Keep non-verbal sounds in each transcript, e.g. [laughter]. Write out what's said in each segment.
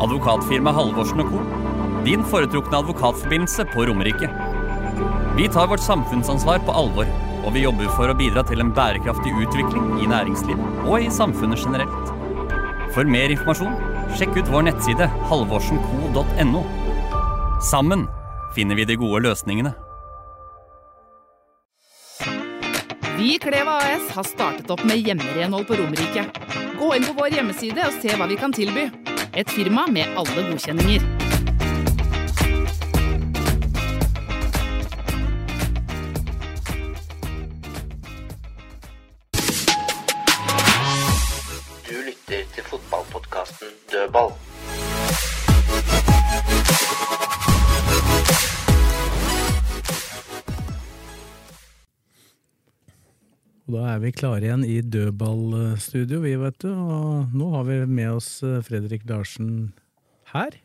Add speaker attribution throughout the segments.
Speaker 1: Advokatfirma Halvorsen Co. Din foretrukne advokatforbindelse på Romerike. Vi tar vårt samfunnsansvar på alvor, og vi jobber for å bidra til en bærekraftig utvikling i næringslivet og i samfunnet generelt. For mer informasjon, sjekk ut vår nettside halvorsenco.no. Sammen finner vi de gode løsningene.
Speaker 2: Vi i Kleva AS har startet opp med hjemmerenhold på Romerike. Gå inn på vår hjemmeside og se hva vi kan tilby. Et firma med alle godkjenninger.
Speaker 3: Da er vi klare igjen i dødballstudio, vi, vet du. Og nå har vi med oss eh, Fredrik Larsen her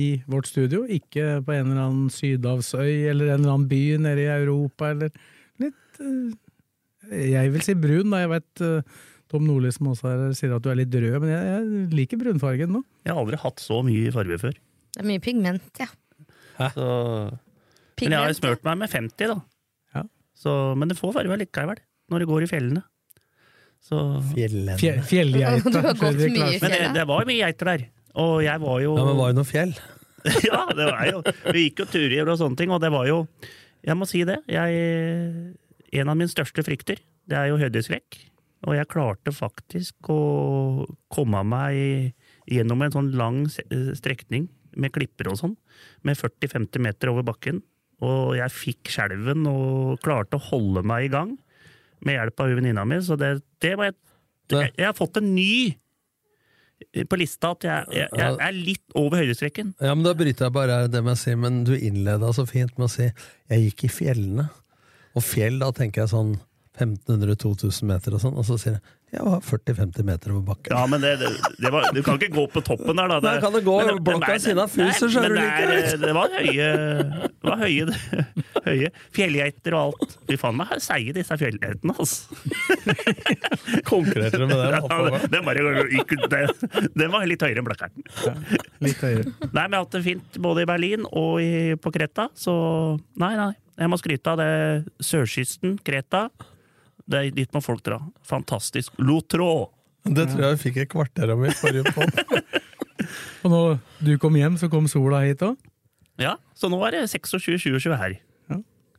Speaker 3: i vårt studio. Ikke på en eller annen sydhavsøy eller en eller annen by nede i Europa, eller litt eh, Jeg vil si brun, da. Jeg vet eh, Tom Nordli som også er sier at du er litt rød, men jeg, jeg liker brunfargen nå.
Speaker 4: Jeg har aldri hatt så mye farge før.
Speaker 5: Det er mye pigment, ja.
Speaker 4: Så... Men jeg har jo smurt meg med 50, da.
Speaker 3: Ja.
Speaker 4: Så, men det får farge likevel, når det går i fjellene. Så...
Speaker 6: Fjellene.
Speaker 3: Fjell, fjellgeiter. [laughs]
Speaker 5: Du har gått mye i
Speaker 4: Men det, det var mye geiter der. Og jeg var jo
Speaker 6: Ja, men var det noe fjell? [laughs]
Speaker 4: Ja, det var jo Vi gikk jo turer og sånne ting, og det var jo Jeg må si det. Jeg, en av mine største frykter, det er jo høydeskrekk. Og jeg klarte faktisk å komme meg gjennom en sånn lang strekning med klipper og sånn, med 40-50 meter over bakken. Og jeg fikk skjelven og klarte å holde meg i gang med hjelp av venninna mi. Så det, det var et, jeg, jeg har fått en ny på lista at jeg, jeg, jeg er litt over høydestreken.
Speaker 6: Ja, men Da bryter jeg bare det med å si, men du innleda så fint med å si 'jeg gikk i fjellene'. Og fjell, da tenker jeg sånn 1500-2000 meter og sånn, og så sier jeg 'jeg var 40-50 meter over bakken'.
Speaker 4: Ja, men det, det, det var, du kan ikke gå på toppen der, da.
Speaker 6: Nei, kan det gå
Speaker 4: men
Speaker 6: blokka ved siden av
Speaker 4: fuser,
Speaker 6: huset, skjønner du
Speaker 4: det er-
Speaker 6: ikke?
Speaker 4: Det var høye, det var høye, høye fjellgeiter og alt. Fy faen meg seige, disse fjellgeitene, altså.
Speaker 6: Konkurrerte du med det?
Speaker 4: Ja, den, bare, den, den var litt høyere enn blakkerten.
Speaker 3: Litt høyere.
Speaker 4: Nei, men jeg har hatt det fint både i Berlin og i, på Kreta, så nei, nei. Jeg må skryte av det. Sørkysten, Kreta. Det er dit må folk dra. Fantastisk. Lotrå!
Speaker 6: Det tror jeg vi fikk et kvarter om i forrige podd. [laughs]
Speaker 3: Og når du kom hjem, så kom sola hit òg.
Speaker 4: Ja, så nå er det 26-27 her.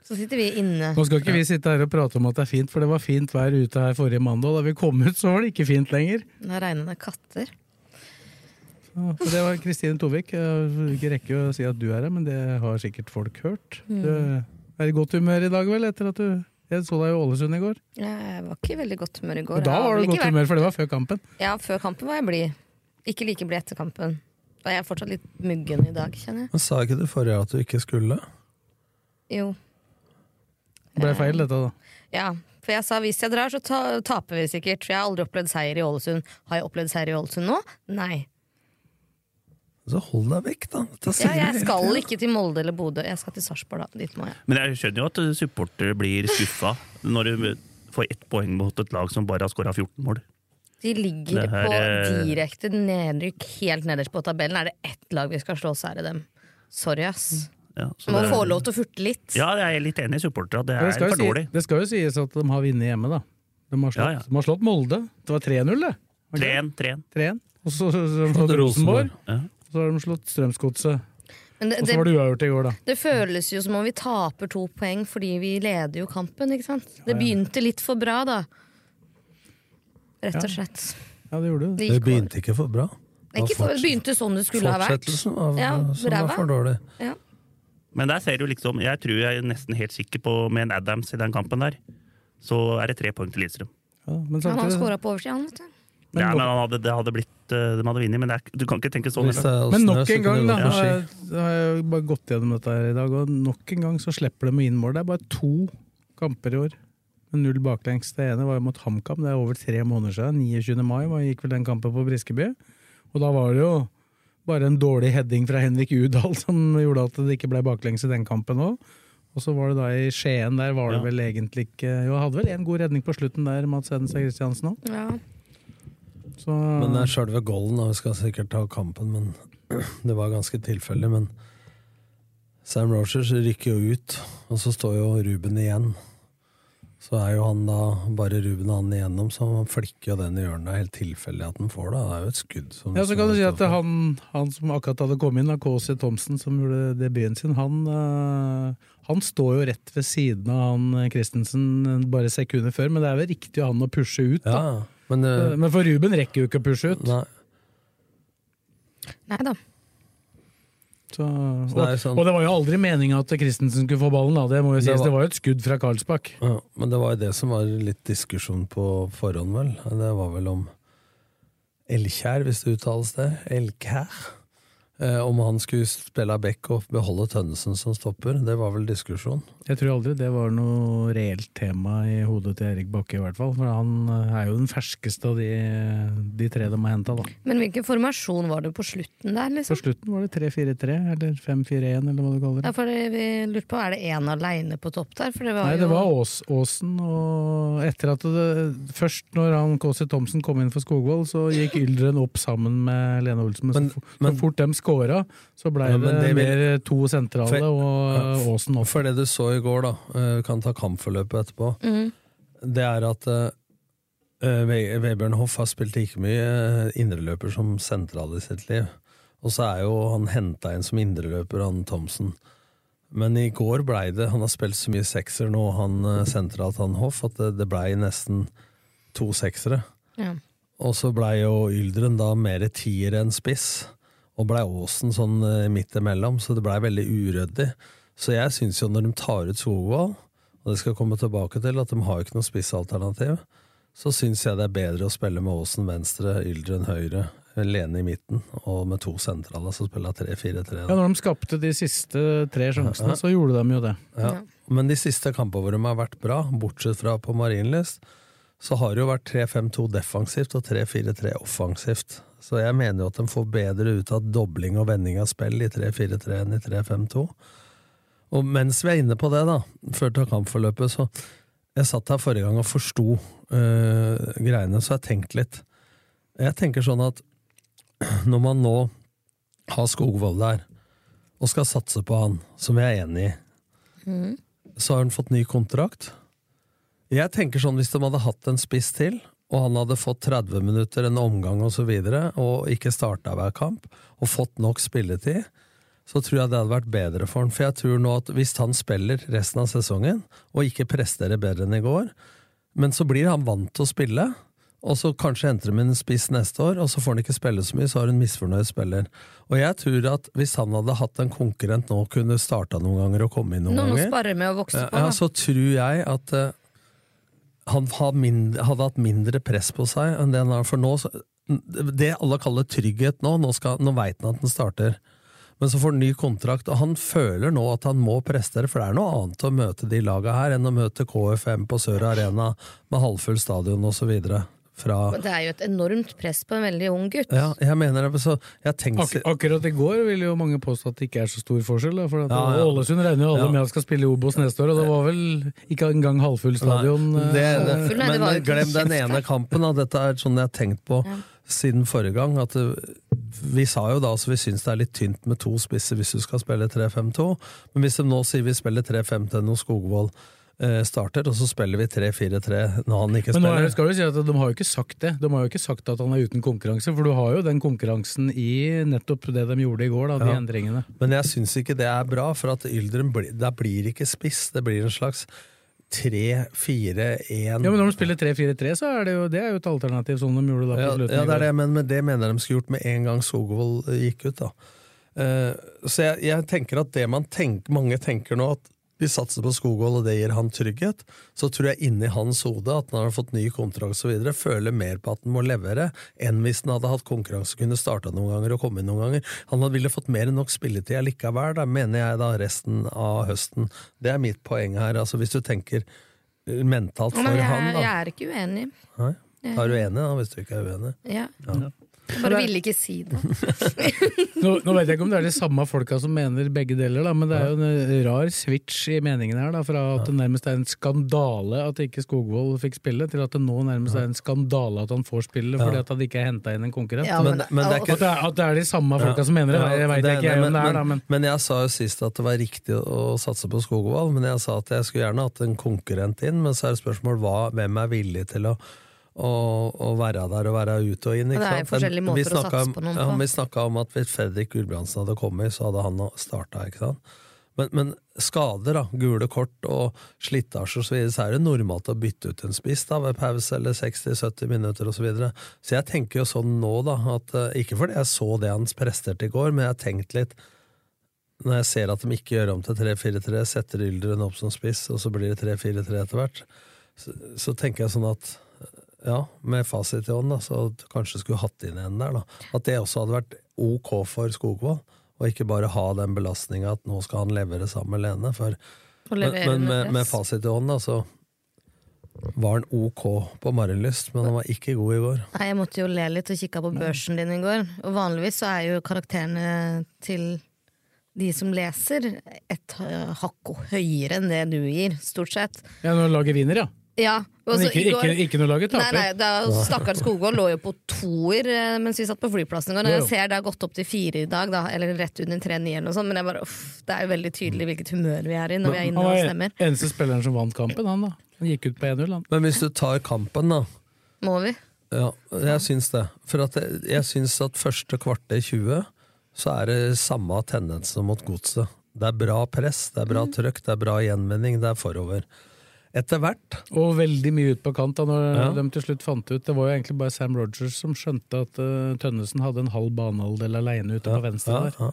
Speaker 5: Så sitter vi inne.
Speaker 3: Nå skal ikke vi sitte her og prate om at det er fint, for det var fint vær ute her forrige mandag. Da vi kom ut, så var det ikke fint lenger.
Speaker 5: Nå regner det katter.
Speaker 3: Ja, Så det var Kristine Tovik. Jeg vil ikke rekke å si at du er her, men det har sikkert folk hørt.
Speaker 5: Mm.
Speaker 3: Du er i godt humør i dag, vel, etter at du Jeg så deg i Ålesund i går.
Speaker 5: Jeg var ikke i veldig godt humør i går.
Speaker 3: Og da var du godt
Speaker 5: vært-
Speaker 3: humør, for det var før kampen.
Speaker 5: Ja, før kampen var jeg blid. Ikke like blid etter kampen. Og jeg er fortsatt litt muggen i dag, kjenner jeg.
Speaker 6: Men sa ikke du forrige at du ikke skulle?
Speaker 5: Jo.
Speaker 3: Det ble feil, dette, da.
Speaker 5: Ja, for jeg sa hvis jeg drar, så ta taper vi sikkert. For jeg har aldri opplevd seier i Ålesund. Har jeg opplevd seier i Ålesund nå? Nei.
Speaker 6: Så hold deg vekk, da.
Speaker 5: Ja, jeg skal ikke til Molde eller Bodø. Jeg skal til Sarpsborg.
Speaker 4: Men jeg skjønner jo at supportere blir skuffa når du får ett poeng mot et lag som bare har skåra 14 mål.
Speaker 5: De ligger
Speaker 4: her,
Speaker 5: på
Speaker 4: eh,
Speaker 5: direkte nedrykk helt nederst på tabellen. Er det ett lag vi skal slå, så er det dem. Sorry, ass.
Speaker 4: Ja,
Speaker 5: Må
Speaker 4: det-
Speaker 5: få lov til å furte litt.
Speaker 4: Ja, jeg er litt enig i supporterne. Det
Speaker 3: Det
Speaker 4: er
Speaker 3: skal, jo
Speaker 4: dårlig.
Speaker 3: si, det skal jo sies at de har vunnet hjemme, da. De har slått,
Speaker 4: Ja, ja.
Speaker 3: De har slått Molde. Det var 3-0, det.
Speaker 4: 3-1. 3-1.
Speaker 3: 3-1. Og så så- så Rosenborg.
Speaker 4: Ja.
Speaker 3: Og så har de slått Strømsgodset.
Speaker 5: Men det,
Speaker 3: Og så var det uavgjort i går, da.
Speaker 5: det føles jo som om vi taper to poeng fordi vi leder jo kampen, ikke sant? Det
Speaker 3: Ja,
Speaker 5: begynte litt for bra, da. Rett og slett.
Speaker 3: Ja, det gjorde det.
Speaker 5: Det
Speaker 6: Det begynte ikke for bra.
Speaker 5: Nei, Ikke for, det begynte sånn det skulle ha vært.
Speaker 6: Fortsettelsen var,
Speaker 5: Ja,
Speaker 6: som var for dårlig.
Speaker 5: Ja.
Speaker 4: Men der ser du liksom Jeg tror jeg er nesten helt sikker på med en Adams i den kampen der, så er det tre poeng til Lillestrøm.
Speaker 3: Ja, men
Speaker 5: Han har skåra på oversida, han, vet du.
Speaker 3: Men
Speaker 4: Ja, men han hadde, det hadde blitt eh, de hadde vunnet, men det er, du kan ikke tenke sånn.
Speaker 3: Men nok en gang, da,
Speaker 6: Ja.
Speaker 3: har jeg, har jeg bare gått gjennom dette her i dag, og nok en gang så slipper de inn mål. Det er bare to kamper i år med null baklengs. Det ene var mot HamKam, det er over tre måneder siden. 29. mai var, gikk vel den kampen på Briskeby. Og da var det jo bare en dårlig heading fra Henrik Udal [laughs] som gjorde at det ikke ble baklengs i den kampen òg. Og så var det da i Skien, der var det
Speaker 4: Ja.
Speaker 3: vel egentlig ikke Jo, hadde vel en god redning på slutten der, Mads Hedenstad Christiansen òg.
Speaker 5: Ja.
Speaker 3: Så
Speaker 6: Men det er sjølve golden, da. Vi skal sikkert ta kampen, men [clears throat] det var ganske tilfeldig. Men Sam Rogers rykker jo ut, og så står jo Ruben igjen. Så er jo han da bare Ruben og han igjennom, så han flikker jo den i hjørnet. Det er helt tilfeldig at han får det. Det er jo et skudd.
Speaker 3: Ja, så kan du si at han, han som akkurat hadde kommet inn, KC Thomsen, som gjorde debuten sin, han, øh, han står jo rett ved siden av han øh, Christensen bare sekunder før, men det er vel riktig av han å pushe ut, da.
Speaker 6: Ja, men, uh,
Speaker 3: Men for Ruben rekker jo ikke å pushe ut.
Speaker 6: Nei.
Speaker 5: Nei da.
Speaker 3: Så,
Speaker 6: Så
Speaker 3: og,
Speaker 6: det er sånn-
Speaker 3: og det var jo aldri meninga at Christensen skulle få ballen, da. Det må jo
Speaker 6: Det
Speaker 3: sies.
Speaker 6: var-
Speaker 3: Det var jo et skudd fra Karlsbakk.
Speaker 6: Ja, men det var jo det som var litt diskusjon på forhånd, vel. Det var vel om Elkjær, hvis det uttales det. Elkjær. Eh, om han skulle spille back og beholde Tønnesen som stopper. Det var vel diskusjon.
Speaker 3: Jeg tror aldri det var noe reelt tema i hodet til Erik Bakke, i hvert fall. For han øh, er jo den ferskeste av de, de tre de har henta, da.
Speaker 5: Men hvilken formasjon var det på slutten der,
Speaker 3: På
Speaker 5: liksom?
Speaker 3: slutten var det 3-4-3, eller 5-4-1, eller hva du kaller det.
Speaker 5: Ja, for det, vi lurte på, Er det én aleine på topp der? For det var
Speaker 3: Nei,
Speaker 5: jo
Speaker 3: det var Ås, Åsen, og etter at det Først når han KC Thomsen kom inn for Skogvold, så gikk Yldren opp sammen med Lene Olsen. Men, så,
Speaker 6: men-
Speaker 3: så fort de scora, så blei
Speaker 6: Ja,
Speaker 3: det,
Speaker 6: det vil-
Speaker 3: mer to sentrale
Speaker 6: For-
Speaker 3: og Åsen opp.
Speaker 6: For det du så i går, da, vi kan ta kampforløpet etterpå,
Speaker 5: mm.
Speaker 6: det er at eh, eh, Vebjørn Hoff har spilt like mye eh, indreløper som sentral i sitt liv. Og så er jo han henta inn som indreløper, han Thomsen. Men i går blei det Han har spilt så mye sekser nå, han eh, sentralt, han Hoff, at det, det blei nesten to seksere.
Speaker 5: Ja.
Speaker 6: Og så blei jo Yldren da mer tier enn spiss, og blei Åsen sånn eh, midt imellom, så det blei veldig uryddig. Så jeg syns jo når de tar ut Skogvold, og det skal jeg komme tilbake til, at de har jo ikke noe spissalternativ, så syns jeg det er bedre å spille med Åsen venstre, Yldren høyre, Lene i midten, og med to sentrale, som spiller jeg 3-4-3.
Speaker 3: Ja, når de skapte de siste tre sjansene,
Speaker 6: Ja.
Speaker 3: så gjorde de jo det.
Speaker 6: Ja. Men de siste kampene hvor de har vært bra, bortsett fra på Marienlyst, så har det jo vært 3-5-2 defensivt og 3-4-3 offensivt. Så jeg mener jo at de får bedre ut av dobling og vending av spill i 3-4-3 enn i 3-5-2. Og mens vi er inne på det, da, før til kampforløpet, så Jeg satt her forrige gang og forsto øh, greiene, så jeg tenkte litt. Jeg tenker sånn at [clears throat] når man nå har Skogvold der, og skal satse på han, som jeg er enig i,
Speaker 5: mm.
Speaker 6: så har han fått ny kontrakt. Jeg tenker sånn, Hvis de hadde hatt en spiss til, og han hadde fått 30 minutter, en omgang osv., og, så videre, og ikke starta hver kamp, og fått nok spilletid, så tror jeg det hadde vært bedre for han. For jeg tror nå at hvis han spiller resten av sesongen, og ikke presterer bedre enn i går, men så blir han vant til å spille, og så kanskje de inn en spiss neste år, og så får han ikke spille så mye, så har en misfornøyd spiller. Og jeg tror at hvis han hadde hatt en konkurrent nå, kunne starta noen ganger og komme inn noen
Speaker 5: Noen
Speaker 6: ganger,
Speaker 5: med å vokse på.
Speaker 6: ja, så tror jeg at eh, han hadde hatt mindre press på seg enn det han har. For nå, det alle kaller trygghet nå, nå, skal- nå veit han at han starter. Men så får han ny kontrakt, og han føler nå at han må prestere, for det er noe annet å møte de laga her enn å møte KFM på Sør Arena med halvfull stadion osv. Fra
Speaker 5: Det er jo et enormt press på en veldig ung gutt.
Speaker 6: Ja, jeg mener det, så jeg tenker
Speaker 3: Ak akkurat i går vil jo mange påstå at det ikke er så stor forskjell. Da, for at
Speaker 6: Ja, ja.
Speaker 3: Ålesund regner jo alle
Speaker 6: Ja.
Speaker 3: med at skal spille i Obos neste år, og det var vel ikke engang halvfull stadion.
Speaker 6: Nei, det,
Speaker 3: eh,
Speaker 6: det,
Speaker 5: det
Speaker 6: men
Speaker 5: var
Speaker 6: glem den ene kampen. Da. Dette er sånn jeg har tenkt på
Speaker 5: Ja.
Speaker 6: siden forrige gang. At det, vi sa jo da at vi syns det er litt tynt med to spisser hvis du skal spille 3-5-2. Men hvis de nå sier vi spiller 3-5 når Skogvold eh, starter, og så spiller vi 3-4-3 når han ikke spiller.
Speaker 3: Men nå skal du si at de har jo ikke sagt det. De har jo ikke sagt at han er uten konkurranse, for du har jo den konkurransen i nettopp det de gjorde i går, da, de
Speaker 6: Ja.
Speaker 3: endringene.
Speaker 6: Men jeg syns ikke det er bra, for at Yldren der blir ikke spiss. Det blir en slags 3-4-1
Speaker 3: Ja, men når de spiller 3-4-3, så er det jo det er jo et alternativ, sånn de gjorde da på slutten.
Speaker 6: ja,
Speaker 3: ja
Speaker 6: det er det, men, men det mener de skulle gjort med en gang Sogovold gikk ut. da. Uh, så jeg, jeg tenker at det man tenker, mange tenker nå, at vi satser på Skogvold, og det gir han trygghet, så tror jeg inni hans hode at når han har fått ny kontrakt videre, føler mer på at han må levere, enn hvis han hadde hatt konkurranse, og kunne starta noen ganger og komme inn noen ganger. Han ville fått mer enn nok spilletid allikevel, da, mener jeg da, resten av høsten. Det er mitt poeng her. altså Hvis du tenker eh, mentalt for
Speaker 5: Men jeg,
Speaker 6: han, da.
Speaker 5: jeg er ikke uenig.
Speaker 6: Nei? Da er du enig, da, hvis du ikke er uenig?
Speaker 5: Ja.
Speaker 6: Ja.
Speaker 5: Jeg bare ville ikke si det. [laughs]
Speaker 3: Nå, nå vet jeg ikke om det er de samme folka som mener begge deler, da, men det er jo en rar switch i meningene her. Da, fra at det nærmest er en skandale at ikke Skogvold fikk spille, til at det nå nærmest er en skandale at han får spille fordi at han ikke er henta inn en konkurrent.
Speaker 6: Ja, men- men det er ikke-
Speaker 3: at, det er, at det er de samme folka som mener det, jeg veit
Speaker 6: det-
Speaker 3: ikke jeg
Speaker 6: men,
Speaker 3: om det er, da,
Speaker 6: men,
Speaker 3: men
Speaker 6: men jeg sa jo sist at det var riktig å satse på Skogvold, men jeg sa at jeg skulle gjerne hatt en konkurrent inn, men så er det spørsmål hva, hvem er villig til å å, å være der og være ute og inn.
Speaker 5: Ikke det er jo? Forskjellige måter
Speaker 6: vi
Speaker 5: å satse på noen
Speaker 6: ja. Vi snakka om at hvis Fredrik Gulbrandsen hadde kommet, så hadde han starta. Ikke sant? Men, men skader, da, gule kort og slitasje og så videre, så er det normalt å bytte ut en spiss da, ved pause eller 60-70 minutter og Så, videre. så jeg tenker jo sånn nå, da, at eh, ikke fordi jeg så det han presterte i går, men jeg har tenkt litt når jeg ser at de ikke gjør om til 3-4-3, setter Yldren opp som spiss, og så blir det 3-4-3 etter hvert, så, så tenker jeg sånn at ja, med fasit i hånd, da, så kanskje skulle hatt inn en der. da. At det også hadde vært ok for Skogvold, og ikke bare ha den belastninga at nå skal han levere sammen med Lene. For, men men med, med fasit i hånd, da, så var han ok på Marienlyst, men han var ikke god i går.
Speaker 5: Nei, Jeg måtte jo le litt og kikka på børsen din i går. Og vanligvis så er jo karakterene til de som leser, et hakk høyere enn det du gir, stort sett.
Speaker 3: ja, når laget vinner, ja.
Speaker 5: Ja,
Speaker 3: Men
Speaker 5: så
Speaker 3: ikke, ikke, ikke noe laget taper.
Speaker 5: nei, da Stakkars Skogvold lå jo på toer eh, mens vi satt på flyplassen i går. Når jeg ser det har gått opp til fire i dag, da, eller rett under 3-9 eller noe sånt, men jeg bare, uff, det er jo veldig tydelig hvilket humør vi er i når vi er inne
Speaker 3: Han
Speaker 5: og
Speaker 3: var
Speaker 5: stemmer.
Speaker 3: eneste spilleren som vant kampen, han da. Han gikk ut på 1-0, han.
Speaker 6: Men hvis du tar kampen, da,
Speaker 5: Må vi?
Speaker 6: Ja, jeg syns det. For at jeg, jeg syns at første kvarter 20 så er det samme tendens mot godset. Det er bra press, det er bra trøkk, det er bra gjenvinning, det er forover. Etter hvert
Speaker 3: Og veldig mye ut på kant da når
Speaker 6: Ja.
Speaker 3: de til slutt fant ut Det var jo egentlig bare Sam Rogers som skjønte at uh, Tønnesen hadde en halv banehalvdel alene ute på venstre
Speaker 6: ja,
Speaker 3: der.
Speaker 6: ja.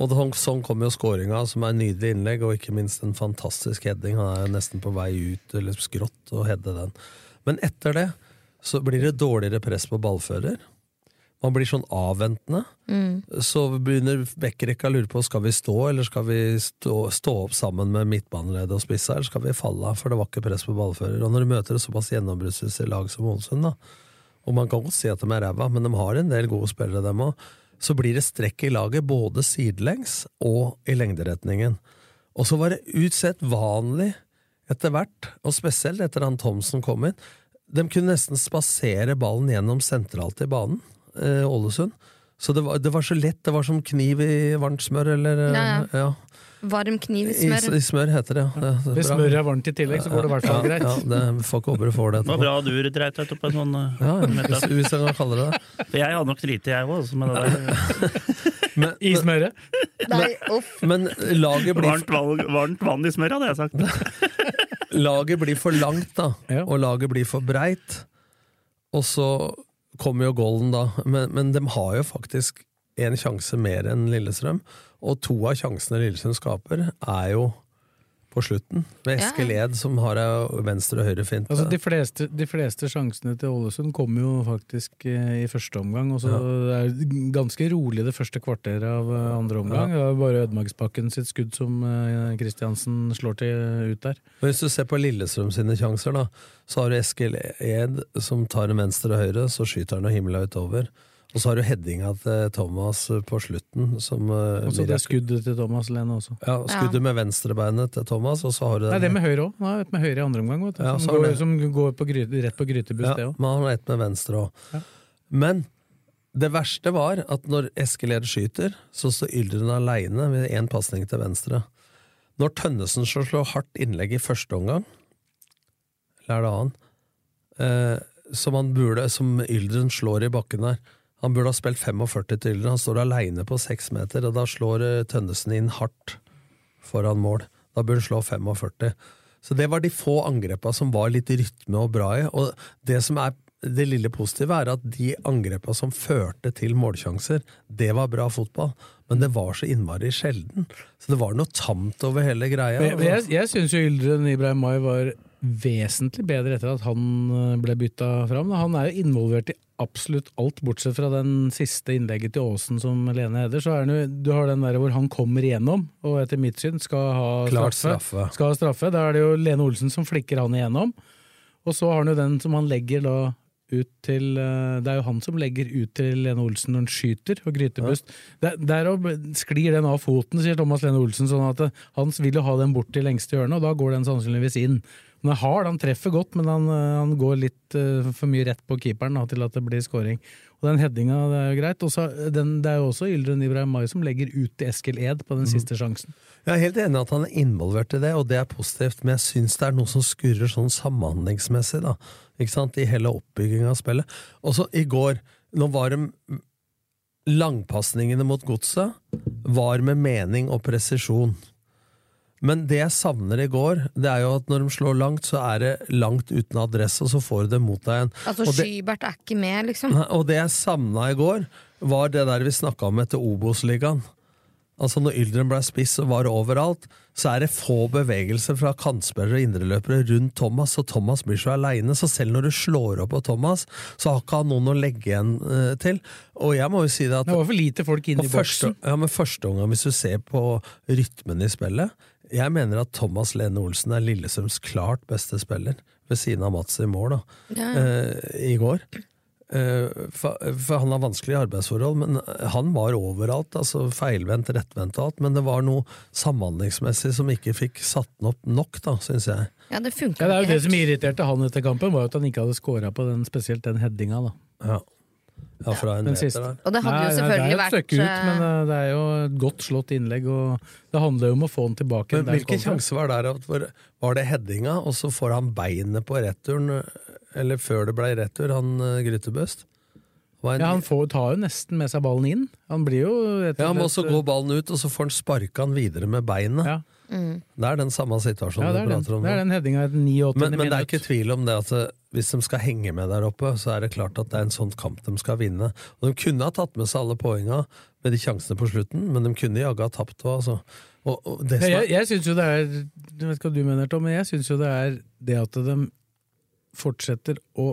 Speaker 6: Og sånn kom jo skåringa, som er en nydelig innlegg, og ikke minst en fantastisk heading. Han er nesten på vei ut, eller skrått, og heade den. Men etter det så blir det dårligere press på ballfører. Man blir sånn avventende. Så begynner backrekka å lure på skal vi stå, eller skal vi stå, stå opp sammen med midtbaneleddet og spissa, eller skal vi falle av, for det var ikke press på ballfører. Og når du møter et såpass gjennombruddssystem lag som Ålesund, da, og man kan godt si at de er ræva, men de har en del gode spillere, dem òg, så blir det strekk i laget både sidelengs og i lengderetningen. Og så var det utsett vanlig etter hvert, og spesielt etter han Thomsen kom inn. De kunne nesten spasere ballen gjennom sentralt i banen, eh, Ålesund. Så det var, det var så lett, det var som kniv i varmt smør, eller eh,
Speaker 5: Ja, ja. Varm kniv i
Speaker 6: I,
Speaker 5: smør.
Speaker 6: I smør heter det, ja. det, det
Speaker 3: Hvis
Speaker 6: bra.
Speaker 3: smøret er varmt i tillegg, så går det i hvert fall greit.
Speaker 6: Ja, det får ikke håpe du får det
Speaker 4: Det var bra du dreit deg ut på en sånn uh,
Speaker 6: Ja, hvis, hvis jeg kan kalle det det.
Speaker 4: For jeg hadde nok driti, jeg òg, med det der. [laughs]
Speaker 6: Men,
Speaker 3: I smøret.
Speaker 5: Nei, uff.
Speaker 6: men laget blir
Speaker 4: Varmt, vann- varmt vann i smør, hadde jeg sagt. [laughs]
Speaker 6: laget blir for langt, da,
Speaker 3: Ja.
Speaker 6: og laget blir for breit. Og så kommer jo golden, da. Men, men de har jo faktisk én sjanse mer enn Lillestrøm. Og to av sjansene Lillestrøm skaper, er jo på slutten. med
Speaker 5: Ja,
Speaker 6: Eskil Ed, som har ei venstre- og høyrefinte.
Speaker 3: Altså, de, fleste, de fleste sjansene til Ålesund kom jo faktisk eh, i første omgang. Og så det er ganske rolig det første kvarteret av eh, andre omgang. Det er bare Ødemarksbakken sitt skudd som eh, Kristiansen slår til ut der.
Speaker 6: Men hvis du ser på Lillestrøm sine sjanser, da, så har du Eskil Ed som tar en venstre og høyre, så skyter han og himla utover. Og så har du headinga til Thomas på slutten, som eh,
Speaker 3: Og så det
Speaker 6: er
Speaker 3: skuddet til Thomas Lene også.
Speaker 6: Ja, skuddet med venstrebeinet til Thomas, og så har du
Speaker 3: Nei,
Speaker 6: den
Speaker 3: det med høyre òg. Et med høyre i andre omgang, vet du.
Speaker 6: Ja,
Speaker 3: som, går,
Speaker 6: det.
Speaker 3: som går på gryte, rett på grytebuss,
Speaker 6: ja,
Speaker 3: det òg.
Speaker 6: Men han har ett med venstre òg.
Speaker 3: Ja.
Speaker 6: Men det verste var at når Eskiled skyter, så står Yldren aleine med én pasning til venstre. Når Tønnesen så slår hardt innlegg i første omgang, eller er det annen, eh, som, han burde, som Yldren slår i bakken der Han burde ha spilt 45 til Yldren, han står aleine på seks meter, og da slår eh, Tønnesen inn hardt foran mål. Da burde han slå 45. Så det var de få angrepa som var litt rytme og bra i. Og det som er det lille positive, er at de angrepa som førte til målsjanser, det var bra fotball. men det var så innmari sjelden. Så det var noe tamt over hele greia.
Speaker 3: Men Jeg, jeg, jeg syns jo Yldren Ibrahim Mai var vesentlig bedre etter at han eh, ble bytta fram. Han er jo involvert i absolutt alt, bortsett fra den siste innlegget til Aasen som Lene hedder Så er det, du har den der hvor han kommer igjennom, og etter mitt syn skal ha
Speaker 6: Klart
Speaker 3: straffe.
Speaker 6: straffe.
Speaker 3: Skal ha straffe. Da er det jo Lene Olsen som flikker han igjennom. Og så har han jo den som han legger da ut til eh, Det er jo han som legger ut til Lene Olsen når han skyter, og Grytebust. Der, der og sklir den av foten, sier Thomas Lene Olsen, sånn at hans han vil jo ha den bort til lengste hjørne, og da går den sannsynligvis inn. Den er hard, han treffer godt, men han, eh, han går litt uh, for mye rett på keeperen da, til at det blir scoring. Og den headinga, er jo greit. Også, eh, den, det er jo også Yldren Ibrahim Mai som legger ut til Eskil Ed på den siste sjansen.
Speaker 6: Jeg er helt enig at han er involvert i det, og det er positivt, men jeg syns det er noe som skurrer sånn samhandlingsmessig, da. Ikke sant? I hele oppbygginga av spillet. Og så i går, nå var det Langpasningene mot godset var med mening og presisjon. Men det jeg savner i går, det er jo at når de slår langt, så er det langt uten adresse, og så får du det mot deg igjen.
Speaker 5: Altså,
Speaker 6: Og
Speaker 5: Skybert er ikke med, liksom.
Speaker 6: Og det jeg savna i går, var det der vi snakka om etter Obos-ligaen. Altså Når Yldren ble spiss og var overalt, så er det få bevegelser fra kantspillere og indreløpere rundt Thomas, og Thomas blir så aleine. Så selv når du slår opp på Thomas, så har ikke han noen å legge igjen eh, til. Og jeg må jo si det at
Speaker 3: Det var for lite folk inne i boksen.
Speaker 6: første, ja, men første omgang, hvis du ser på rytmen i spillet Jeg mener at Thomas Lene Olsen er Lillestrøms klart beste spiller, ved siden av Mats i mål, da,
Speaker 5: Ja.
Speaker 6: uh, i går. Eh, for, for han har vanskelige arbeidsforhold, men han var overalt. altså Feilvendt, rettvendt og alt. Men det var noe samhandlingsmessig som ikke fikk satt den opp nok, da, syns jeg.
Speaker 5: Ja, det funka
Speaker 3: Ja, det er jo det som irriterte han etter kampen, var at han ikke hadde scora på den, spesielt den headinga. da.
Speaker 6: Ja. Ja, fra en
Speaker 3: Den
Speaker 6: meter
Speaker 3: siste.
Speaker 5: Og det hadde jo
Speaker 3: selvfølgelig
Speaker 5: selvfølgelig
Speaker 3: Det er
Speaker 5: vært,
Speaker 3: et stykke ut,
Speaker 5: eh,
Speaker 3: men eh, det er jo et godt slått innlegg, og det handler jo om å få den tilbake.
Speaker 6: Men hvilken sjanse var der? Var, det headinga, og så får han beinet på returen, eller før det ble retur, han Grytebøst? En-
Speaker 3: Ja, Han får, tar jo nesten med seg ballen inn. Han blir jo rett
Speaker 6: Ja,
Speaker 3: og
Speaker 6: men
Speaker 3: slett-
Speaker 6: også går ballen ut, og så får han sparka han videre med beinet.
Speaker 3: Ja.
Speaker 5: Mm.
Speaker 6: Det er den samme situasjonen
Speaker 3: Ja,
Speaker 6: du
Speaker 3: den,
Speaker 6: prater om.
Speaker 3: det er den headinga etter 89
Speaker 6: men, men det er ikke tvil om det at eh, hvis de skal henge med der oppe, så er det klart at det er en sånn kamp de skal vinne. Og De kunne ha tatt med seg alle poenga med de sjansene på slutten, men de kunne jaggu ha tapt òg, altså. Og, og det som er,
Speaker 3: jeg jeg syns jo det er Jeg vet ikke hva du mener, Tom, men jeg syns jo det er det at de fortsetter å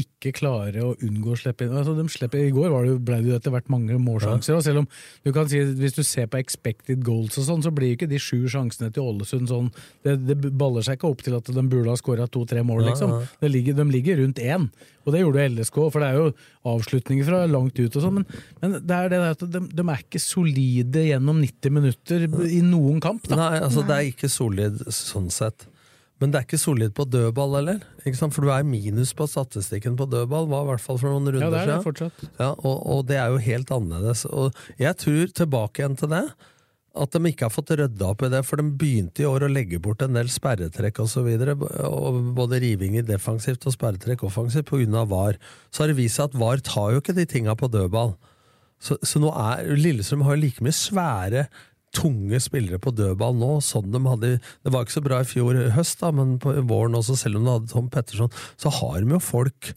Speaker 3: ikke klare å unngå å slippe inn altså de slipper, I går var det, ble det jo etter hvert mange målsjanser. Og selv om du kan si Hvis du ser på expected goals, og sånn, så blir jo ikke de sju sjansene til Ålesund sånn Det, det baller seg ikke opp til at de burde ha skåra to-tre mål,
Speaker 6: Nei,
Speaker 3: liksom.
Speaker 6: Ja,
Speaker 3: Det ligger, de ligger rundt én. Og det gjorde jo LSK, for det er jo avslutninger fra langt ut og sånn. Men, men det er det der at de, de er ikke solide gjennom 90 minutter i noen kamp. Da.
Speaker 6: Nei, altså det er ikke solid sånn sett. Men det er ikke solid på dødball heller. For du er minus på statistikken på dødball, var i hvert fall for noen runder
Speaker 3: Ja, det er det fortsatt.
Speaker 6: Ja, og, og det er jo helt annerledes. Og jeg tror tilbake igjen til det, at de ikke har fått rydda opp i det, for de begynte i år å legge bort en del sperretrekk videre, både riving i defensivt og sperretrekk offensivt av VAR. Så har det vist seg at VAR tar jo ikke de tinga på dødball. Så, så nå er Lillestrøm har jo like mye svære tunge spillere på dødball nå, sånn de hadde Det var ikke så bra i fjor høst, da, men på våren også, selv om de hadde Tom Petterson, så har de jo folk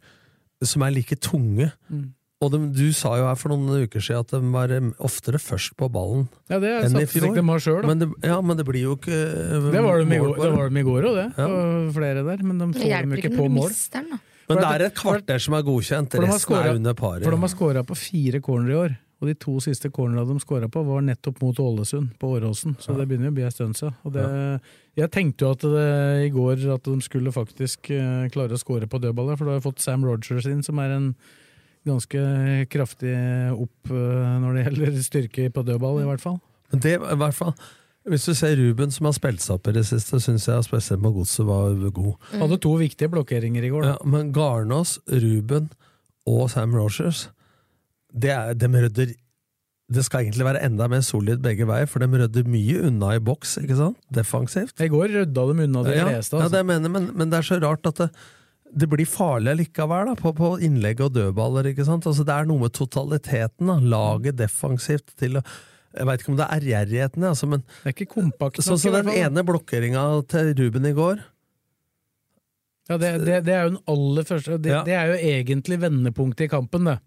Speaker 6: som er like tunge.
Speaker 3: Mm.
Speaker 6: Og de, du sa jo her for noen uker siden at de var oftere først på ballen
Speaker 3: Ja, det
Speaker 6: enn i fjor.
Speaker 3: de har selv, da.
Speaker 6: Men det, ja, men det blir jo ikke uh,
Speaker 3: Det var de i
Speaker 6: mål
Speaker 3: går,
Speaker 6: på
Speaker 3: det
Speaker 6: det.
Speaker 3: var de i går òg, det.
Speaker 6: Ja.
Speaker 3: Og flere der, men de får dem ikke på mål.
Speaker 6: Men det er et kvarter som er godkjent,
Speaker 3: For de har
Speaker 6: resten er under paret.
Speaker 3: For de har scora på fire corner i år, og de to siste cornera de skåra på, var nettopp mot Ålesund, på Åråsen. Så det begynner å bli en stund siden. Jeg tenkte jo at det, i går at de skulle faktisk uh, klare å skåre på dødballer, for du har jo fått Sam Rogers inn, som er en ganske kraftig opp uh, når det gjelder styrke på dødball, i hvert fall.
Speaker 6: Men det, i hvert fall Hvis du ser Ruben som har spilt seg opp i det siste, syns jeg spesielt på Godset var god.
Speaker 3: Hadde to viktige blokkeringer i går. da.
Speaker 6: Ja, men Garnås, Ruben og Sam Rogers, det, er, de rydder Det skal egentlig være enda mer solid begge veier, for de rydder mye unna i boks, ikke sant? Defensivt.
Speaker 3: I går rydda de unna de
Speaker 6: ja,
Speaker 3: fleste.
Speaker 6: ja,
Speaker 3: Altså.
Speaker 6: det jeg mener, men, men det er så rart at det, det blir farlig likevel, da, på, på innlegg og dødballer. ikke sant? Altså, det er noe med totaliteten. da, Laget defensivt til å Jeg veit ikke om det er ærgjerrigheten, altså, men
Speaker 3: Det er ikke kompakt.
Speaker 6: Sånn som den ene blokkeringa til Ruben i går.
Speaker 3: Ja, det, det, det er jo den aller første det,
Speaker 6: Ja.
Speaker 3: det er jo egentlig vendepunktet i kampen, det.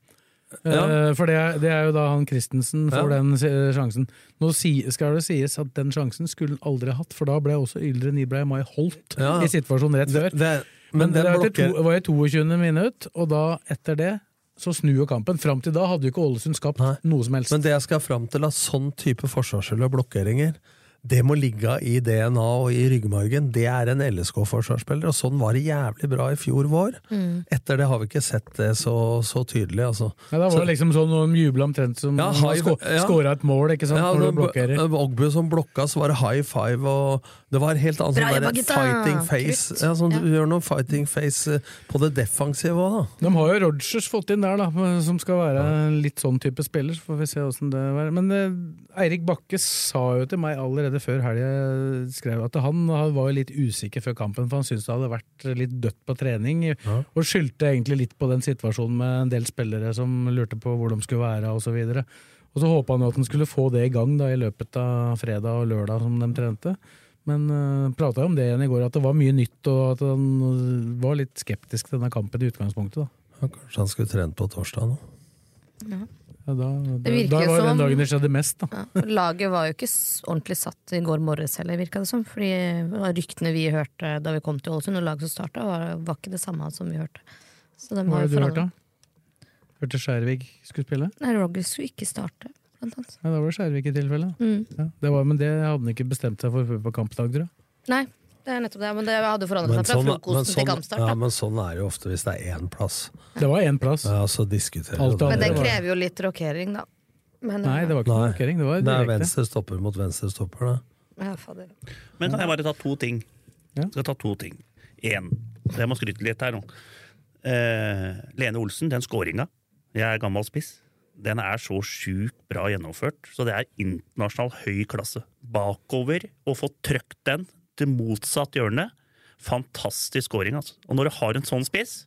Speaker 6: Ja.
Speaker 3: Eh, For det er, det er jo da han Christensen får
Speaker 6: Ja.
Speaker 3: den eh, sjansen. Nå si, skal det sies at den sjansen skulle han aldri hatt, for da ble også Yldre Nybrei Mai holdt
Speaker 6: Ja.
Speaker 3: i situasjonen rett før.
Speaker 6: Det, det,
Speaker 3: Men,
Speaker 6: men
Speaker 3: det
Speaker 6: blokker
Speaker 3: to, var i 22. minutt, og da, etter det, så snur jo kampen. Fram til da hadde jo ikke Ålesund skapt noe som helst.
Speaker 6: Men det jeg skal fram til, at sånn type forsvarsspill og blokkeringer, det må ligge i DNA og i ryggmargen. Det er en LSK-forsvarsspiller, og sånn var det jævlig bra i fjor vår.
Speaker 3: Mm.
Speaker 6: Etter det har vi ikke sett det så, så tydelig, altså.
Speaker 3: Ja, da var det liksom sånn noen jubla omtrent som
Speaker 6: Ja, high, sko ja.
Speaker 3: skåra et mål, ikke sant,
Speaker 6: Ja,
Speaker 3: når du blokkerer.
Speaker 6: Ogbu som blokka, så var det high five, og det var helt annet som
Speaker 3: jobba,
Speaker 6: fighting face.
Speaker 3: Krutt.
Speaker 6: Ja, sånn,
Speaker 3: Ja.
Speaker 6: Du gjør noe fighting face eh, på det defensive òg, da.
Speaker 3: De har jo Rogers fått inn der, da, som skal være litt sånn type spiller. Så får vi se åssen det er. Men eh, Eirik Bakke sa jo til meg allerede før helga skrev at han var litt usikker før kampen, for han syntes det hadde vært litt dødt på trening. Og skyldte egentlig litt på den situasjonen med en del spillere som lurte på hvor de skulle være osv. Og, og så håpa han jo at han skulle få det i gang da i løpet av fredag og lørdag som de trente. Men uh, prata om det igjen i går, at det var mye nytt, og at han øh, var litt skeptisk til denne kampen i utgangspunktet. da.
Speaker 6: Ja, kanskje han skulle trent på torsdag nå.
Speaker 5: Ja.
Speaker 3: Ja, da, da,
Speaker 5: Det
Speaker 3: da var den dagen det skjedde mest, da.
Speaker 5: Ja, laget var jo ikke ordentlig satt i går morges heller, virka det som. Fordi ryktene vi hørte da vi kom til Ålesund, og laget som starta, var, var ikke det samme som vi hørte. Så
Speaker 3: Hva
Speaker 5: har
Speaker 3: har du hørt, da? Hørte Skjærvik skulle spille?
Speaker 5: Nei, Rogers skulle ikke starte, blant annet.
Speaker 3: Ja, da var det Skjærvik i tilfelle.
Speaker 5: Mm.
Speaker 3: Ja, det var, men det hadde han ikke bestemt seg for før på kampdag, tror jeg.
Speaker 5: Nei, det er nettopp det. Men det hadde forandret
Speaker 6: Men
Speaker 5: seg fra
Speaker 6: sånn,
Speaker 5: frokosten
Speaker 6: sånn, til
Speaker 5: kampstart.
Speaker 6: ja, men sånn er det jo ofte hvis det er én plass.
Speaker 3: Det var én plass.
Speaker 6: Ja, så diskuterer
Speaker 3: Alt
Speaker 6: det.
Speaker 5: Men det krever jo litt rokering, da. Men,
Speaker 3: Nei, det var ikke noe markering, det var
Speaker 6: Det er venstre stopper mot venstre stopper, det.
Speaker 5: Ja, fader.
Speaker 4: Men kan jeg bare ta to ting? Skal ta to ting. Én. Jeg må skryte litt her nå. Eh, Lene Olsen, den scoringa. Jeg er gammel spiss. Den er så sjukt bra gjennomført, så det er internasjonal høy klasse. Bakover, og få trøkt den til motsatt hjørne. Fantastisk scoring, altså. Og når du har en sånn spiss,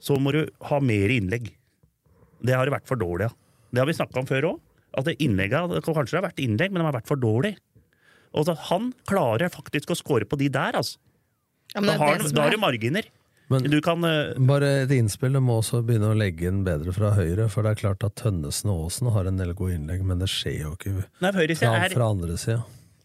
Speaker 4: så må du ha mer innlegg. Det har det vært for dårlig, ja. Det har vi snakka om før òg. At det innlegget, det kan kanskje det har vært innlegg, men de har vært for dårlig. Og så han klarer faktisk å score på de der, altså.
Speaker 5: Ja, men
Speaker 4: da
Speaker 5: er
Speaker 4: har
Speaker 5: det
Speaker 4: du da
Speaker 5: er-
Speaker 4: har du marginer.
Speaker 6: Men
Speaker 4: du kan uh...
Speaker 6: bare et innspill. Du må også begynne å legge inn bedre fra høyre. For det er klart at Tønnesen og Aasen har en del gode innlegg, men det skjer jo ikke
Speaker 4: Nei,
Speaker 6: fra,
Speaker 4: er-
Speaker 6: fra andre sida.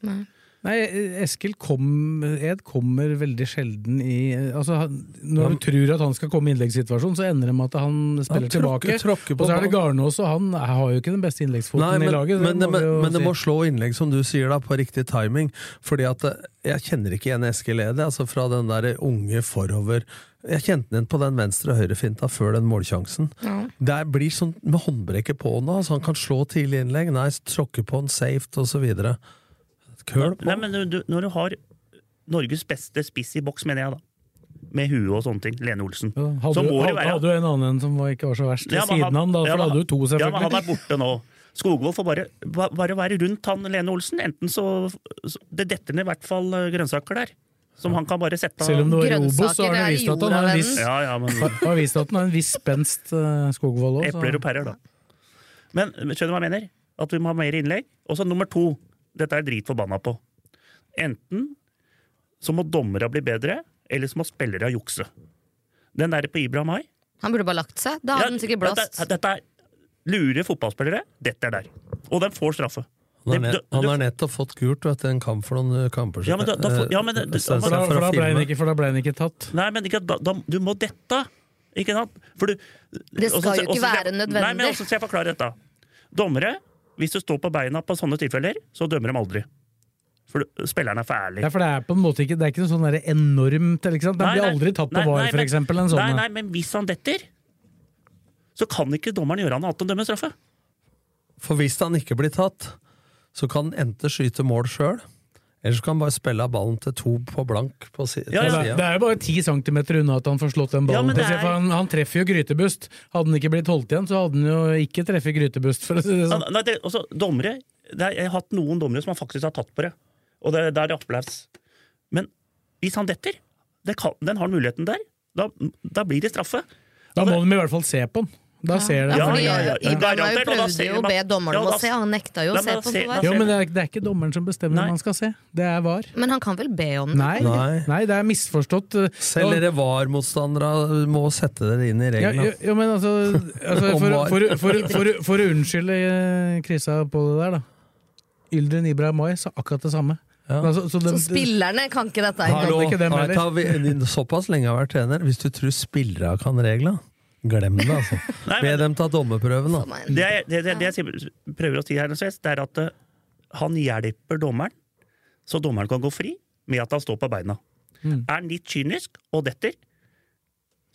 Speaker 3: Nei, Eskil kom, Ed kommer veldig sjelden i altså, han- Når du tror at han skal komme i innleggssituasjonen, så ender det med at han spiller
Speaker 6: tråkker-
Speaker 3: tilbake.
Speaker 6: tråkker på
Speaker 3: og så er det. Garnås, og han har jo ikke den beste innleggsfoten
Speaker 6: Nei, men,
Speaker 3: i laget.
Speaker 6: men, det, men, men det må slå innlegg, som du sier, da, på riktig timing. Fordi at eh, jeg kjenner ikke igjen Eskil Ed, altså fra den der unge forover. Jeg kjente den på den venstre- og høyrefinta før den målsjansen.
Speaker 5: Ja.
Speaker 6: Det blir sånn med håndbrekket på nå, så han kan slå tidlig innlegg. Nei, tråkke på den safe og så videre. Køl på.
Speaker 4: Nei, men du, du, når du har Norges beste spiss i boks, mener jeg, da. Med huet og sånne ting. Lene Olsen.
Speaker 3: Hadde,
Speaker 4: så
Speaker 3: du- hadde,
Speaker 4: være
Speaker 3: hadde du en annen som var, ikke var så verst ved
Speaker 4: Ja,
Speaker 3: siden av han, da,
Speaker 4: ja,
Speaker 3: for da hadde du to,
Speaker 4: selvfølgelig. Ja, men han er borte nå. Skogvold får bare, bare være rundt han Lene Olsen. Enten så, så Det detter ned i hvert fall eh, grønnsaker der. Som han kan bare sette av.
Speaker 3: Selv om det var i Obos, så har han vist at han har en viss,
Speaker 4: Ja, ja, men [laughs]
Speaker 3: har- har vist at han har en viss spenst, uh, Skogvold òg.
Speaker 4: Epler og pærer, da. Men skjønner du hva jeg mener? At vi må ha mer innlegg. Og så nummer to. Dette er jeg dritforbanna på. Enten så må dommerne bli bedre, eller så må spillere jukse. Den der på Ibra Mai
Speaker 5: Han burde bare lagt seg. Da hadde han sikkert blåst.
Speaker 4: Dette, dette er lure fotballspillere. Dette er der. Og den får straffe.
Speaker 6: Han han har nettopp fått gult etter en kamp for noen eh, kamper
Speaker 4: Ja, men da- da ja, men det- det-
Speaker 3: For da, for da ble han ikke, for da ble han ikke tatt.
Speaker 4: Nei, men ikke, da, da, du må dette! Ikke sant? For du,
Speaker 5: Det skal
Speaker 4: også,
Speaker 5: jo ikke
Speaker 4: også,
Speaker 5: være nødvendig.
Speaker 4: Nei, men også skal jeg forklare dette. Dommere, hvis du står på beina på sånne tilfeller, så dømmer de aldri. For spilleren er for ærlig.
Speaker 3: Ja, for det er på en måte ikke Det er ikke noe sånn enormt ikke sant? Den
Speaker 4: Nei,
Speaker 3: blir aldri tatt på
Speaker 4: nei,
Speaker 3: VAR, for eksempel. En sånn,
Speaker 4: Nei, nei, men hvis han detter, så kan ikke dommeren gjøre noe annet enn å dømme straffe.
Speaker 6: For hvis han ikke blir tatt, så kan han enten skyte mål sjøl, eller så kan han bare spille av ballen til to på blank på si
Speaker 3: Ja,
Speaker 6: ja.
Speaker 3: det, er jo bare ti centimeter unna at han får slått den ballen.
Speaker 4: Ja,
Speaker 3: seg,
Speaker 4: er-
Speaker 3: for han, han treffer jo Grytebust. Hadde han ikke blitt holdt igjen, så hadde han jo ikke treffet Grytebust. For å si det sånn.
Speaker 4: Nei, det, også, dommere, det er, Jeg har hatt noen dommere som faktisk har tatt på det, og det, det er applaus. Men hvis han detter, det kan, den har muligheten der, da, da blir det straffe.
Speaker 3: Da må de i hvert fall se på den. Da ser det.
Speaker 5: Ja, fordi
Speaker 4: ja, ja.
Speaker 5: Ibrahim
Speaker 4: Garantert, og da
Speaker 5: prøvde
Speaker 4: ser
Speaker 5: jo å be dommeren om
Speaker 4: Ja,
Speaker 5: å se, han nekta jo å se på
Speaker 4: ser-
Speaker 3: Jo, men det er, det er ikke dommeren som bestemmer
Speaker 4: Nei.
Speaker 3: han skal se. Det er VAR.
Speaker 5: Men han kan vel be om det?
Speaker 3: Nei,
Speaker 6: Nei.
Speaker 3: nei det er misforstått.
Speaker 6: Selv dere VAR-motstandere må sette dere inn i
Speaker 3: Ja,
Speaker 6: reglene.
Speaker 3: jo, jo, men altså, [laughs] altså for, for, for, for, for å unnskylde eh, Krisa på det der, da. Yldren Ibrahim Mai sa akkurat det samme.
Speaker 6: Ja.
Speaker 3: Altså, så de,
Speaker 5: Så spillerne kan ikke dette
Speaker 3: Hallo. ikke dem
Speaker 6: Nei, vi- Såpass lenge har jeg vært trener. Hvis du tror spillere kan reglene, glem det, altså. [laughs]
Speaker 4: Nei,
Speaker 6: Be dem ta dommerprøven, da.
Speaker 4: Det, det, det, det jeg prøver å si her, det er at eh, han hjelper dommeren, så dommeren kan gå fri med at han står på beina.
Speaker 3: Mm.
Speaker 4: Er han litt kynisk og detter,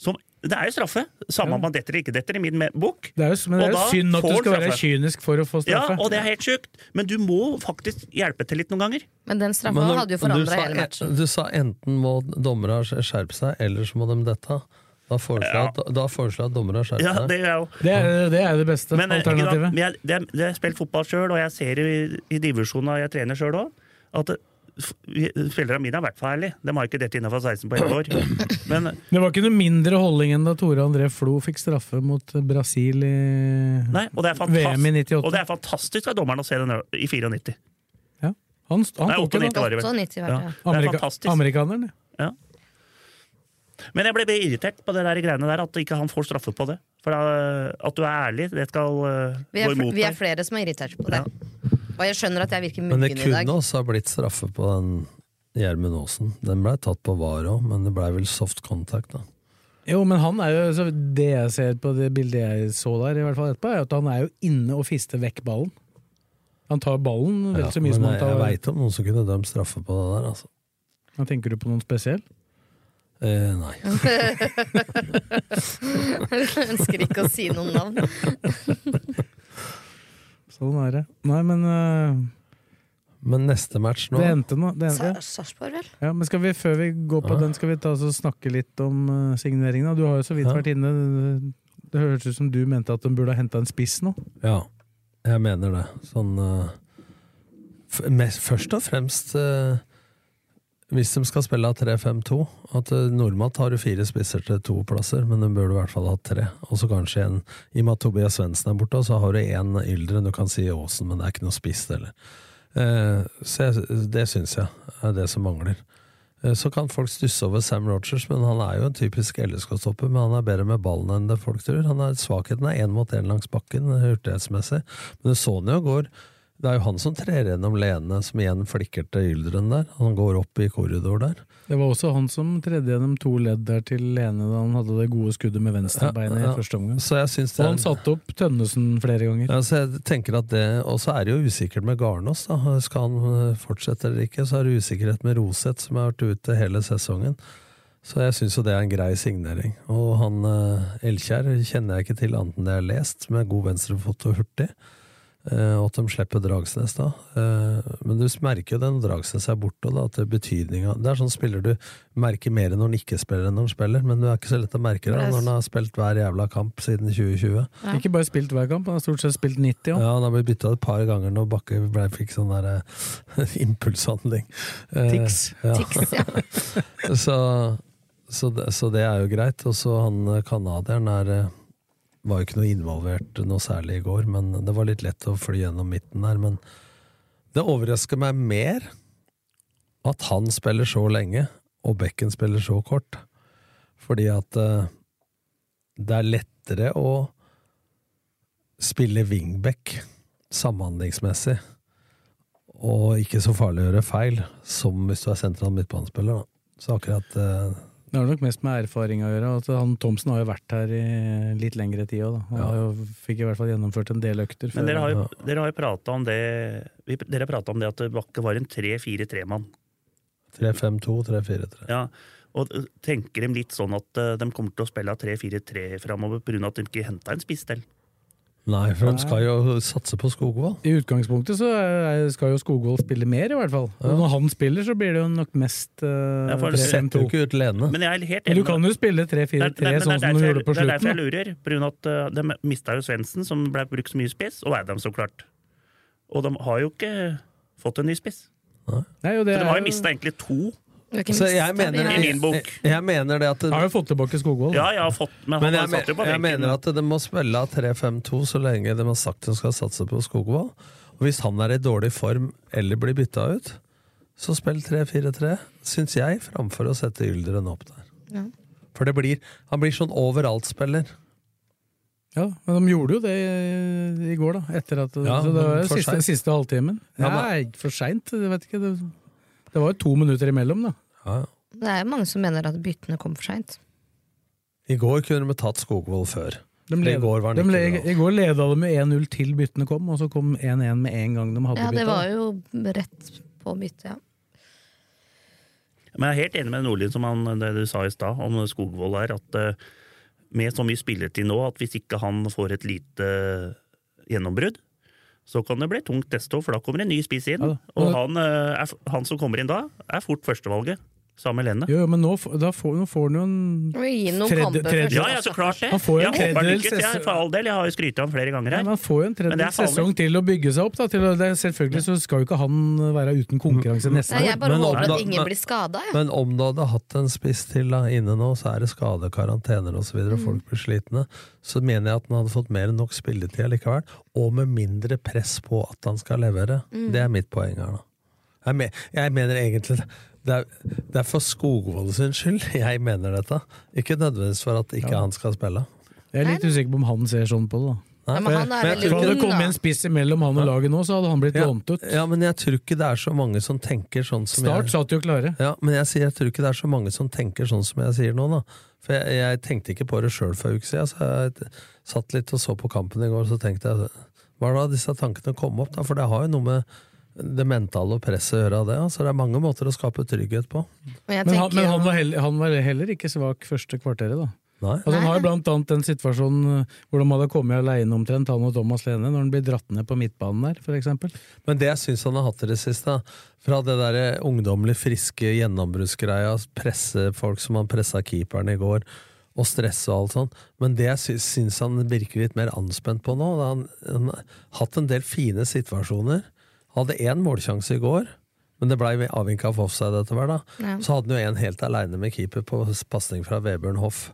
Speaker 4: som, det er jo straffe. Samme om man detter eller ikke detter, i min bok.
Speaker 3: det er jo, men det er jo synd at du skal være kynisk for å få straffe.
Speaker 4: Ja, og det er helt sjukt, men du må faktisk hjelpe til litt noen ganger.
Speaker 5: Men den straffa hadde jo
Speaker 6: du
Speaker 5: forandra hele matchen.
Speaker 6: Du sa enten må dommerne skjerpe seg, eller så må de dette. Da foreslår jeg at, da foreslår jeg at dommere skjerper
Speaker 4: Ja,
Speaker 6: seg.
Speaker 4: det er jo
Speaker 3: Det er det, er det beste
Speaker 4: Men, eh,
Speaker 3: alternativet.
Speaker 4: men jeg, det, jeg har spilt fotball sjøl, og jeg ser i, i divisjonen og jeg trener sjøl òg, at det- spillerne mine er vært for ærlige. De har ikke dette innafor 16 på ett år. [coughs] Men
Speaker 3: Det var ikke noe mindre holdning enn da Tore André Flo fikk straffe mot Brasil i
Speaker 4: Nei, og det er
Speaker 3: VM i 98.
Speaker 4: og det er fantastisk av dommeren å se den i 94.
Speaker 3: Ja. Han, han
Speaker 4: Nei,
Speaker 3: tok den.
Speaker 4: 98 var det vel.
Speaker 5: 98 var det,
Speaker 4: Ja.
Speaker 5: ja.
Speaker 4: Er
Speaker 3: Amerika
Speaker 4: fantastisk.
Speaker 3: amerikaneren, ja.
Speaker 4: Ja. Men jeg ble irritert på det der greiene der, at ikke han får straffe på det. For da, at du er ærlig, det skal uh,
Speaker 5: Vi
Speaker 4: gå imot deg.
Speaker 5: vi er flere som er irritert på det. Og jeg skjønner at jeg virker
Speaker 6: Men i
Speaker 5: muggen i dag.
Speaker 6: kunne også ha blitt straffe på den Gjermund Aasen. Den blei tatt på VAR òg, men det blei vel soft contact, da.
Speaker 3: Jo, men han er jo, så det jeg ser på det bildet jeg så der, i hvert fall etterpå, er at han er jo inne og fister vekk ballen. Han tar ballen vel
Speaker 6: Ja,
Speaker 3: så mye
Speaker 6: men
Speaker 3: som han
Speaker 6: jeg,
Speaker 3: tar
Speaker 6: jeg veit om noen som kunne dømt straffe på det der, altså.
Speaker 3: Hva Tenker du på noen spesiell?
Speaker 6: Eh, nei. [laughs]
Speaker 5: Jeg ønsker ikke å si noen navn. [laughs]
Speaker 3: Sånn er det. Nei, men uh,
Speaker 6: Men neste match nå
Speaker 3: det endte nå. Det endte,
Speaker 5: Sa- Sarpsborg, vel?
Speaker 3: ja, men skal vi, før vi går på
Speaker 6: Ja.
Speaker 3: den, skal vi ta oss og snakke litt om uh, signeringen? Du har jo så vidt
Speaker 6: Ja.
Speaker 3: vært inne. Det høres ut som du mente at de burde ha henta en spiss nå.
Speaker 6: Ja, jeg mener det. Sånn uh, f mest, Først og fremst eh, hvis de skal spille av 3-5-2 At uh, Normalt har du fire spisser til to plasser, men de burde i hvert fall ha tre. Og så kanskje en I og med at Tobias Svendsen er borte, så har du én yldre Du kan si Aasen, men det er ikke noe spiss heller. Eh, så det syns jeg er det som mangler. Eh, Så kan folk stusse over Sam Rogers, men han er jo en typisk LSK-stopper. Men han er bedre med ballen enn det folk tror. Han er, svakheten er én mot én langs bakken, hurtighetsmessig. Men du så han jo går. Det er jo han som trer gjennom Lene, som igjen flikker til Yldren der. Han går opp i korridor der.
Speaker 3: Det var også han som tredde gjennom to ledd der til Lene da han hadde det gode skuddet med venstrebeinet
Speaker 6: Ja, ja.
Speaker 3: i første omgang. Og han satte opp Tønnesen flere ganger.
Speaker 6: Ja, så jeg tenker at det, Og så er det jo usikkert med Garnås. da. Skal han eh, fortsette eller ikke? Så er det usikkerhet med Roseth, som har vært ute hele sesongen. Så jeg syns jo det er en grei signering. Og han eh, Elkjær kjenner jeg ikke til annet enn det jeg har lest, med god venstrefot og hurtig. Eh, og at de slipper Dragsnes da. Eh, men du merker jo det når Dragsnes er borte, da, at det er betydninga Det er sånn spiller du merker mer når han ikke spiller enn når han spiller, men det er ikke så lett å merke det når han har spilt hver jævla kamp siden 2020.
Speaker 3: Ikke bare spilt hver kamp, han har stort sett spilt 90 òg.
Speaker 6: Ja, han har blitt bytta et par ganger når Bakke ble, fikk sånn der eh, [laughs] impulshandling. Eh,
Speaker 3: Tix.
Speaker 6: Ja.
Speaker 5: Tics, ja. [laughs]
Speaker 6: så, så, det, så det er jo greit. Og så han canadieren er var jo ikke noe involvert noe særlig i går, men det var litt lett å fly gjennom midten der. Men det overrasker meg mer at han spiller så lenge, og Bekken spiller så kort. Fordi at uh, det er lettere å spille wingback samhandlingsmessig, og ikke så farlig å gjøre feil, som hvis du er sentral midtbanespiller. Da. Så akkurat eh,
Speaker 3: Det har nok mest med erfaring å gjøre. At han Thomsen har jo vært her i litt lengre tid òg. Han har jo, fikk i hvert fall gjennomført en del økter.
Speaker 4: Men dere har jo, dere har jo prata om det Dere har prata om det at Bakke var en 3-4-3-mann.
Speaker 6: 3-5-2, 3-4-3.
Speaker 4: Ja, og tenker de litt sånn at eh, de kommer til å spille 3-4-3 framover pga. at de ikke henta en spiss til?
Speaker 6: Nei, for de skal jo satse på Skogvold.
Speaker 3: I utgangspunktet så skal jo Skogvold spille mer, i hvert fall. Og når han spiller, så blir det jo nok mest uh,
Speaker 4: Ja,
Speaker 6: setter jo ikke ut Lene.
Speaker 4: Men jeg er helt
Speaker 3: Men du kan jo spille 3-4-3
Speaker 4: Det er- det er-
Speaker 3: sånn som du gjorde på
Speaker 4: slutten. Det er derfor jeg lurer. På at uh, De mista jo Svendsen, som ble brukt så mye spiss, og Adam, så klart. Og de har jo ikke fått en ny spiss.
Speaker 3: Nei,
Speaker 4: Så de har jo- mista egentlig to
Speaker 6: Så jeg mener,
Speaker 4: I min bok.
Speaker 6: jeg, jeg mener det at det,
Speaker 3: Har jo fått tilbake Skogvold.
Speaker 4: Ja, jeg har fått Men
Speaker 6: Men jeg, men- jeg mener at det må spille 3-5-2 så lenge de har sagt de skal satse på Skogvold. Og hvis han er i dårlig form eller blir bytta ut, så spill 3-4-3, syns jeg, framfor å sette Ylderen opp der.
Speaker 5: Ja.
Speaker 6: For det blir, han blir sånn overalt-spiller.
Speaker 3: Ja, men de gjorde jo det i- i går, da. Etter at,
Speaker 6: Ja,
Speaker 3: så det var siste, siste halvtimen.
Speaker 6: Ja,
Speaker 3: Nei, for seint. Vet ikke. Det, det var jo to minutter imellom, da.
Speaker 6: Ja.
Speaker 5: Det er jo mange som mener at byttene kom for seint.
Speaker 6: I går kunne de tatt Skogvold før.
Speaker 3: De
Speaker 6: For I går var
Speaker 3: de
Speaker 6: bra.
Speaker 3: I går leda de med 1-0 til byttene kom, og så kom 1-1 med en gang de hadde
Speaker 5: Ja, det
Speaker 3: bytta.
Speaker 5: var jo rett på byttet, ja.
Speaker 4: Men jeg er helt enig med Nordlien som han, det du sa i stad om Skogvold her, at eh, med så mye spilletid nå, at hvis ikke han får et lite gjennombrudd, så kan det bli tungt neste år, for da kommer en ny spiss inn.
Speaker 3: Ja.
Speaker 4: Og han, eh, er, han som kommer inn da, er fort førstevalget. Sammen Lene.
Speaker 3: Jo, jo, men nå, da får, nå får han jo en Tredje- tredje-
Speaker 4: Ja, ja, så klart det.
Speaker 3: Han får jo
Speaker 4: jeg
Speaker 3: en
Speaker 4: håper
Speaker 3: tredjedel
Speaker 4: lykkes, jeg,
Speaker 3: sesong-
Speaker 4: for all del. Jeg har jo skrytt av ham flere ganger
Speaker 3: ja,
Speaker 4: Men
Speaker 3: han får jo en tredjedel sesong til å bygge seg opp. Da, til det, selvfølgelig så skal jo ikke han være uten konkurranse neste år.
Speaker 5: jeg bare
Speaker 6: Men-
Speaker 5: håper at ingen
Speaker 6: men-
Speaker 5: blir skada, Ja.
Speaker 6: Men om du hadde hatt en spiss til da, inne nå, så er det skade, karantener osv., og, og folk blir slitne, så mener jeg at han hadde fått mer enn nok spilletid likevel, og med mindre press på at han skal levere. Det er mitt poeng her, da. Jeg, me jeg mener egentlig det er, det er for Skogvold sin skyld jeg mener dette, ikke nødvendigvis for at ikke han skal spille.
Speaker 3: Jeg er litt usikker på om han ser sånn på det. da.
Speaker 5: Nei, men han er
Speaker 6: Men jeg
Speaker 5: veldig
Speaker 3: Hadde
Speaker 5: ung,
Speaker 3: det kommet
Speaker 5: da.
Speaker 3: en spiss mellom han og laget nå, så hadde han blitt
Speaker 6: Ja,
Speaker 3: lånt ut.
Speaker 6: ja, men jeg tror ikke det er så mange som tenker sånn som
Speaker 3: Start
Speaker 6: jeg
Speaker 3: satt jo klare.
Speaker 6: Ja, men jeg, sier, jeg tror ikke det er så mange som tenker sånn som jeg sier nå, da. For jeg, jeg tenkte ikke på det sjøl for en uke siden, så jeg t- satt litt og så på kampen i går, så tenkte jeg Hva da disse tankene kom opp, da? For det har jo noe med det mentale og presset gjøre av det. Altså, det er mange måter å skape trygghet på.
Speaker 5: Men
Speaker 3: Men han, men han, var heller, han var heller ikke svak første kvarteret, da.
Speaker 6: Nei.
Speaker 3: Altså, han har jo blant annet den situasjonen eh, hvor de hadde kommet alene omtrent, han og Thomas Lene, når han blir dratt ned på midtbanen der, for eksempel.
Speaker 6: Men det jeg syns han har hatt i det siste, da, fra det der ungdommelig friske gjennombruddsgreia, presse folk som han pressa keeperen i går, og stresse og alt sånt, men det jeg sy- syns han virker litt mer anspent på nå da han, han har hatt en del fine situasjoner. Hadde én målsjanse i går, men det blei avvinka av offside etter hvert.
Speaker 5: Ja.
Speaker 6: Så hadde han jo en helt aleine med keeper på pasning fra Vebjørn Hoff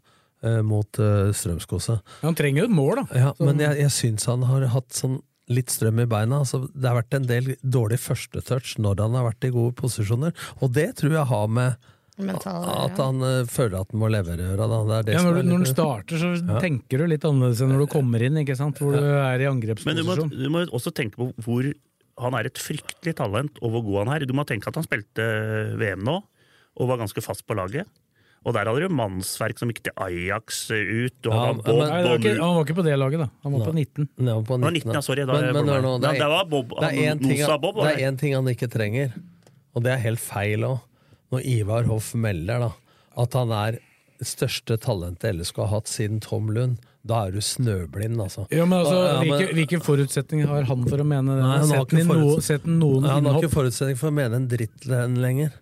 Speaker 6: eh, mot eh, Strømskose.
Speaker 3: Han trenger jo et mål, da.
Speaker 6: Ja,
Speaker 3: Så-
Speaker 6: men jeg, jeg syns han har hatt sånn litt strøm i beina. Altså, det har vært en del dårlig førstetouch når han har vært i gode posisjoner, og det tror jeg har med
Speaker 5: mentale
Speaker 6: at han ja. føler at han må levere. Det er det
Speaker 3: Ja, når, du, når du starter, så
Speaker 6: Ja.
Speaker 3: tenker du litt annerledes enn når du kommer inn, ikke sant? hvor du er i angrepsposisjon.
Speaker 4: Men du må, du må også tenke på hvor han er et fryktelig talent, og hvor god han er. Du må tenke at han spilte VM nå, og var ganske fast på laget. Og der hadde du mannsverk som gikk til Ajax ut. og
Speaker 6: Ja, men-
Speaker 4: Bob,
Speaker 3: Nei, var ikke, han var ikke på det laget, da. Han var på 19.
Speaker 6: Ja, på
Speaker 4: Det var
Speaker 6: 19,
Speaker 4: 19, ja, sorry. Da
Speaker 6: Men, men nå, det
Speaker 4: Ja, det var Bob,
Speaker 6: det er
Speaker 4: han-
Speaker 6: én ting, han- er ting han ikke trenger, og det er helt feil òg. Når Ivar Hoff melder da, at han er største talentet LSK har hatt siden Tom Lund, da er du snøblind, altså.
Speaker 3: Ja, men altså,
Speaker 6: Ja, men-
Speaker 3: hvilke, hvilke forutsetninger har han for å mene det?
Speaker 6: Nei, han har
Speaker 3: den noen
Speaker 6: Ja, han har ikke forutsetning for å mene en dritt lenger.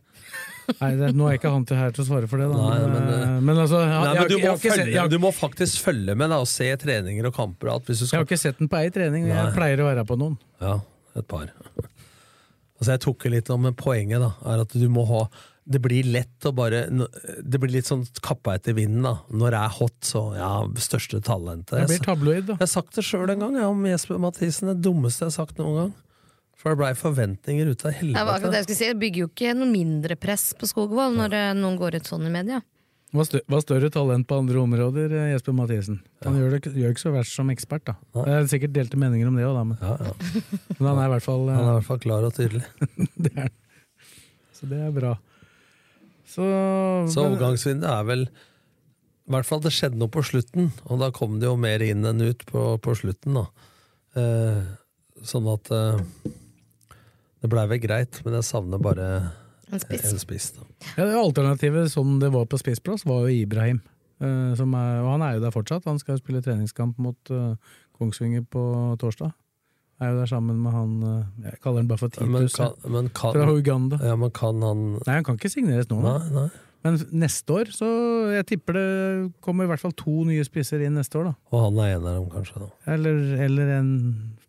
Speaker 3: Nei, det, nå er ikke han til her til å svare for det, da.
Speaker 6: Nei,
Speaker 3: men,
Speaker 6: men,
Speaker 3: eh, men altså,
Speaker 6: Nei,
Speaker 3: jeg,
Speaker 6: du, må følge,
Speaker 3: sett, har-
Speaker 6: du må faktisk følge med da, og se treninger og kamper. du
Speaker 3: jeg har ikke sett den på ei trening. Jeg pleier å være på noen.
Speaker 6: ja, et par. Altså, jeg tok litt om poenget, da, er at du må ha det blir lett å bare Det blir litt sånn kappa etter vinden, da. Når det er hot, så ja, største talentet.
Speaker 3: Det blir tabloid, da.
Speaker 6: jeg har sagt det sjøl en gang, ja, om Jesper Mathisen. Det dummeste jeg har sagt noen gang. For det blei forventninger ut av
Speaker 5: Det var akkurat det jeg skulle si. Det bygger jo ikke noe mindre press på Skogvold når ja. noen går ut sånn i media.
Speaker 3: Var, var større talent på andre områder, eh, Jesper Mathisen. Han gjør, det, ikke- gjør ikke så verst som ekspert, da. Det er sikkert delte meninger om det òg, da. Men,
Speaker 6: Ja, ja. [laughs]
Speaker 3: men han er i hvert fall eh,
Speaker 6: Han er i hvert fall klar og tydelig. [laughs]
Speaker 3: det er, Så det er bra. Så,
Speaker 6: Så overgangsvinduet er vel I hvert fall det skjedde noe på slutten, og da kom det jo mer inn enn ut på, på slutten, da. Eh, sånn at eh, Det blei vel greit, men jeg savner bare
Speaker 5: En spiss.
Speaker 6: en spiss. Da.
Speaker 3: Ja, det Alternativet som det var på spissplass, var jo Ibrahim. Eh, som er, og han er jo der fortsatt. Han skal jo spille treningskamp mot eh, Kongsvinger på torsdag. Er jo der sammen med han eh, Jeg kaller han bare for
Speaker 6: Men
Speaker 3: Titus.
Speaker 6: kan, men kan,
Speaker 3: fra Uganda.
Speaker 6: ja, men kan han
Speaker 3: Nei, han kan ikke signeres nå.
Speaker 6: Nei, nei.
Speaker 3: Men neste år, så jeg tipper det kommer i hvert fall to nye spisser inn neste år. da.
Speaker 6: Og han er en av dem, kanskje. da
Speaker 3: Eller, eller en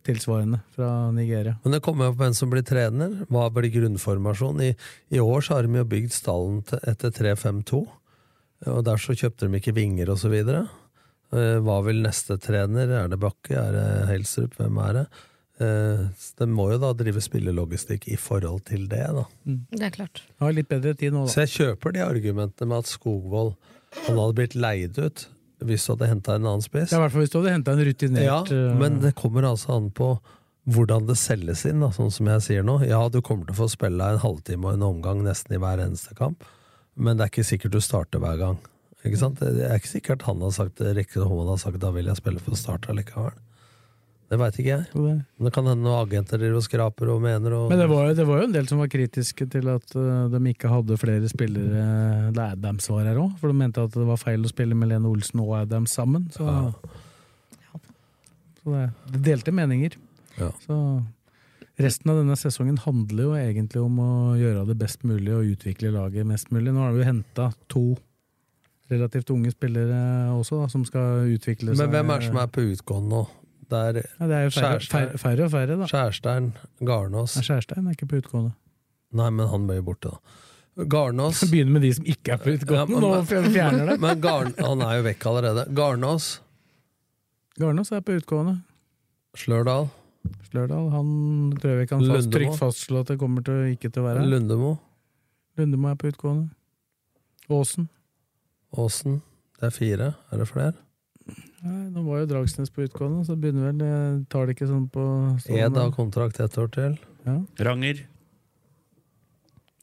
Speaker 3: tilsvarende fra Nigeria.
Speaker 6: Men det kommer jo på hvem som blir trener. Hva blir grunnformasjon? I, I, år så har de jo bygd stallen til, etter 3-5-2, og der så kjøpte de ikke vinger og så videre. Eh, Hva vil neste trener? Er det Bakke? Er det Helsrup? Hvem er det? Eh, det må jo da drive spillelogistikk i forhold til det, da.
Speaker 5: Det er klart.
Speaker 3: Har litt bedre tid nå, da.
Speaker 6: Så jeg kjøper de argumentene med at Skogvold han hadde blitt leid ut hvis du hadde henta en annen spiss.
Speaker 3: Ja, I hvert fall hvis du hadde henta en rutinert
Speaker 6: Ja,
Speaker 3: eh,
Speaker 6: men det kommer altså an på hvordan det selges inn, da, sånn som jeg sier nå. Ja, du kommer til å få spille en halvtime og en omgang nesten i hver eneste kamp, men det er ikke sikkert du starter hver gang. Ikke sant? Det er ikke sikkert han har sagt det riktige, og hun har sagt da vil jeg spille for start allikevel. Det veit ikke jeg. Men det kan hende noen agenter driver og skraper og mener og
Speaker 3: Men det var, jo- det var jo en del som var kritiske til at eh, de ikke hadde flere spillere da Adams var her òg, for de mente at det var feil å spille med Lene Olsen og Adams sammen. Så, så det, det delte meninger.
Speaker 6: Ja.
Speaker 3: Så resten av denne sesongen handler jo egentlig om å gjøre det best mulig og utvikle laget mest mulig. Nå har vi jo henta to relativt unge spillere også, da, som skal utvikle seg.
Speaker 6: Men hvem er det som er på utgående nå? Det er,
Speaker 3: Ja, det er jo færre, færre, færre og færre, da.
Speaker 6: Skjærstein, Garnås
Speaker 3: Nei, Skjærstein er ikke på utgående.
Speaker 6: Nei, men han bøyer borte, da. Garnås [laughs]
Speaker 3: Begynner med de som ikke er på utgående, nå fjerner det. [laughs]
Speaker 6: Men Garn, han er jo vekk allerede. Garnås,
Speaker 3: Garnås er på utgående.
Speaker 6: Slørdal,
Speaker 3: Slørdal, han tror jeg vi kan fast, trygt fastslå at det kommer til ikke til å være her.
Speaker 6: Lundemo,
Speaker 3: Lundemo er på utgående. Åsen.
Speaker 6: Åsen. Det er fire. Er det flere?
Speaker 3: Nei, nå var jo Dragsnes på utgående, så begynner vel jeg tar det ikke sånn på
Speaker 6: Ed har kontrakt ett år til.
Speaker 3: Ja.
Speaker 4: Ranger.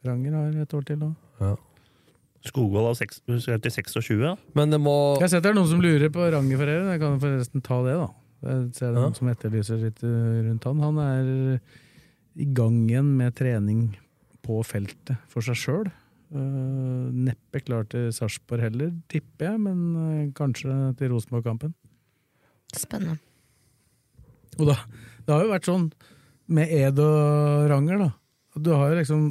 Speaker 3: Ranger har et år til òg.
Speaker 6: Ja.
Speaker 4: Skogvold har seks- skal til 26. ja.
Speaker 6: Men det må
Speaker 3: Jeg ser at det er noen som lurer på Ranger for dere. Jeg kan forresten ta det, da. Jeg ser det er
Speaker 6: Ja.
Speaker 3: noen som etterlyser litt uh, rundt han. Han er i gang igjen med trening på feltet for seg sjøl. Neppe klar til Sarpsborg heller, tipper jeg, men uh, kanskje til Rosenborg-kampen.
Speaker 5: Spennende.
Speaker 3: Og da, det har jo vært sånn med Ed og Ranger, da. Du har jo liksom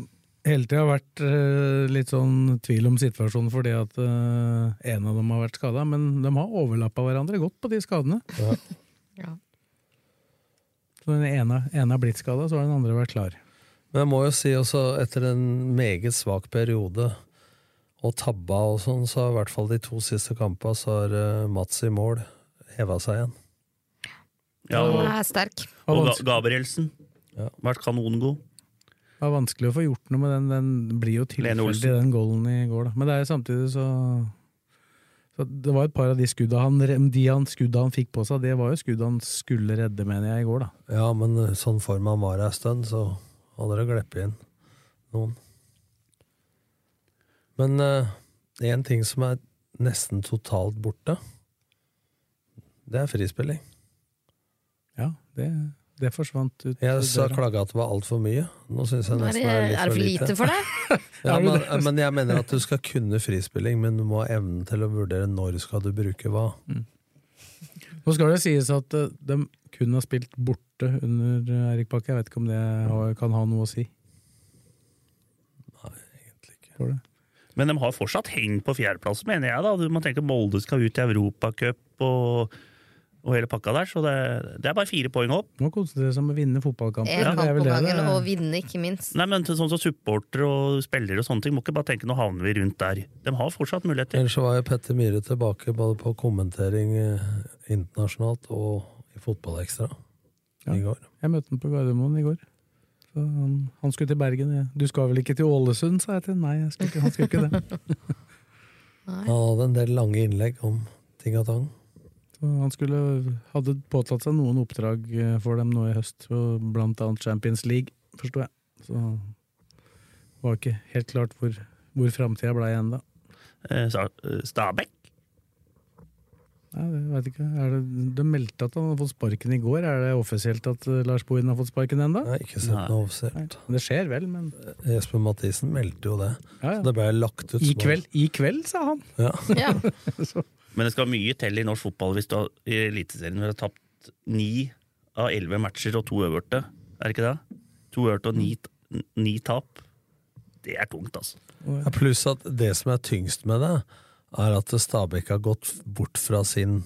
Speaker 3: hele tida vært eh, litt sånn tvil om situasjonen fordi at eh, en av dem har vært skada, men de har overlappa hverandre godt på de skadene.
Speaker 5: Ja.
Speaker 3: Så den ene, ene har blitt skada, så har den andre vært klar.
Speaker 6: Men jeg må jo si også, etter en meget svak periode og tabba og sånn, så i hvert fall de to siste kampene så har eh, Mats i mål heva seg igjen.
Speaker 4: Ja, og,
Speaker 5: Han er sterk.
Speaker 4: og Gabrielsen.
Speaker 6: Ja.
Speaker 4: Vært kanongod.
Speaker 3: Det var vanskelig å få gjort noe med den. Den blir jo tilfeldig, den goalen i går. Da. Men det er samtidig så, så Det var et par av de skudda han, de han, skudda han fikk på seg, det var jo skudd han skulle redde, mener jeg, i går. da.
Speaker 6: Ja, men eh, sånn form han var ei stund, så hadde det gleppet inn noen. Men én ting som er nesten totalt borte, det er frispilling.
Speaker 3: Ja, det, det forsvant ut
Speaker 6: Jeg sa klaga at det var altfor mye. Nå syns jeg nesten
Speaker 5: det,
Speaker 6: er litt
Speaker 5: er det for lite for deg? [laughs]
Speaker 6: Ja, men, men jeg mener at du skal kunne frispilling, men du må ha evnen til å vurdere når skal du bruke hva.
Speaker 3: Nå skal det sies at eh, de kun har spilt borte under Eirik Erik Bakke. Jeg vet ikke om det kan ha noe å si.
Speaker 6: Nei, egentlig ikke.
Speaker 3: For det.
Speaker 4: Men de har fortsatt hengt på fjerdeplass, mener jeg. da. Du må tenke Molde skal ut i Europacup og, og hele pakka der. Så det, det er bare fire poeng opp.
Speaker 3: Må konsentrere seg om å vinne fotballkamper. Er
Speaker 5: kamp på gangen, og vinne, ikke minst.
Speaker 4: Nei, men sånn som supportere og spillere og sånne ting, må ikke bare tenke nå havner vi rundt der. De har fortsatt muligheter.
Speaker 6: Ellers var jo Petter Myhre tilbake både på kommentering eh, internasjonalt og i Fotballekstra
Speaker 3: Ja.
Speaker 6: i går.
Speaker 3: Jeg møtte ham på Gardermoen i går. Så han, han skulle til Bergen. Ja. Du skal vel ikke til Ålesund, sa jeg til. Nei, jeg skulle ikke, han skulle ikke det. [laughs]
Speaker 6: Han hadde en del lange innlegg om ting og tang.
Speaker 3: Han skulle, hadde påtatt seg noen oppdrag eh, for dem nå i høst, blant annet Champions League, forsto jeg. Så det var ikke helt klart hvor, hvor framtida blei ennå.
Speaker 4: Eh, eh, Stabæk?
Speaker 3: Nei, det vet ikke. Er det, de meldte at han hadde fått sparken i går. Er det offisielt at eh, Lars Bohin har fått sparken ennå?
Speaker 6: Ikke sett noe offisielt.
Speaker 3: Det skjer vel, men
Speaker 6: Jesper Mathisen meldte jo det.
Speaker 3: ja,
Speaker 6: Så det ble lagt ut
Speaker 3: I kveld, I kveld, sa han!
Speaker 6: Ja.
Speaker 5: Ja. [laughs]
Speaker 4: Men det skal mye til i norsk fotball hvis du har, i Eliteserien har tapt ni av elleve matcher og to øverte. Er det ikke det? To øverte og ni, ni tap. Det er tungt, altså.
Speaker 6: Ja, Pluss at det som er tyngst med det, er at Stabæk har gått bort fra sin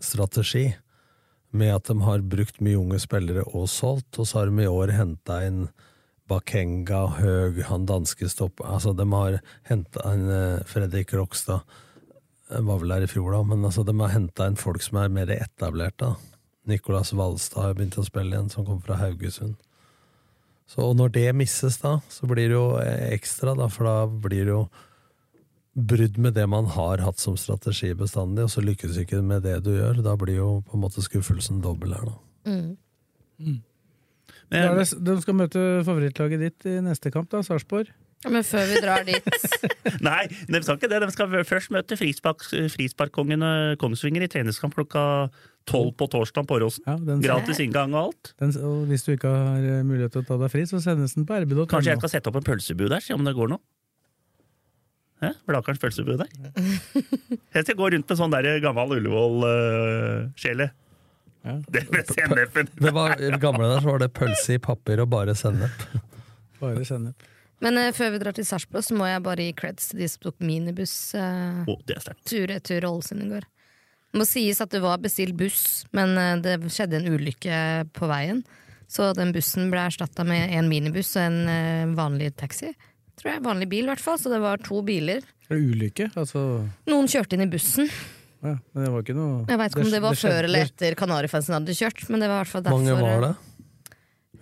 Speaker 6: strategi med at de har brukt mye unge spillere og solgt, og så har de i år henta inn Bakenga, Høg, han danske stopp... Altså, de har henta inn eh, Fredrik Rokstad. Var vel her i fjor, da, men altså, de har henta inn folk som er mer etablerte. da. Nicolas Valstad har begynt å spille igjen, som kommer fra Haugesund. Så og når det misses, da, så blir det jo eh, ekstra, da, for da blir det jo brudd med det man har hatt som strategi bestandig, og så lykkes ikke med det du gjør. Da blir jo på en måte skuffelsen dobbel her, da.
Speaker 5: Mm.
Speaker 3: Mm. Men, det, de skal møte favorittlaget ditt i neste kamp, da, Sarpsborg.
Speaker 5: Men før vi drar dit [laughs]
Speaker 4: Nei, de skal ikke det. De skal først møte frispark, frisparkkongen Kongsvinger i treningskamp klokka tolv på torsdag på Åråsen.
Speaker 3: Ja,
Speaker 4: Gratis inngang og alt.
Speaker 3: Den, og hvis du ikke har eh, mulighet til å ta deg fri, så sendes den på rb.no.
Speaker 4: Kanskje jeg skal sette opp en pølsebu der, se om det går noe? Blakerens pølsebu der? [laughs] Jeg skal gå rundt med sånn der gammel Ullevål-sjele. Det med sennepen.
Speaker 6: Det var, I det gamle der så var det pølse i papir og bare sennep. [laughs]
Speaker 3: Bare sennep.
Speaker 5: Men uh, før vi drar til Sarpsborg, så må jeg bare gi creds til de som tok minibuss uh,
Speaker 4: oh,
Speaker 5: tur-retur Ålesund i går. Det må sies at det var bestilt buss, men uh, det skjedde en ulykke på veien. Så den bussen ble erstatta med en minibuss og en uh, vanlig taxi. Tror jeg, Vanlig bil, i hvert fall. Så det var to biler.
Speaker 3: Er det ulykke? Altså
Speaker 5: Noen kjørte inn i bussen.
Speaker 3: ja, Men det var ikke noe
Speaker 5: Jeg veit ikke om det var
Speaker 3: skjedde-
Speaker 5: før eller etter Kanarifansen hadde kjørt, men det var i hvert fall derfor.
Speaker 6: mange var det?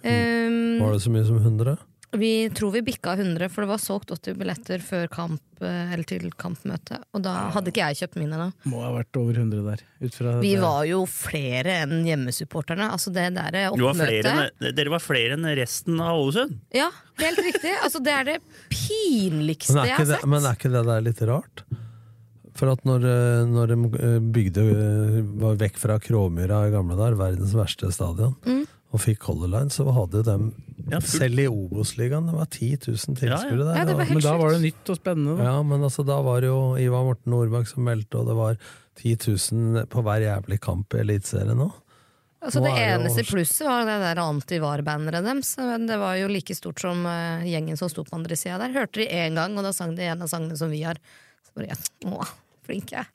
Speaker 5: Um,
Speaker 6: Var det så mye som 100?
Speaker 5: Vi tror vi bikka 100, for det var solgt 80 billetter før kamp, eh, eller til kampmøte. Og da hadde ikke jeg kjøpt mine da.
Speaker 3: Må ha vært over 100 der. Ut fra
Speaker 5: Vi
Speaker 3: det-
Speaker 5: var jo flere enn hjemmesupporterne. Altså det der
Speaker 4: Du var
Speaker 5: oppmøtet
Speaker 4: dere var flere enn resten av Ålesund.
Speaker 5: Ja, helt riktig. Altså det er det pinligste
Speaker 6: er,
Speaker 5: jeg har
Speaker 6: det,
Speaker 5: sett.
Speaker 6: men er ikke det der litt rart? For at når, eh, når de eh, bygde eh, var vekk fra Kråmyra i gamle dager, verdens verste stadion,
Speaker 5: Mm.
Speaker 6: Og fikk Color Line, så hadde de
Speaker 4: Ja.
Speaker 6: Selv i Obos-ligaen, det var 10 000 tilskuere der.
Speaker 5: Ja, det var helt
Speaker 3: Men da var det nytt og spennende. Da.
Speaker 6: Ja, men altså, da var det jo Ivar Morten Nordbakk som meldte, og det var 10 000 på hver jævlig kamp i Eliteserien nå.
Speaker 5: Altså
Speaker 6: Nå
Speaker 5: det
Speaker 6: eneste jo-
Speaker 5: plusset var det der anti-var-banneret deres. Det var jo like stort som eh, gjengen som sto på andre sida der. Hørte de én gang, og da sang de en av sangene som vi har. Så bare, å, flinke.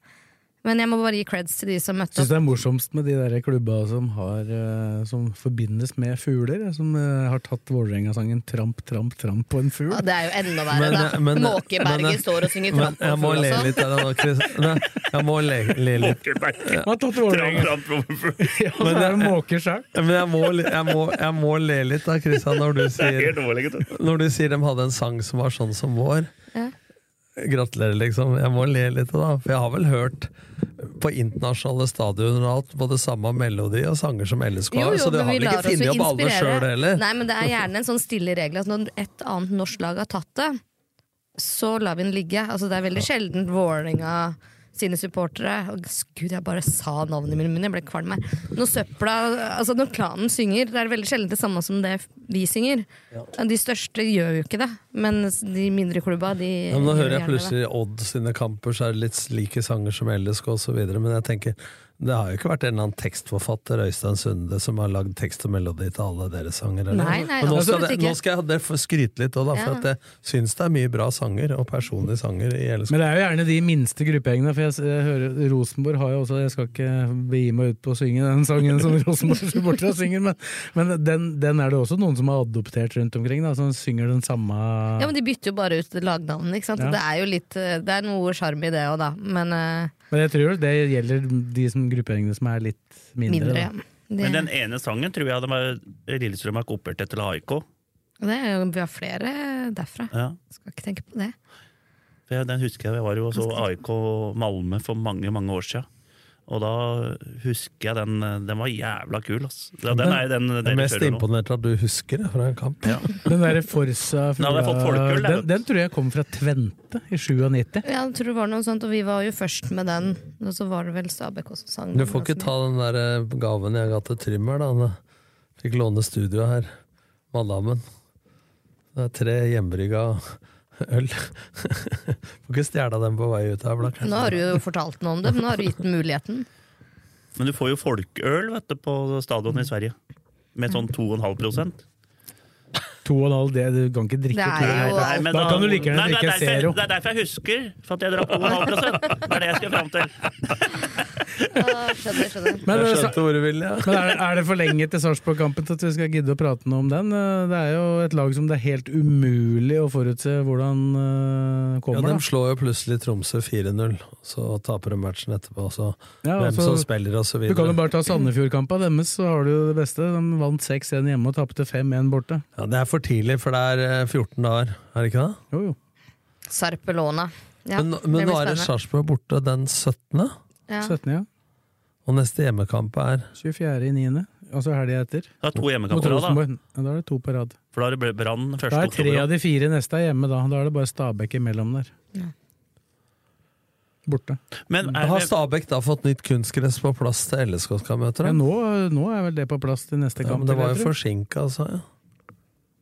Speaker 5: Men jeg må bare gi creds til de som møtte
Speaker 3: Syns
Speaker 5: opp.
Speaker 3: det er morsomst med de der klubba som, har, eh, som forbindes med fugler. eh, Som eh, har tatt Vålerenga-sangen 'Tramp, tramp, tramp' på en fugl.
Speaker 5: Ja, det er jo enda verre,
Speaker 6: Men,
Speaker 5: da.
Speaker 6: men-
Speaker 5: Måkeberget
Speaker 6: men-
Speaker 5: står og synger tramp
Speaker 6: på
Speaker 5: en
Speaker 6: fugl
Speaker 5: fugl
Speaker 6: Jeg
Speaker 5: må le
Speaker 6: litt av det nå, Chris. Jeg må le, le litt.
Speaker 3: Måkeberg, har tatt Vålerenga.
Speaker 4: Tramp, tramp, på
Speaker 3: en fugl. [laughs] er det måker sjøl.
Speaker 6: Men jeg må, jeg, må, jeg må le litt da, Christian, når du
Speaker 4: er
Speaker 6: sier. Når du sier de hadde en sang som var sånn som vår.
Speaker 5: Ja.
Speaker 6: Gratulerer, liksom. Jeg må le litt, da. For jeg har vel hørt på internasjonale stadioner og alt både samme melodi og sanger som LSK har, så du har vel ikke funnet opp alle sjøl heller?
Speaker 5: Nei, men det er gjerne en sånn stille regel at når et annet norsk lag har tatt det, så lar vi den ligge. Altså, det er veldig sjelden Vålerenga sine supportere og Gud, jeg bare sa navnet i min munn, jeg ble kvalm her. Når søpla Altså, når klanen synger, det er veldig sjelden det samme som det vi synger. De største gjør jo ikke det, men de mindre klubba, de
Speaker 6: Ja, men nå hører jeg plutselig Odd sine kamper, så er det litt like sanger som LSK osv. Men jeg tenker, det har jo ikke vært en eller annen tekstforfatter, Øystein Sunde, som har lagd tekst og melodi til alle deres sanger? Eller?
Speaker 5: Nei, nei,
Speaker 6: Men nå skal, det, nå skal jeg det få skryte litt òg, for
Speaker 5: Ja.
Speaker 6: at jeg syns det er mye bra sanger, og personlige sanger i LSK.
Speaker 3: Men det er jo gjerne de minste gruppegjengene, for jeg, jeg hører Rosenborg har jo også Jeg skal ikke begi meg ut på å synge den sangen som [laughs] Rosenborg-supporterne [laughs] synger, men, men den, den er det også noen som har adoptert rundt omkring, da, som synger den samme
Speaker 5: Ja, men De bytter jo bare ut lagnavnene. ikke sant?
Speaker 3: Ja.
Speaker 5: Det er jo litt eh, Det er noe sjarm i det òg, da. Men eh,
Speaker 3: Men jeg tror det gjelder de som gruppegjengene som er litt mindre.
Speaker 5: mindre.
Speaker 3: da.
Speaker 5: ja. Det,
Speaker 4: Men den ene sangen tror jeg de Lillestrøm har kopiert etter AIK.
Speaker 5: det er jo, vi har flere derfra.
Speaker 4: Ja.
Speaker 5: Skal ikke tenke på det.
Speaker 4: Den husker jeg, jeg var jo og så AIK Malmö for mange mange år siden. Og da husker jeg den Den var jævla kul, altså. Ja, Den er den
Speaker 6: Jeg er mest imponert at du husker det fra en kamp. [laughs]
Speaker 3: Den derre Forsa
Speaker 4: fra, jeg
Speaker 3: den, den tror jeg kom fra Tvente i 97.
Speaker 5: Ja, jeg tror det var noe sånt, og vi var jo først med den. Og så var det vel Stabæk også sang
Speaker 6: Du får ikke ta den der eh, gaven jeg ga til Trymmer, da. Han fikk låne studioet her. Madammen. Det er tre hjemmebrygga øl. [laughs] får ikke stjele dem på vei ut her.
Speaker 5: Nå har du jo fortalt noe om det, men nå har du gitt den muligheten.
Speaker 4: Men du får jo folkeøl vet du, på stadionet i Sverige. Med sånn 2,5
Speaker 3: To og en halv, det, du kan ikke drikke
Speaker 5: Det er
Speaker 3: to.
Speaker 5: jo-
Speaker 3: Nei,
Speaker 4: Nei, men
Speaker 3: da, kan du like gjerne
Speaker 4: er
Speaker 3: drikke
Speaker 4: derfor,
Speaker 3: Zero.
Speaker 4: det er derfor jeg husker, for at jeg drakk 2,5 Det er det jeg skal fram til.
Speaker 5: Ah, skjønner, skjønner.
Speaker 3: Men,
Speaker 6: Jeg
Speaker 3: eh,
Speaker 6: skjønte hvor du vil, ja.
Speaker 3: Men er, er det for lenge til Sarpsborg-kampen til at vi skal gidde å prate noe om den? Eh, Det er jo et lag som det er helt umulig å forutse hvordan kommer.
Speaker 6: Ja. De slår jo plutselig Tromsø 4-0, så taper de matchen etterpå. Så
Speaker 3: Ja,
Speaker 6: hvem
Speaker 3: altså,
Speaker 6: som spiller og så videre.
Speaker 3: Du kan jo bare ta Sandefjord-kampa deres, så har du jo det beste. De vant 6-1 hjemme og tapte 5-1 borte.
Speaker 6: Ja, det er for tidlig, for det er eh, 14 dager, er det ikke det?
Speaker 3: Jo, jo.
Speaker 5: Sarpelona. Ja,
Speaker 6: men men nå er det. Sarpsborg borte den 17.,
Speaker 5: Ja.
Speaker 3: 17, ja.
Speaker 6: og neste hjemmekamp er
Speaker 3: 24. i 9. Altså helga etter.
Speaker 4: Det er to hjemmekamper da, da.
Speaker 3: Ja, da er det to på rad.
Speaker 4: For da er det Brann første
Speaker 3: Da er tre
Speaker 4: oktober.
Speaker 3: av de fire neste er hjemme, da. Da er det bare Stabæk imellom der.
Speaker 5: Ja.
Speaker 3: Borte.
Speaker 4: Men er
Speaker 6: Har Stabæk da fått nytt kunstgress på plass til LSK skal møte?
Speaker 3: Ja, nå, nå er vel det på plass til neste
Speaker 6: Ja,
Speaker 3: kamp.
Speaker 6: men det var jo forsinka, altså. Ja.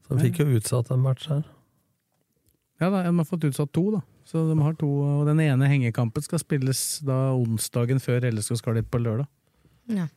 Speaker 6: Så de fikk jo utsatt en match her.
Speaker 3: Ja, da, De har fått utsatt to, da. Så de har to, og Den ene hengekampen skal spilles da onsdagen før LSK skal dit på lørdag.
Speaker 5: Ja.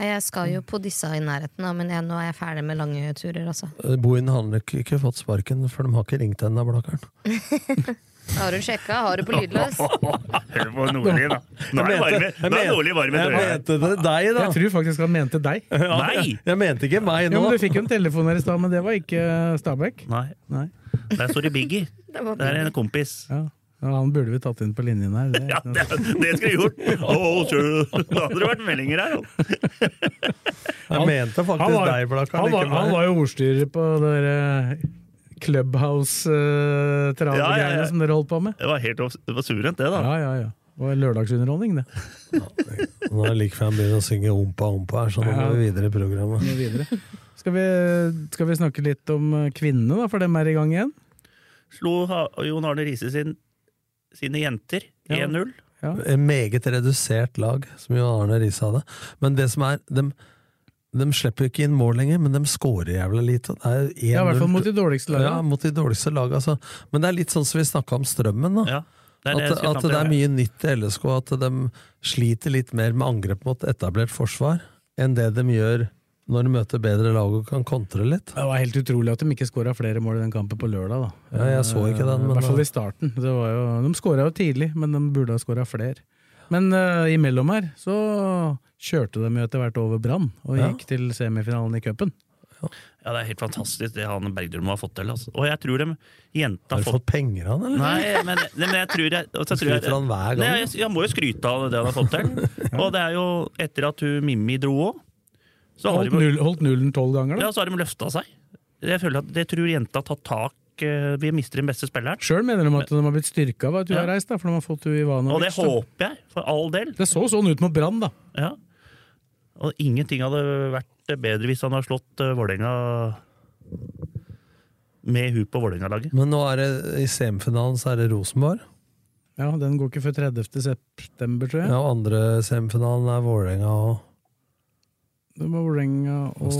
Speaker 5: Jeg skal jo på disse i nærheten, men jeg, nå er jeg ferdig med lange turer. Altså.
Speaker 6: Bohin har nok ikke fått sparken, for de har ikke ringt ennå, Blakkaren. [laughs]
Speaker 5: Har du sjekka? Har du på lydløs? [laughs]
Speaker 4: Hør på Nordli, da. Nå er, det Nordli varm i
Speaker 6: Jeg mente det deg, da!
Speaker 3: Jeg tror faktisk han mente deg.
Speaker 4: Nei!
Speaker 6: Jeg mente ikke meg
Speaker 3: nå.
Speaker 6: nå.
Speaker 3: men Du fikk jo en telefon her i stad, men det var ikke Stabæk.
Speaker 4: Nei.
Speaker 3: Nei.
Speaker 4: Der er Sorry Biggie. [laughs]
Speaker 5: Det
Speaker 4: Det er en kompis.
Speaker 3: Ja. Ja, Han burde vi tatt inn på linjen her. Det,
Speaker 4: Ja, det, det skulle jeg gjort! Oh, sure. Da hadde det vært meldinger her. jo. [laughs]
Speaker 6: Jeg mente faktisk
Speaker 3: Han var-
Speaker 6: deg, Blakka.
Speaker 3: han, han,
Speaker 6: han
Speaker 3: var jo ordstyrer på det der Clubhouse-travegreiene
Speaker 4: Ja, ja, ja.
Speaker 3: som dere holdt på med.
Speaker 4: Det var helt det var surent, det, da.
Speaker 3: Ja, ja, ja. Det var lørdagsunderholdning, det.
Speaker 6: Nå er det like før han begynner å synge Ompa Ompa her, så nå må
Speaker 3: Ja.
Speaker 6: vi videre i programmet.
Speaker 3: Nå videre. Skal vi, skal vi snakke litt om eh, kvinnene, da, for dem er i gang igjen?
Speaker 4: Slo ha- Jon Arne Riise sin, sine jenter 1-0.
Speaker 3: Ja.
Speaker 6: En meget redusert lag, som Jon Arne Riise hadde. Men det som er de, de slipper ikke inn mål lenger, men de skårer jævla lite. Det er
Speaker 3: Ja, I hvert fall mot de dårligste lagene.
Speaker 6: Ja, mot de dårligste lagene. Altså. Men det er litt sånn som vi snakka om Strømmen. da
Speaker 4: Ja, det det
Speaker 6: At, at det er mye nytt i LSK, at de sliter litt mer med angrep mot etablert forsvar enn det de gjør når de møter bedre lag og kan kontre litt.
Speaker 3: Det var helt utrolig at de ikke skåra flere mål i den kampen på lørdag. da.
Speaker 6: Ja, jeg så ikke den,
Speaker 3: Eh,
Speaker 6: men-
Speaker 3: I hvert fall i starten. Det var jo, de skåra jo tidlig, men de burde ha skåra flere. Men uh, imellom her så kjørte de jo etter hvert over Brann, og
Speaker 6: Ja.
Speaker 3: gikk til semifinalen i cupen.
Speaker 4: Ja, det er helt fantastisk det han Bergdølmo har fått til. Altså. Og jeg tror de jenta
Speaker 6: Har du
Speaker 4: fått
Speaker 6: fått penger av han, eller?
Speaker 4: Nei, men, nei, men jeg tror jeg, og så tror jeg,
Speaker 6: Skryter han hver gang?
Speaker 4: Nei, jeg, jeg må jo skryte av det han har fått til. [laughs] Og det er jo etter at hun Mimmi dro òg, så har
Speaker 3: Holdt,
Speaker 4: de,
Speaker 3: null, holdt nullen tolv ganger, da.
Speaker 4: ja, så har de løfta seg. Jeg føler at det tror jenta har tatt tak eh, Vi mister den beste spilleren.
Speaker 3: Sjøl mener de at de har blitt styrka av at du
Speaker 4: Ja.
Speaker 3: har reist, da, for de har fått Ivanovic.
Speaker 4: Og det håper jeg, for all del.
Speaker 3: Det så sånn ut mot Brann, da.
Speaker 4: Ja. Og ingenting hadde vært bedre hvis han hadde slått uh, Vålerenga med hun på Vålerenga-laget.
Speaker 6: Men nå er det i semifinalen så er det Rosenborg.
Speaker 3: Ja, Den går ikke før 30. september, tror jeg.
Speaker 6: Ja, og andre semifinalen er Vålerenga og
Speaker 3: Det var Vålerenga og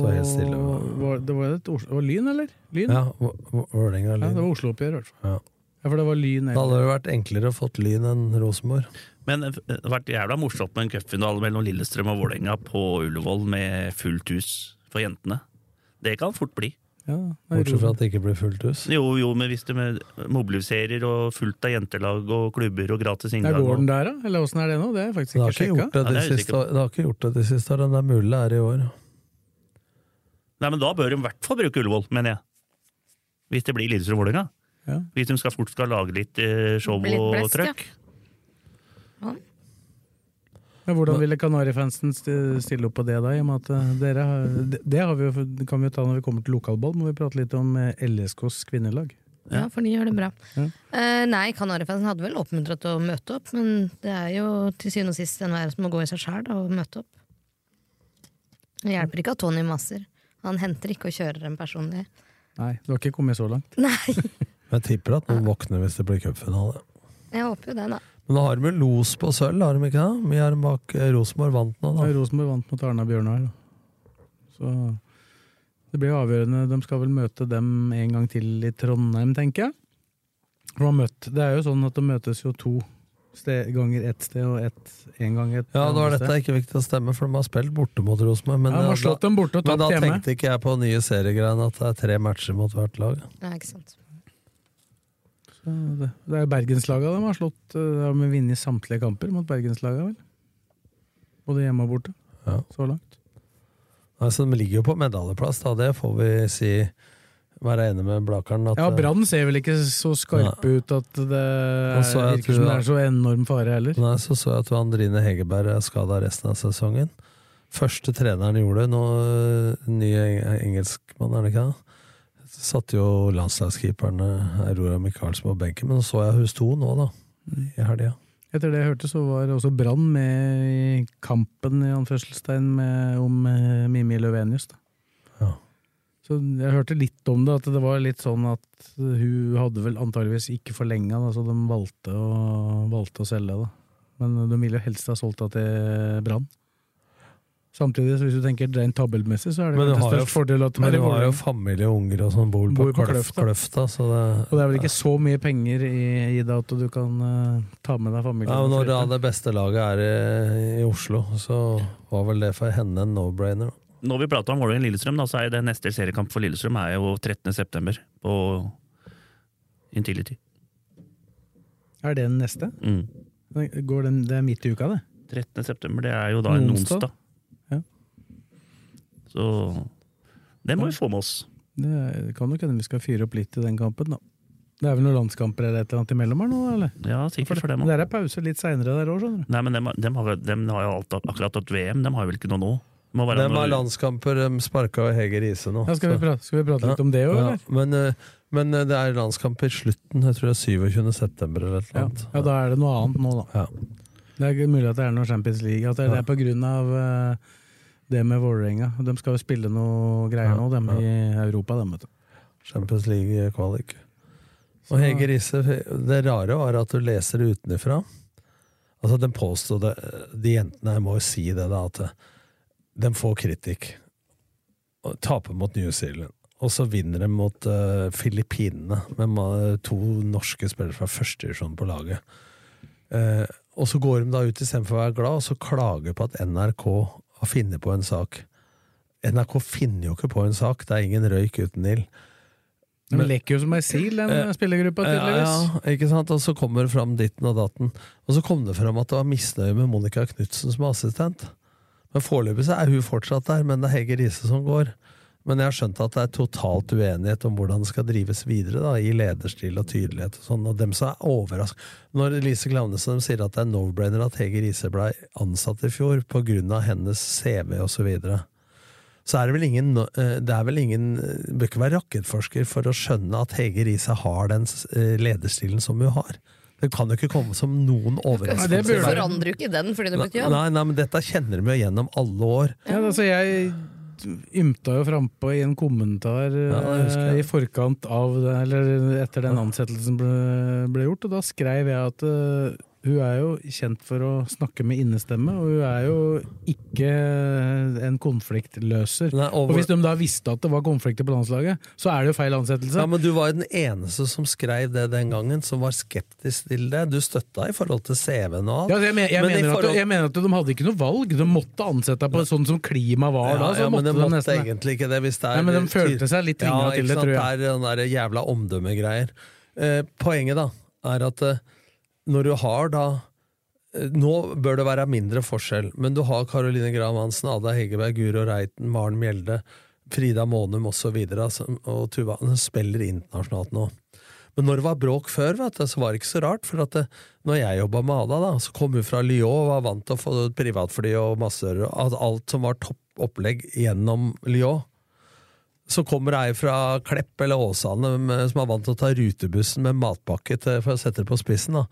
Speaker 3: var, Det var et Det var Lyn, eller? Lyn?
Speaker 6: Ja, Vå- Vå- Vålerenga og
Speaker 3: Ja, det var Oslo-oppgjør, i hvert fall.
Speaker 6: Ja.
Speaker 3: Ja, for det var Lyn.
Speaker 6: Da hadde det vært enklere å fått Lyn enn Rosenborg.
Speaker 4: Men eh, det hadde vært jævla morsomt med en cupfinale mellom Lillestrøm og Vålerenga på Ullevål med fullt hus for jentene. Det kan fort bli.
Speaker 3: Ja,
Speaker 6: Bortsett fra at det ikke blir fullt hus.
Speaker 4: Jo, jo, men hvis du mobiliserer og fullt av jentelag og klubber og gratis
Speaker 3: Ja,
Speaker 4: inngang
Speaker 3: går den der, da? Eller åssen er det nå? Det har jeg faktisk ikke
Speaker 6: ikke
Speaker 3: sjekka.
Speaker 6: det
Speaker 4: Ja,
Speaker 6: de
Speaker 4: det
Speaker 6: år- det har ikke gjort det de siste årene. Det er mulig det er i år.
Speaker 4: Nei, men da bør de i hvert fall bruke Ullevål, mener jeg. Hvis det blir Lillestrøm-Vålerenga.
Speaker 3: Ja.
Speaker 4: Hvis de skal fort skal lage litt eh, show
Speaker 5: litt
Speaker 4: og
Speaker 5: blest, og
Speaker 4: trøkk.
Speaker 3: Ja, hvordan ville Kanarifansen sti- stille opp på det, da? I og med at eh, dere har, det, det har vi jo, kan vi jo ta når vi kommer til lokalball. Må vi prate litt om eh, LSKs kvinnelag.
Speaker 5: Ja, for de gjør det bra.
Speaker 3: Ja.
Speaker 5: Uh, nei, Kanarifansen hadde vel oppmuntret til å møte opp, men det er jo til syvende og sist enhver som må gå i seg sjæl og møte opp. Det hjelper ikke at Tony maser. Han henter ikke og kjører en personlig.
Speaker 3: Nei, du har ikke kommet så langt.
Speaker 5: Nei, [laughs]
Speaker 6: Jeg tipper at noen våkner hvis det blir cupfinale.
Speaker 5: jeg håper jo det, da.
Speaker 6: Men da har de jo los på sølv, har de ikke det? Mye er de bak eh, Rosenborg vant nå, da. Ja.
Speaker 3: Rosenborg vant mot Arna Bjørnar. Så det blir avgjørende. De skal vel møte dem en gang til i Trondheim, tenker jeg. De har møtt, det er jo sånn at de møtes jo to sted, ganger ett sted og ett en gang et
Speaker 6: Ja, da var dette
Speaker 3: sted.
Speaker 6: ikke viktig å stemme, for de har spilt borte mot Rosenborg. Men,
Speaker 3: Ja, de har slått dem borte og
Speaker 6: men da tenkte ikke jeg på nye seriegreiene at det er tre matcher mot hvert lag.
Speaker 5: Ja, ikke sant.
Speaker 3: Så det, det er bergenslaga de har slått. eh, De har vunnet samtlige kamper mot bergenslaga, vel. Både hjemme og borte.
Speaker 6: Ja.
Speaker 3: Så langt.
Speaker 6: Altså, de ligger jo på medaljeplass, da. Det får vi si være enig med Blakeren.
Speaker 3: Ja, Brann ser vel ikke så skarpe ut at det
Speaker 6: så er
Speaker 3: virker som det er så enorm fare heller.
Speaker 6: Nei, så så jeg at Andrine Hegerberg er skada resten av sesongen. Første treneren gjorde, det. nå øh, ny engelskmann, er det ikke det? Satte jo landslagskeeperen øh, Aurora Michaelsen på benken, men så så jeg hun sto nå, da. I helga.
Speaker 3: Etter det jeg hørte, så var også Brann med i kampen i anførselstegn med, om eh, Mimi Løvenius. Da.
Speaker 6: Ja.
Speaker 3: Så jeg hørte litt om det, at det var litt sånn at hun hadde vel antageligvis ikke forlenga, så de valgte å, valgte å selge. det. Men de ville helst ha solgt det til Brann. Samtidig, så hvis du tenker rent tabellmessig, så er det kanskje
Speaker 6: har jo,
Speaker 3: fordel at
Speaker 6: men du har jo
Speaker 3: Vålerenga.
Speaker 6: familie og unger og sånn, bor på,
Speaker 3: Bor på
Speaker 6: Kløf-
Speaker 3: Kløfta.
Speaker 6: Kløfta, så det
Speaker 3: Og det er vel ikke så mye penger i, i det at du kan uh, ta med deg familien?
Speaker 6: ja, men Når
Speaker 3: det,
Speaker 6: det beste laget er i, i Oslo, så var vel det for henne en no-brainer.
Speaker 4: Når vi prater om Vålerenga-Lillestrøm, da, så er det neste seriekamp for Lillestrøm er jo 13. september på Intility.
Speaker 3: Er det den neste?
Speaker 4: Mm.
Speaker 3: Går den, det er midt i uka, det?
Speaker 4: 13. september, det er jo da en
Speaker 3: Onsdag.
Speaker 4: Så det må vi få med oss.
Speaker 3: Det kan nok hende vi skal fyre opp litt i den kampen, da. Det er vel noen landskamper eller et eller annet imellom her nå, eller?
Speaker 4: Ja, sikkert for dem Der
Speaker 3: det er pause litt seinere der òg, skjønner du.
Speaker 4: Nei, men dem, dem, har, dem har jo alt, akkurat hatt VM, dem har jo vel ikke noe nå? Noe-
Speaker 6: har landskamper de sparka Hege Riise nå?
Speaker 3: Ja, skal, vi prate, skal vi prate litt
Speaker 6: Ja,
Speaker 3: om det òg,
Speaker 6: ja,
Speaker 3: eller?
Speaker 6: Men, eh, men eh, det er landskamp i slutten, jeg tror det er 27. september eller et eller
Speaker 3: Ja.
Speaker 6: annet.
Speaker 3: ja, da er det noe annet nå, da.
Speaker 6: Ja.
Speaker 3: Det er mulig at det er noe Champions League. At det, det er på grunn av eh, det med Vålerenga. De skal jo spille noe greier
Speaker 6: Ja,
Speaker 3: nå, dem i Europa, dem, vet du.
Speaker 6: Champions League-kvalik. Og Hege Riise, det rare var at du leser det utenfra. Altså, de påstod det De jentene her må jo si det, da, at de får kritikk. Og taper mot New Zealand. Og så vinner de mot uh, Filippinene, med to norske spillere fra førstedivisjon på laget. Uh, og så går de da ut istedenfor å være glad, og så klager på at NRK har funnet på en sak. NRK finner jo ikke på en sak, det er ingen røyk uten ild.
Speaker 3: De
Speaker 6: Men-
Speaker 3: leker jo som ei sil, den
Speaker 6: Eh,
Speaker 3: spillergruppa, tydeligvis.
Speaker 6: Ja, ikke sant? Og så kommer det fram ditten og datten. Og så kom det fram at det var misnøye med Monica Knutsen som assistent. Men Foreløpig er hun fortsatt der, men det er Hege Riise som går. Men jeg har skjønt at det er totalt uenighet om hvordan det skal drives videre, da, i lederstil og tydelighet og sånn. Og dem som er overrasket Når Lise Klavenesen sier at det er no-brainer at Hege Riise ble ansatt i fjor på grunn av hennes CV og så videre, så er det vel ingen eh, Det er vel ingen eh, Bør ikke være rakettforsker for å skjønne at Hege Riise har den eh, lederstilen som hun har. Det kan jo ikke komme som noen
Speaker 5: Du forandrer jo ikke den fordi du bytter jobb.
Speaker 6: Nei, nei, men dette kjenner de jo gjennom alle år.
Speaker 3: Ja, altså jeg ymta jo frampå i en kommentar
Speaker 6: Ja,
Speaker 3: eh, i forkant av det, eller etter den ansettelsen ble, ble gjort, og da skrev jeg at eh, hun er jo kjent for å snakke med innestemme, og hun er jo ikke en konfliktløser.
Speaker 6: Nei,
Speaker 3: Og hvis de da visste at det var konflikter på landslaget, så er det jo feil ansettelse.
Speaker 6: Ja, men Du var jo den eneste som skrev det den gangen, som var skeptisk til det. Du støtta i forhold til CV-en og alt.
Speaker 3: Ja, jeg, men, jeg,
Speaker 6: Men mener
Speaker 3: mener at, jeg mener at de hadde ikke noe valg, de måtte ansette deg på sånn som klima var da.
Speaker 6: Ja,
Speaker 3: Så
Speaker 6: ja, men
Speaker 3: måtte
Speaker 6: de
Speaker 3: de
Speaker 6: måtte
Speaker 3: nesten
Speaker 6: egentlig ikke det. Hvis det er
Speaker 3: Nei, men de følte seg litt tvinget
Speaker 6: ja,
Speaker 3: til det,
Speaker 6: sant?
Speaker 3: tror jeg.
Speaker 6: Det er den der jævla omdømmegreier. Eh, poenget da, er at eh, når du har da eh, nå bør det være mindre forskjell, men du har Caroline Graham Hansen, Ada Hegerberg, Guro Reiten, Maren Mjelde, Frida Månum osv. og Tuva de spiller internasjonalt nå. Men når det var bråk før, du, så var det ikke så rart. For at det, når jeg jobba med Ada, da, så kom hun fra Lyon og var vant til å få privatfly og masse og alt som var topp opplegg gjennom Lyon. Så kommer ei fra Klepp eller Åsane som er vant til å ta rutebussen med matpakke til, for å sette det på spissen, da,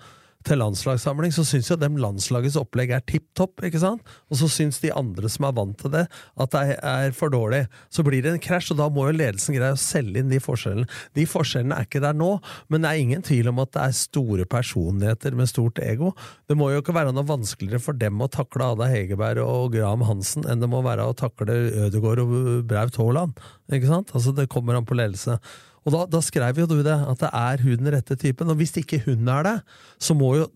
Speaker 6: til landslagssamling, så syns jo dem landslagets opplegg er tipp topp, ikke sant? Og så syns de andre som er vant til det, at det er for dårlig. Så blir det en krasj, og da må jo ledelsen greie å selge inn de forskjellene. De forskjellene er ikke der nå, men det er ingen tvil om at det er store personligheter med stort ego. Det må jo ikke være noe vanskeligere for dem å takle Ada Hegerberg og Graham Hansen enn det må være å takle Ødegaard og Braut Haaland. Ikke sant? Altså, det kommer an på ledelse. Og da, da skrev jo du det, at det er hun den rette typen. Og hvis ikke hun er det, så må jo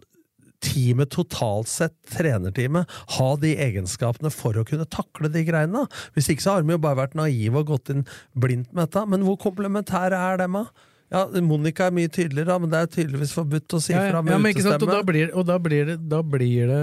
Speaker 6: teamet totalt sett, trenerteamet, ha de egenskapene for å kunne takle de greiene. Hvis ikke så har de jo bare vært naive og gått inn blindt med dette. Men hvor komplementære er dem, da? Ja, Monica er mye tydeligere, men det er tydeligvis forbudt å si
Speaker 3: Ja, ja,
Speaker 6: fra med
Speaker 3: ja, men ikke sant, og
Speaker 6: utestemme.
Speaker 3: da blir, og da blir, det, da blir det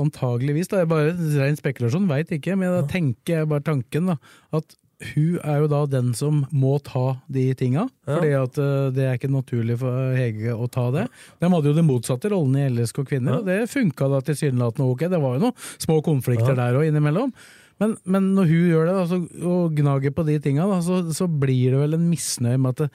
Speaker 3: antageligvis, da, jeg bare ren spekulasjon, veit ikke, men da tenker jeg bare tanken, da, at hun er jo da den som må ta de tinga,
Speaker 6: Ja.
Speaker 3: fordi at eh, det er ikke naturlig for Hege å ta det. De hadde jo den motsatte rollen i LSK Kvinner,
Speaker 6: Ja.
Speaker 3: og det funka da tilsynelatende ok. Det var jo noen små konflikter
Speaker 6: Ja.
Speaker 3: der òg innimellom. Men, men når hun gjør det, da, så, og gnager på de tinga, da, så, så blir det vel en misnøye med at det,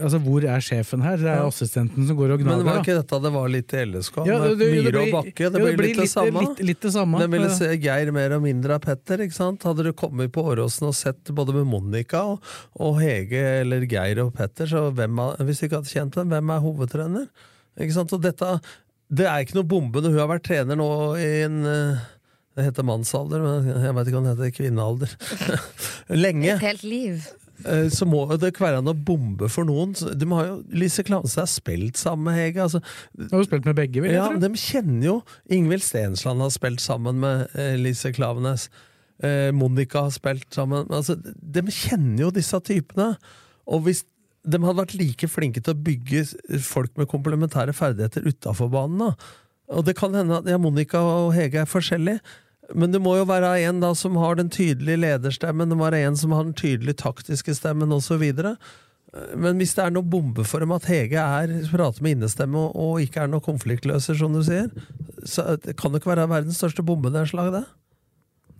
Speaker 3: Altså, Hvor er sjefen her? Det er
Speaker 6: Ja.
Speaker 3: assistenten som går og gnager.
Speaker 6: Men
Speaker 3: var
Speaker 6: ikke dette det var litt i LSK?
Speaker 3: Ja, det- det- det
Speaker 6: Myhre og
Speaker 3: blir-
Speaker 6: Bakke? Det
Speaker 3: ja,
Speaker 6: blir litt det samme.
Speaker 3: Litt, litt det samme.
Speaker 6: Den ville se Geir mer og mindre av Petter, ikke sant? Hadde du kommet på Åråsen og sett både med Monica og, og Hege eller Geir og Petter, så hvem er, hvis du ikke hadde kjent dem, hvem er hovedtrener? Ikke sant? Og dette, det er ikke noe bombe når hun har vært trener nå i en eh, det heter mannsalder, men jeg vet ikke om det heter kvinnealder. [laughs] Lenge.
Speaker 5: Et helt liv.
Speaker 6: Eh, Så må det ikke være an å bombe for noen. De har jo, Lise Klavstad har spilt sammen med Hege. Altså,
Speaker 3: Har jo spilt med begge, vil jeg
Speaker 6: ja,
Speaker 3: tro.
Speaker 6: de kjenner jo Ingvild Stensland har spilt sammen med eh, Lise Klavenes. Eh, Monica har spilt sammen altså, De kjenner jo disse typene. Og hvis de hadde vært like flinke til å bygge folk med komplementære ferdigheter utafor banen da. Og det kan hende at ja, Monica og Hege er forskjellige, men det må jo være en da som har den tydelige lederstemmen, det må være en som har den tydelige taktiske stemmen, osv. Men hvis det er noe bombe for dem at Hege er, prater med innestemme og, ikke er noe konfliktløser, som du sier, så det kan det ikke være verdens største bombenedslag, det.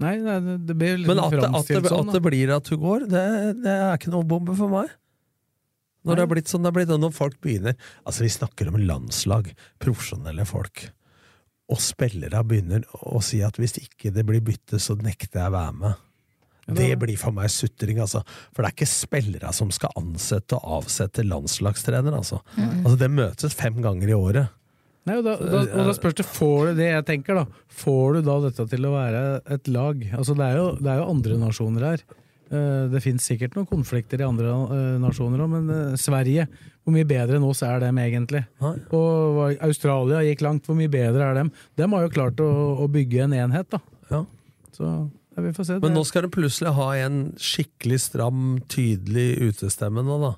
Speaker 3: Nei, nei, det- blir liksom
Speaker 6: Men at det, at, det,
Speaker 3: sånn.
Speaker 6: at det blir at hun går, det, det er ikke noe bombe for meg. Når det har blitt sånn det har blitt, og når folk begynner Altså, vi snakker om landslag, profesjonelle folk, og spillere begynner å si at hvis ikke det blir bytte, så nekter jeg å være med. Det blir for meg sutring, altså. For det er ikke spillere som skal ansette og avsette landslagstrener, altså. Altså, Det møtes fem ganger i året.
Speaker 3: Nei, og da, da, og da spørs det, får du det jeg tenker da, får du da dette til å være et lag? Altså det er jo, det er jo andre nasjoner her. Eh, Det finnes sikkert noen konflikter i andre eh, nasjoner òg, men eh, Sverige, hvor mye bedre enn oss er dem egentlig?
Speaker 6: Nei.
Speaker 3: Og Australia gikk langt, hvor mye bedre er dem? Dem har jo klart å, å bygge en enhet, da.
Speaker 6: Ja.
Speaker 3: Så ja, vi får se.
Speaker 6: Men
Speaker 3: Det-
Speaker 6: nå skal de plutselig ha en skikkelig stram, tydelig utestemme nå, da.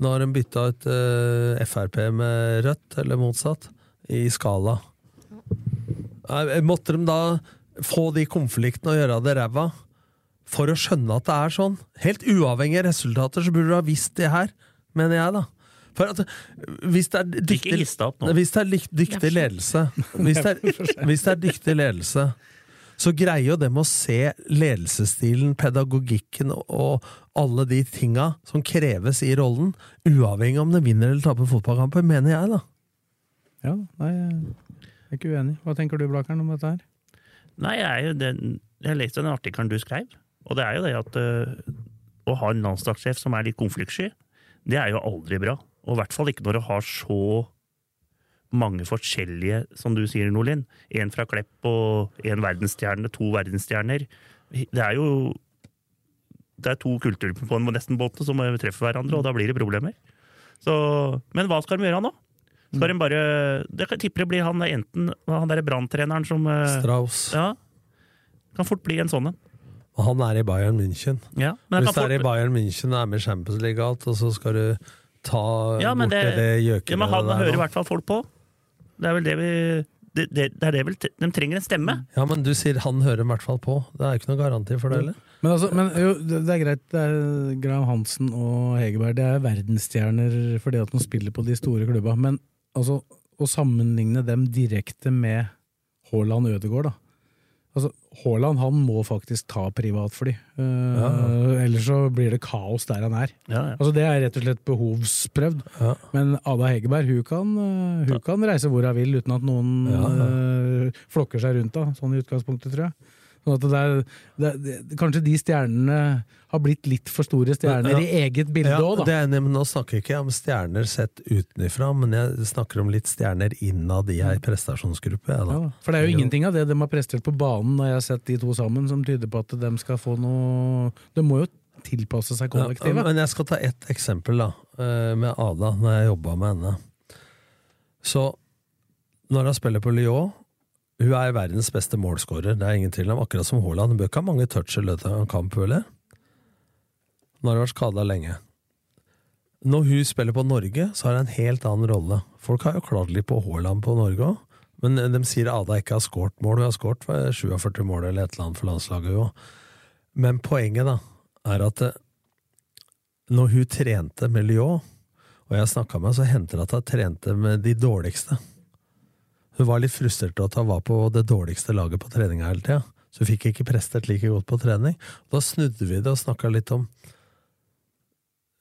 Speaker 6: Nå har de bytta ut uh, Frp med Rødt, eller motsatt, i skala. Nei, Måtte de da få de konfliktene og gjøre det ræva? For å skjønne at det er sånn? Helt uavhengig av resultater, så burde du ha visst det her, mener jeg, da. For at hvis det er dyktig, hvis det er dyktig ledelse [laughs] hvis det, er, hvis det er dyktig ledelse, så greier jo dem å se ledelsesstilen, pedagogikken og alle de tinga som kreves i rollen, uavhengig om de vinner eller taper fotballkamper, mener jeg, da.
Speaker 3: Ja, nei, jeg er ikke uenig. Hva tenker du, Blakeren, om dette her?
Speaker 4: Nei, jeg, er jo den, jeg leste den artikkelen du skrev, og det er jo det at øh, å ha en landslagssjef som er litt konfliktsky, det er jo aldri bra. Og i hvert fall ikke når du har så mange forskjellige, som du sier, Nordlien. En fra Klepp og en verdensstjerne, to verdensstjerner. Det er jo det er to kulturer på en nesten båten som treffer hverandre, og da blir det problemer. Så, men hva skal de gjøre nå? Skal de bare Det kan tipper det blir han enten han derre branntreneren som øh,
Speaker 6: Strauss.
Speaker 4: ja. Kan fort bli en sånn en.
Speaker 6: Og han er i Bayern München.
Speaker 4: Ja, men
Speaker 6: Hvis
Speaker 4: det
Speaker 6: er i Bayern München og er med i Champions League og alt, og så skal du ta
Speaker 4: ja, men
Speaker 6: bort
Speaker 4: det,
Speaker 6: det, gjøkeret
Speaker 4: ja, men han
Speaker 6: der
Speaker 4: hører i hvert fall folk på. Det er vel det vi det, det, det er det vel, De trenger en stemme.
Speaker 6: Ja, men du sier han hører i hvert fall på. Det er jo ikke noe garanti for det heller.
Speaker 3: Men, altså, men jo, det, det er greit, det er Graham Hansen og Hegerberg det er verdensstjerner fordi at de spiller på de store klubba, men altså, å sammenligne dem direkte med Haaland Ødegaard, da. Altså, Haaland han må faktisk ta privatfly, uh, ellers så blir det kaos der han er.
Speaker 4: Ja, ja.
Speaker 3: Altså Det er rett og slett behovsprøvd.
Speaker 6: Ja.
Speaker 3: Men Ada Hegerberg hun kan, uh, hun kan reise hvor hun vil uten at noen
Speaker 6: Ja, ja.
Speaker 3: uh, flokker seg rundt henne, sånn i utgangspunktet, tror jeg. Sånn det er, det, det, kanskje de stjernene har blitt litt for store stjerner
Speaker 6: Ja.
Speaker 3: i eget bilde
Speaker 6: Ja,
Speaker 3: òg,
Speaker 6: det
Speaker 3: da.
Speaker 6: er, men Nå snakker jeg ikke om stjerner sett utenfra, men jeg snakker om litt stjerner innad i ei prestasjonsgruppe. Jeg, da.
Speaker 3: Ja. For det er jo ingenting av det de har prestert på banen, når jeg har sett de to sammen, som tyder på at de skal få noe De må jo tilpasse seg
Speaker 6: Ja,
Speaker 3: kollektivet.
Speaker 6: men jeg skal ta ett eksempel da, eh, med Ada, når jeg jobba med henne. Så når hun spiller på Lyon Hun er verdens beste målskårer, det er ingen tvil om. Akkurat som Haaland. Bør ikke ha mange touch i løpet av en kamp, eller? Nå har hun vært skada lenge. Når hun spiller på Norge, så har hun en helt annen rolle. Folk har jo klart litt på Haaland på Norge òg, men de sier Ada ikke har skåret mål. Hun har skåret 47 mål eller et eller annet for landslaget jo. Men poenget da, er at eh, når hun trente med Lyon, og jeg snakka med henne, så hendte det at hun trente med de dårligste. Hun var litt frustrert over at hun var på det dårligste laget på treninga hele tida. Så hun fikk ikke prestert like godt på trening. Da snudde vi det og snakka litt om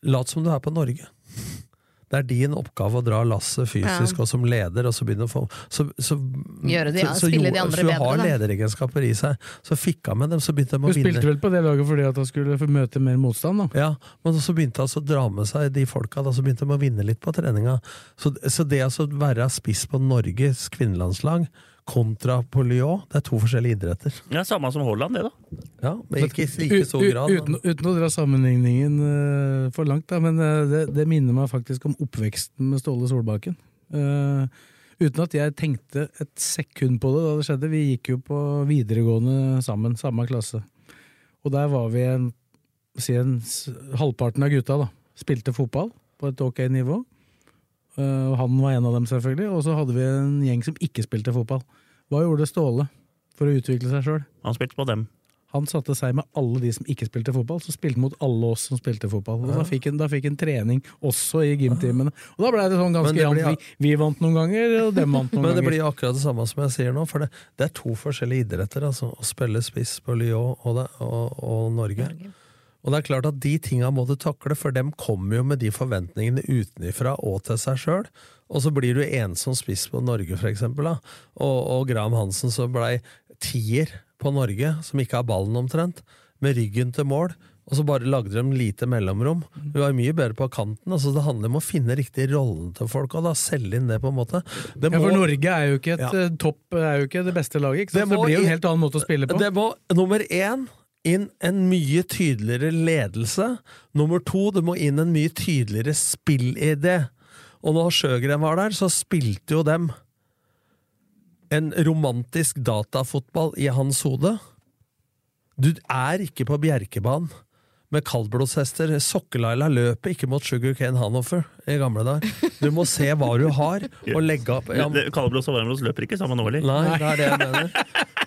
Speaker 6: Lat som du er på Norge. Det er din oppgave å dra lasset fysisk
Speaker 5: Ja.
Speaker 6: og som leder, og så begynne å få så, så,
Speaker 5: Gjøre de-
Speaker 6: så, så, jo-
Speaker 5: de andre
Speaker 6: så hun
Speaker 5: bedre,
Speaker 6: har
Speaker 5: da.
Speaker 6: lederegenskaper i seg. Så fikk hun med dem, så begynte de
Speaker 3: Hun
Speaker 6: å vinne.
Speaker 3: Hun spilte vel på det laget fordi at hun skulle møte mer motstand, da.
Speaker 6: Ja, men så begynte han å dra med seg de folka, da, så begynte de å vinne litt på treninga. Så, så det altså å være spiss på Norges kvinnelandslag kontra på Lyon, det er to forskjellige idretter.
Speaker 4: Ja, Samme som Haaland, det, da.
Speaker 6: Ja, men ikke i like stor grad.
Speaker 3: Uten, uten å dra sammenligningen uh, for langt, da, men eh, det, det minner meg faktisk om oppveksten med Ståle Solbakken. Uh, uten at jeg tenkte et sekund på det da det skjedde. Vi gikk jo på videregående sammen, samme klasse. Og der var vi en, si en halvparten av gutta, da. Spilte fotball på et ok nivå. Eh, han var en av dem, selvfølgelig. Og så hadde vi en gjeng som ikke spilte fotball. Hva gjorde Ståle for å utvikle seg sjøl?
Speaker 4: Han spilte på dem.
Speaker 3: Han satte seg med alle de som ikke spilte fotball, så spilte mot alle oss som spilte fotball. Og da fikk han, da fikk han trening også i gymtimene. Og da ble det sånn ganske jevnt.
Speaker 6: blir-
Speaker 3: Vi, vi vant noen ganger, og dem vant noen ganger.
Speaker 6: Men det
Speaker 3: ganger.
Speaker 6: blir akkurat det samme som jeg sier nå, for det, det er to forskjellige idretter. Altså, å spille spiss på Lyon og, det, og, og Norge. Og det er klart at de tinga må du takle, for dem kommer jo med de forventningene utenifra og til seg sjøl. Og så blir du ensom spiss på Norge, for eksempel. Da. Og, og Graham Hansen som blei tier på Norge, som ikke har ballen omtrent, med ryggen til mål. Og så bare lagde de lite mellomrom. Vi var mye bedre på kanten. altså Det handler om å finne riktig rollen til folk, og da selge inn det, på en måte. Det
Speaker 3: Ja, for Norge er jo ikke et
Speaker 6: Ja.
Speaker 3: eh, topp, er jo ikke det beste laget. Ikke
Speaker 6: Det
Speaker 3: sant? Det,
Speaker 6: må
Speaker 3: blir jo en helt annen måte å spille på.
Speaker 6: Det må nummer én inn en mye tydeligere ledelse. Nummer to, det må inn en mye tydeligere spillidé. Og når Sjøgren var der, så spilte jo dem en romantisk datafotball i hans hode. Du er ikke på Bjerkebanen med kaldblodshester. Sokkelaila løper ikke mot Sugar Cane Hanover i gamle dager. Du må se hva du har, [laughs] og legge opp ja,
Speaker 4: Kaldblås og varmblods løper ikke sammen eller?
Speaker 6: Nei, det er det jeg mener.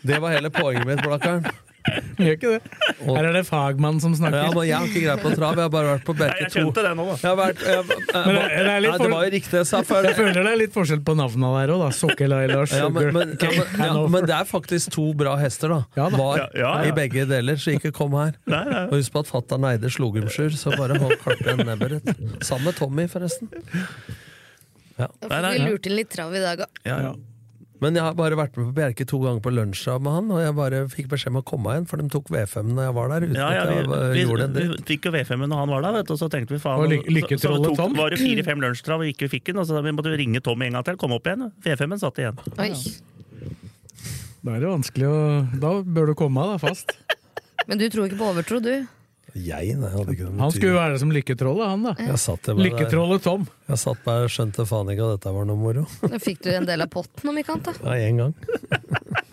Speaker 6: Det var hele poenget mitt, Blakkaren. [laughs]
Speaker 3: Gjør ikke det. Her er det fagmann som snakker.
Speaker 6: Ja, men jeg har ikke greie på trav, jeg har bare vært på
Speaker 4: Nei,
Speaker 6: to
Speaker 4: jeg kjente det nå, da.
Speaker 6: Vært, jeg, jeg, jeg,
Speaker 3: det- det
Speaker 6: nei, det var jo riktig jeg sa før.
Speaker 3: Jeg føler det er litt forskjell på navnene der òg, da. Sokkelaila og
Speaker 6: Ja, men, men, ja, men, ja, men det er faktisk to bra hester, da.
Speaker 3: Ja da.
Speaker 6: Var
Speaker 4: Ja, ja, ja.
Speaker 6: i begge deler, så ikke kom her.
Speaker 4: Nei, nei.
Speaker 6: Og husk på at fatter'n eide slogumsjur, så bare hold kartet ditt. Sammen med Tommy, forresten. Ja.
Speaker 5: Vi lurte inn litt trav i dag òg.
Speaker 4: Ja, ja.
Speaker 6: Men jeg har bare vært med på Bjerke to ganger på lunsj med han, og jeg bare fikk beskjed om å komme igjen, for de tok V5 når jeg var der. Uten
Speaker 4: Ja, ja,
Speaker 6: at jeg
Speaker 4: vi,
Speaker 6: gjorde en
Speaker 4: vi fikk jo V5-en når han var der, vet du, og så tenkte vi faen
Speaker 3: Og ly-
Speaker 4: så- så tok-
Speaker 3: Tom?
Speaker 4: var det fire-fem lunsjtrav og ikke fikk den, og så vi måtte ringe Tom en gang til. komme opp igjen. V5-en satt igjen.
Speaker 5: Oi.
Speaker 3: Da er det vanskelig å Da bør du komme da, fast. [laughs]
Speaker 5: Men du tror ikke på overtro, du?
Speaker 6: Jeg, nei, hadde ikke noe
Speaker 3: Han skulle være som lykketrollet, han da.
Speaker 6: Jeg satt der bare der.
Speaker 3: Lykketrollet Tom.
Speaker 6: Jeg satt der og skjønte faen ikke at dette var noe moro. [laughs]
Speaker 5: Da fikk du en del av potten om ikke annet. da.
Speaker 6: Ja, én gang. [laughs]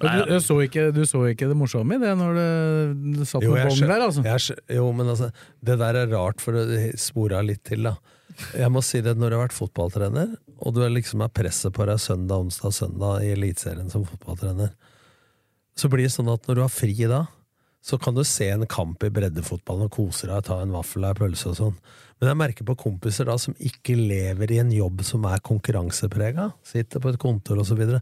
Speaker 3: Du, du, så ikke, du så ikke det morsomme i det når du det satt
Speaker 6: Jo, jeg
Speaker 3: bong der, altså?
Speaker 6: jeg jo, men altså, det der er rart, for å spore av litt til, da. Jeg må si det, når du har vært fotballtrener, og du liksom er presset på deg søndag, onsdag, søndag i Eliteserien som fotballtrener, så blir det sånn at når du har fri da, så kan du se en kamp i breddefotballen og kose deg, ta en vaffel og en pølse og sånn. Men jeg merker på kompiser da som ikke lever i en jobb som er konkurranseprega, sitter på et kontor og så videre,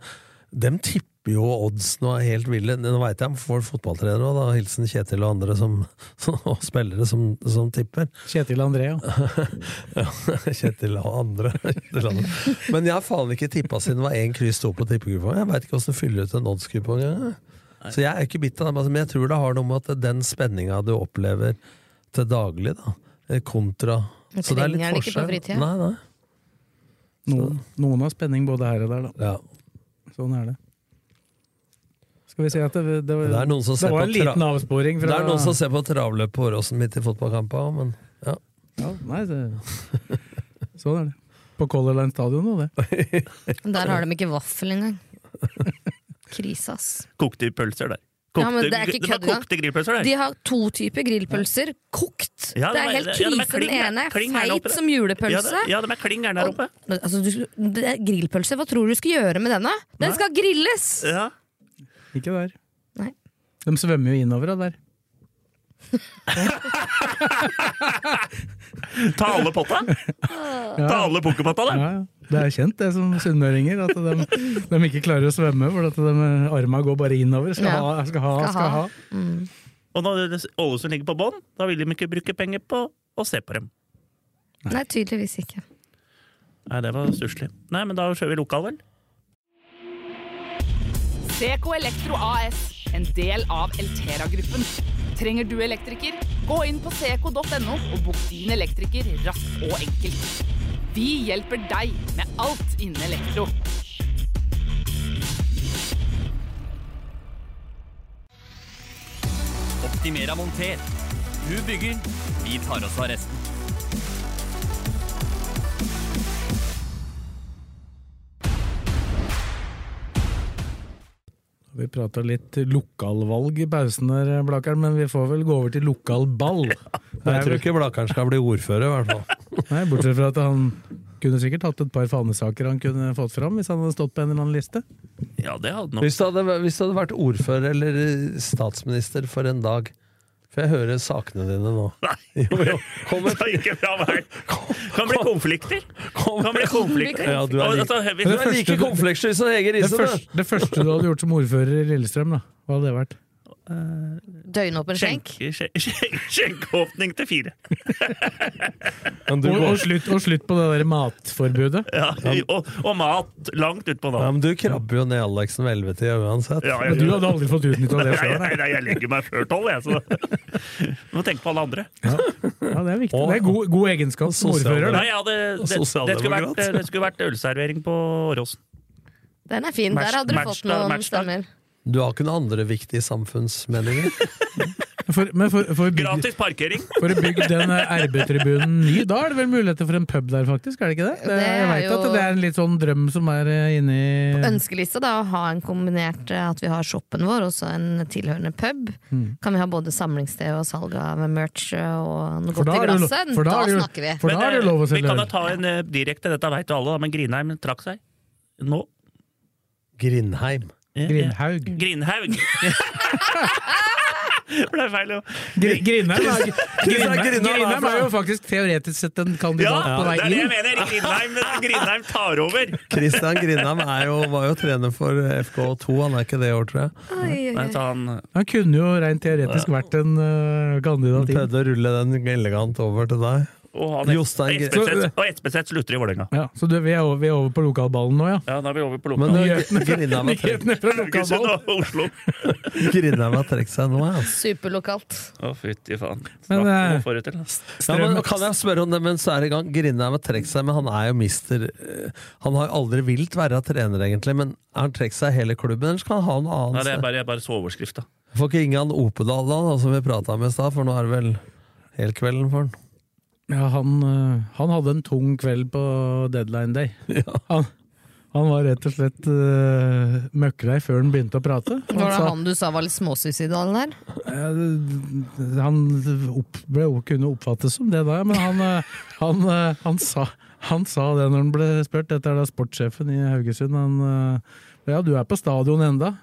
Speaker 6: dem tipper jo oddsen og er helt ville. Nå veit jeg om folk fotballtrenere òg, hilsen Kjetil og andre som, [laughs] og spillere som, som tipper.
Speaker 3: Kjetil André, ja. [laughs]
Speaker 6: Ja, Kjetil og andre. [laughs] Kjetil andre. Men jeg har faen ikke tippa siden det var én kryss to på tippekupongen. Jeg veit ikke åssen fyller ut en oddskupong engang. Så jeg er ikke bitt av det, men jeg tror det har noe med at den spenninga du opplever til daglig, da, eh, kontra
Speaker 5: men
Speaker 6: Så det er litt
Speaker 5: forskjell. ikke på.
Speaker 6: Nei, nei.
Speaker 3: Noen, noen har spenning både her og der, da.
Speaker 6: Ja.
Speaker 3: Sånn er det. Skal vi si at det, det,
Speaker 6: Det er noen som
Speaker 3: det var en liten avsporing fra
Speaker 6: Det er noen som ser på travløp på Åråsen midt i fotballkampa òg, men ja.
Speaker 3: ja, Nei, det, [laughs] sånn er det. På Color Line Stadion nå, det.
Speaker 5: Der har de ikke vaffel engang. [laughs] Krise, ass.
Speaker 4: Kokte pølser der.
Speaker 5: Ja, men det er ikke kødd engang.
Speaker 4: kokte grillpølser, der.
Speaker 5: De har to typer grillpølser. Kokt!
Speaker 4: Ja,
Speaker 5: det er helt
Speaker 4: ja, de
Speaker 5: krise. Den ene er feit som julepølse.
Speaker 4: Ja, ja, de er kling gærne der oppe.
Speaker 5: Og, altså, du, det er grillpølse, hva tror du du skal gjøre med denne? Den skal grilles!
Speaker 4: Ja.
Speaker 3: Ikke der.
Speaker 5: Nei.
Speaker 3: De svømmer jo innover av der. [laughs]
Speaker 4: Ta alle potta! Ta alle pokerpotta, da!
Speaker 3: Ja, ja. Det er kjent, det som sunnmøringer, at de, de ikke klarer å svømme for at de, arma går bare innover. Skal
Speaker 5: Ja.
Speaker 3: ha, skal ha, skal ha.
Speaker 5: Mm.
Speaker 4: Og når Ålesund ligger på bånn, da vil de ikke bruke penger på å se på dem.
Speaker 5: Nei, tydeligvis ikke.
Speaker 4: Nei, det var stusslig. Nei, men da kjører vi lokal, vel?
Speaker 2: CK Elektro AS, en del av Eltera-gruppen. Trenger du elektriker? Gå inn på seco.no og bok din elektriker raskt og enkelt. Vi hjelper deg med alt innen elektro.
Speaker 1: Optimera monter. Du bygger, vi tar oss av resten.
Speaker 3: Vi prata litt lokalvalg i pausen der, Blakkaren, men vi får vel gå over til lokalball.
Speaker 6: Jeg tror ikke Blakkaren skal bli ordfører, i hvert fall.
Speaker 3: Nei, Bortsett fra at han kunne sikkert hatt et par fanesaker han kunne fått fram hvis han hadde stått på en eller annen liste.
Speaker 4: Ja, det hadde nok
Speaker 6: Hvis du hadde, hvis du hadde vært ordfører eller statsminister for en dag For jeg hører sakene dine nå. [laughs] Jo, jo. Kom
Speaker 4: Det er ikke bra vei. Kan bli konflikter. Kan bli konflikter.
Speaker 6: Ja, du er like,
Speaker 4: altså,
Speaker 6: du er like konfliktsky som Hege
Speaker 3: Det
Speaker 6: Riise,
Speaker 3: det første du hadde gjort som ordfører i Lillestrøm, da, hva hadde det vært?
Speaker 5: Døgnåpen skjenk.
Speaker 4: Skjenke- [laughs] skjenke- Skjenkeåpning til fire. [laughs]
Speaker 6: Men du,
Speaker 3: Og, og, slutt, og slutt på det der matforbudet.
Speaker 4: Ja, og, og mat langt utpå
Speaker 6: ja,
Speaker 4: nå.
Speaker 6: men du krabber jo ned Alexen ved elleve-tida uansett.
Speaker 4: Ja,
Speaker 3: Men du hadde aldri fått utnytta det før?
Speaker 4: nei, nei, jeg legger meg før tolv, jeg. Så. [laughs] Du må tenke på alle andre.
Speaker 3: Ja, det er viktig. Det er god, god egenskap som ordfører.
Speaker 4: Nei,
Speaker 3: Det.
Speaker 4: det, det, skulle vært, det skulle vært ølservering på Åråsen.
Speaker 5: Den er fin. Der hadde du fått noen
Speaker 4: matchdag.
Speaker 5: stemmer.
Speaker 6: Du har ikke noen andre viktige samfunnsmeninger? [laughs]
Speaker 3: For, men for, for, bygge,
Speaker 4: Gratis parkering!
Speaker 3: for å bygge den RB-tribunen ny, da er det vel muligheter for en pub der, faktisk? Er det ikke det? det
Speaker 5: Det
Speaker 3: jeg
Speaker 5: vet
Speaker 3: veit
Speaker 5: jo-
Speaker 3: at det er en litt sånn drøm som er inni På
Speaker 5: Ønskelista da, å ha en kombinert eh, at vi har shoppen vår og så en tilhørende pub.
Speaker 3: Mm.
Speaker 5: Kan vi ha både samlingssted og salg av merch eh, og noe
Speaker 3: For
Speaker 5: godt i glasset?
Speaker 3: da
Speaker 5: Da
Speaker 3: er
Speaker 5: snakker vi.
Speaker 3: For da er det
Speaker 4: eh,
Speaker 3: lov å
Speaker 4: vi
Speaker 3: selge
Speaker 4: kan
Speaker 3: øl.
Speaker 4: jo ta en eh, direkte, dette vet jo alle, da, men Grinheim trakk seg. Nå.
Speaker 6: Grindheim.
Speaker 4: Ja, ja.
Speaker 3: Grindhaug.
Speaker 4: Grinhaug. [laughs] Ble feil, jo.
Speaker 3: Gri- Grindheim er, Grindheim,
Speaker 6: Grindheim
Speaker 3: jo faktisk teoretisk sett en
Speaker 4: Ja,
Speaker 3: kandidat på
Speaker 4: det er det jeg mener! Grinheim, Grinheim tar over!
Speaker 6: Kristian Grindheim jo, var jo trener for FK2, han er ikke det i år, tror jeg.
Speaker 5: Oi, oi,
Speaker 4: Nei, han,
Speaker 3: Han kunne jo rent teoretisk vært en
Speaker 6: uh,
Speaker 3: kandidat inn.
Speaker 6: prøvde å rulle den elegant over til deg.
Speaker 4: Og han Espeseth slutter i Vålerenga.
Speaker 3: Ja, så du, vi, er over, vi er over på lokalballen nå, ja?
Speaker 4: Ja, da er vi over på
Speaker 6: lokalballen. har
Speaker 3: Nyhetene fra lokalballen.
Speaker 4: Oslo.
Speaker 6: Grindheim har trukket seg nå, ja.
Speaker 5: Superlokalt.
Speaker 4: Å, fytti faen.
Speaker 3: Men, eh,
Speaker 4: til?
Speaker 6: ja men, kan jeg spørre om det mens du er i gang? Grindheim har trukket seg, men han er jo mister eh, Han har aldri vilt være trener, egentlig, men har han trukket seg hele klubben, eller skal han ha noe annet?
Speaker 4: Nei, det er bare, jeg bare så overskrifta.
Speaker 6: Får ikke Ingan Opedal da, da, som vi prata om i stad, for nå er det vel helt kvelden for han.
Speaker 3: Ja, han, eh, han hadde en tung kveld på deadline day. [laughs]
Speaker 6: Ja.
Speaker 3: Han, han var rett og slett uh, møkklei før han begynte å prate.
Speaker 5: Var det
Speaker 3: sa-
Speaker 5: han du sa var litt småsuicidal der?
Speaker 3: Uh, Han opp, ble, kunne oppfattes som det da, men han, uh, han, eh, han, sa, han sa det når han ble spurt. Dette er da sportssjefen i Haugesund. Han, eh, ja, du er på stadion enda.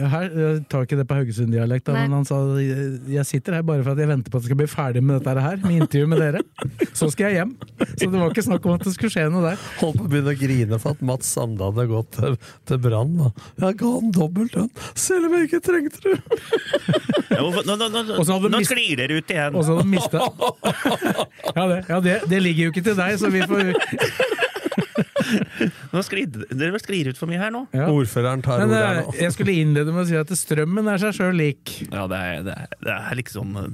Speaker 3: Her jeg tar ikke det på Haugesund-dialekt, men han sa jeg sitter her bare for at jeg venter på at jeg skal bli ferdig med dette her, med intervju med dere. Så skal jeg hjem. Så det var ikke snakk om at det skulle skje noe der.
Speaker 6: Holdt på å begynne å grine for at Mats Sande hadde gått til, til Brann. Jeg ga han dobbelt lønn, selv om jeg ikke trengte det!
Speaker 4: Ja, nå, nå, nå,
Speaker 3: mist-
Speaker 4: sklir dere ut igjen.
Speaker 3: Og så hadde han mista [laughs] Ja, det, ja det, det ligger jo ikke til deg, så vi får
Speaker 4: Nå sklir, dere sklir ut for mye her nå.
Speaker 3: ja.
Speaker 6: Ordføreren tar
Speaker 3: Men
Speaker 6: ordet
Speaker 3: eh,
Speaker 6: her nå.
Speaker 3: jeg skulle innlede med å si at strømmen er seg sjøl lik.
Speaker 4: Ja, det er, det er, det er liksom eh,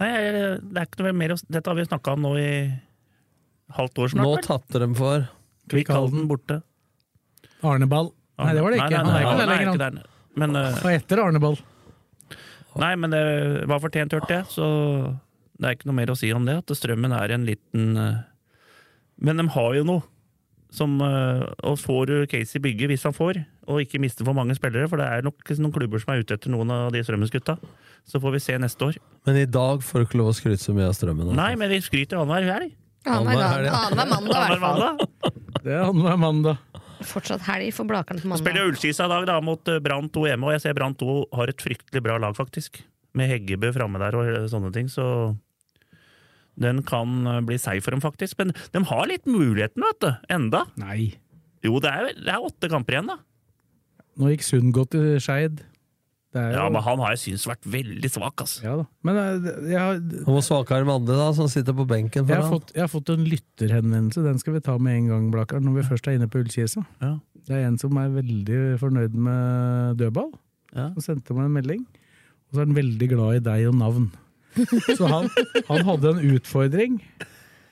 Speaker 4: Nei, det er ikke noe mer å Dette har vi snakka om nå i halvt år snart. Nå
Speaker 6: tatte dem for
Speaker 4: Kvikkhalden borte.
Speaker 3: Arneball. Nei, det var det ikke. Han er ikke der lenger, han.
Speaker 4: Men, eh,
Speaker 3: Og etter Arneball.
Speaker 4: nei, men det var fortjent, hørte jeg, så det er ikke noe mer å si om det. At strømmen er en liten eh, Men de har jo noe som, eh, og får du Casey Bygge, hvis han får, og ikke mister for mange spillere, for det er nok noen klubber som er ute etter noen av de Strømmens-gutta, så får vi se neste år.
Speaker 6: Men i dag får du ikke lov å skryte så mye av strømmen. altså.
Speaker 4: Nei, men vi skryter annenhver helg.
Speaker 5: Annenhver mandag, i hvert fall.
Speaker 3: Det er annenhver mandag.
Speaker 5: Fortsatt helg for Blakeren på mandag.
Speaker 4: Spiller Ullskisa i dag da, mot eh, Brann 2 hjemme, og jeg ser Brann 2 har et fryktelig bra lag, faktisk. Med Heggebø framme der og sånne ting, så den kan eh, bli seig for dem, faktisk. Men de har litt muligheten, vet du. Enda.
Speaker 3: Nei.
Speaker 4: Jo, det er, det er åtte kamper igjen, da.
Speaker 3: Nå gikk Sundgodt til Skeid. Det er
Speaker 4: Ja, men han har jeg syntes vært veldig svak, altså.
Speaker 3: Ja da. Men jeg
Speaker 6: Hvor svakere med andre, da, som sitter på benken
Speaker 3: jeg, har
Speaker 6: foran.
Speaker 3: fått, jeg har fått en lytterhenvendelse, den skal vi ta med en gang, Blakar, når vi først er inne på Ullkisa.
Speaker 4: Ja.
Speaker 3: Det er en som er veldig fornøyd med dødball.
Speaker 4: Ja.
Speaker 3: som sendte meg en melding. Og så er han veldig glad i deg og navn. Så han, han hadde en utfordring,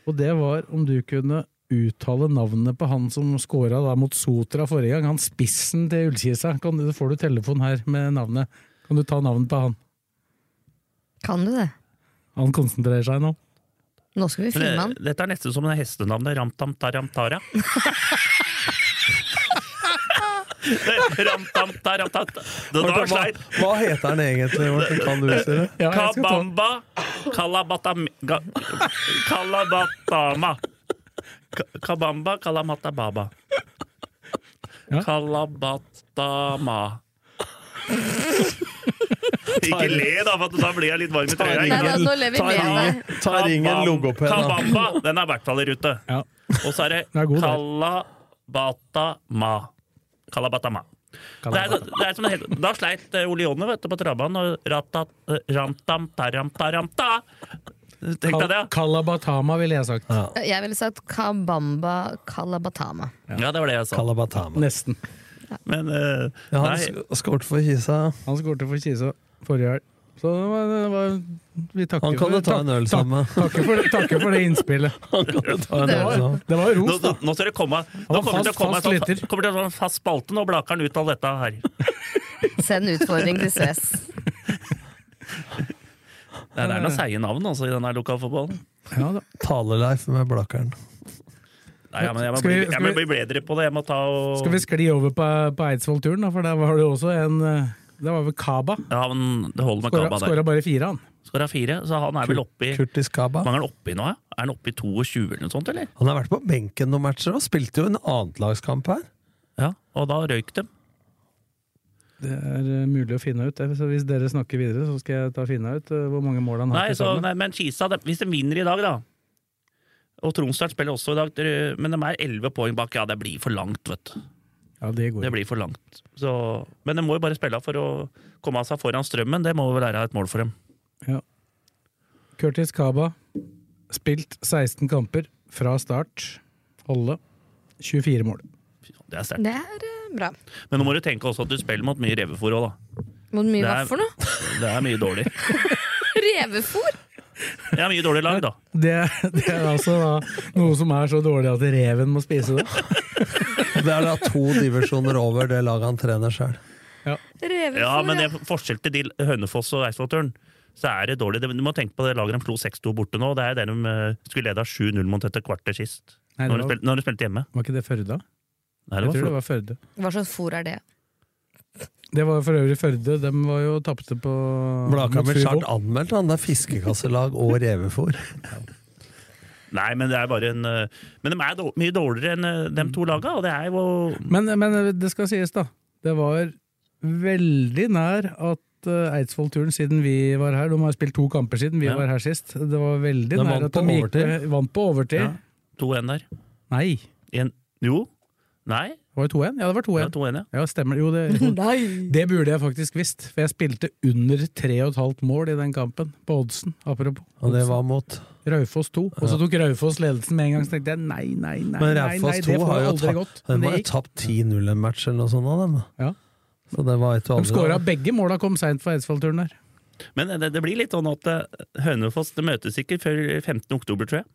Speaker 3: og det var om du kunne uttale navnet på han som scora mot Sotra forrige gang. Han spissen til Ullkisa. Kan, du- får du telefon her med navnet. Kan du ta navnet på han?
Speaker 5: Kan du det?
Speaker 3: Han konsentrerer seg nå.
Speaker 5: Nå skal vi finne han.
Speaker 4: dette er nesten som det hestenavnet Ramtam [laughs] Taramtara. Ramtam Taramtara. Det var
Speaker 6: Hva, hva heter den egentlig, Morten? Kan du si det?
Speaker 3: Ja,
Speaker 4: Kabamba Kalabatama Kalabatama. Kabamba Kalamatababa.
Speaker 3: Ja.
Speaker 4: Kalabatama. [laughs] Ikke le, da, for da blir jeg litt varm i trøya.
Speaker 6: Ta
Speaker 5: med
Speaker 6: ringen, logoped.
Speaker 4: Kabamba, den er i hvert fall i rute. Og så er det
Speaker 3: den.
Speaker 4: Kalabatama. Kalabatama. Det er, det er som en da sleit eh, Ole Jonny vet du, på trabbanen og ratat, rantam, taram, taram, ta. Tenk deg det.
Speaker 3: Kalabatama, ville jeg sagt.
Speaker 5: Jeg ville sagt Kabamba Kalabatama.
Speaker 4: Ja, det var det jeg sa.
Speaker 6: Kalabatama.
Speaker 3: Nesten.
Speaker 4: Men uh,
Speaker 6: Ja, han skåret for Kisa.
Speaker 3: Han skårte for Kisa forrige helg. Så det var, det var, vi takker
Speaker 6: Han kan
Speaker 3: for,
Speaker 6: du ta en øl sammen med.
Speaker 3: Takker for, takker for det innspillet. [laughs]
Speaker 6: Han kan du ta en
Speaker 5: Det
Speaker 6: øl
Speaker 5: var-
Speaker 6: sammen.
Speaker 3: Det var ros, da.
Speaker 4: nå skal det komme Nå kommer det til å
Speaker 3: fast-
Speaker 4: komme
Speaker 3: fast lytter.
Speaker 4: sånn, kommer det en fast spalte når Blakeren uttaler dette her. [laughs]
Speaker 5: Send utfordring til Sves. [laughs]
Speaker 4: Det er noen seige navn altså, i denne lokalfotballen.
Speaker 3: Ja.
Speaker 6: Taleleif med Blakeren.
Speaker 4: Nei, ja, men jeg må,
Speaker 3: Skal vi-
Speaker 4: bli, jeg må
Speaker 3: vi-
Speaker 4: bli bedre på det. Jeg må ta og
Speaker 3: Skal vi skli over på, på Eidsvoll-turen, da? For der var det jo også en eh, Det var vel Kaba.
Speaker 4: Ja, men det holder med
Speaker 3: Skåra
Speaker 4: Kaba der.
Speaker 3: skåra bare fire, han.
Speaker 4: Skåra fire, så han er vel oppi
Speaker 6: Kurtis Kaba.
Speaker 4: Mange er han oppi nå? ja? Er han oppi i 22 eller noe sånt, eller?
Speaker 6: Han har vært på benken noen matcher og spilte jo en annetlagskamp her.
Speaker 4: Ja, og da røyk dem.
Speaker 3: Det er eh, mulig å finne ut. Så hvis dere snakker videre, så skal jeg ta og finne ut eh, hvor mange mål han har
Speaker 4: Nei,
Speaker 3: til
Speaker 4: så,
Speaker 3: sammen.
Speaker 4: nei, men Kisa, de, hvis de vinner i dag, da Og Tromsdal spiller også i dag, dere- men de er 11 poeng bak. Ja, det blir for langt, vet du.
Speaker 3: Ja, det går.
Speaker 4: Det blir for langt. Så, men de må jo bare spille for å komme seg foran strømmen. Det må vel være et mål for dem.
Speaker 3: Ja. Curtis Kaba, spilt 16 kamper fra start. Holde 24 mål.
Speaker 4: Det er sterkt.
Speaker 5: Det er eh, bra.
Speaker 4: Men nå må du tenke også at du spiller mot mye revefòr òg, da.
Speaker 5: Hvor mye
Speaker 4: Det
Speaker 5: hva
Speaker 4: er-
Speaker 5: for noe? [laughs]
Speaker 4: Det er mye dårlig. [laughs]
Speaker 5: revefòr?
Speaker 4: Det er mye dårlig lag, da.
Speaker 3: Det, det er altså da, noe som er så dårlig at reven må spise det. [laughs]
Speaker 6: Det er da to divisjoner over det laget han trener sjøl.
Speaker 5: Ja.
Speaker 4: Ja, men det er forskjell til de Hønefoss og Eidsvollturen. Så er det dårlig. Du må tenke på det laget de slo 6-2 borte nå. Det er det de eh, skulle leda 7-0 mot etter kvarter sist.
Speaker 3: Nei, det
Speaker 4: Når de spilte, når de spilte hjemme.
Speaker 3: Var ikke det Førde?
Speaker 4: Nei,
Speaker 3: Jeg
Speaker 4: var
Speaker 3: tror det var Førde.
Speaker 5: Hva slags fôr er det?
Speaker 3: Det var for øvrig Førde. De var jo tapte på
Speaker 6: Blakkaren
Speaker 3: Chart
Speaker 6: blir
Speaker 3: Fryvoll.
Speaker 6: anmeldt, han. Det er fiskekasselag og revefôr.
Speaker 4: Nei, men det er bare en eh, Men de er mye dårligere enn eh, de to laga, og det er jo
Speaker 3: Men, men det skal sies, da. Det var veldig nær at eh, Eidsvoll-turen, siden vi var her De har spilt to kamper siden vi
Speaker 4: Ja.
Speaker 3: var her sist. Det var veldig
Speaker 6: De
Speaker 3: nær at de gikk vant på overtid.
Speaker 4: ja, 2-1 der.
Speaker 3: Nei,
Speaker 4: En, jo. Nei.
Speaker 3: var det 2-1? Ja, det var 2-1.
Speaker 4: Ja, 2-1, ja.
Speaker 3: Ja, stemmer. Jo, det, [laughs] det burde jeg faktisk visst, for jeg spilte under 3,5 mål i den kampen, på oddsen. Apropos.
Speaker 6: Og det var mot
Speaker 3: Raufoss 2. Og så tok Raufoss ledelsen med en gang, så tenkte jeg nei, nei, nei,
Speaker 6: Men
Speaker 3: nei,
Speaker 6: Raufoss 2
Speaker 3: det får
Speaker 6: har jo tapt, de
Speaker 3: Men
Speaker 6: har jo tapt 10-0 en match eller noe sånt av dem.
Speaker 3: Ja.
Speaker 6: Så det var ikke
Speaker 3: De skåra begge måla kom seint for Eidsvoll-turen der.
Speaker 4: Men det, det blir litt sånn at eh, Hønefoss det møtes ikke før 15. oktober, tror jeg.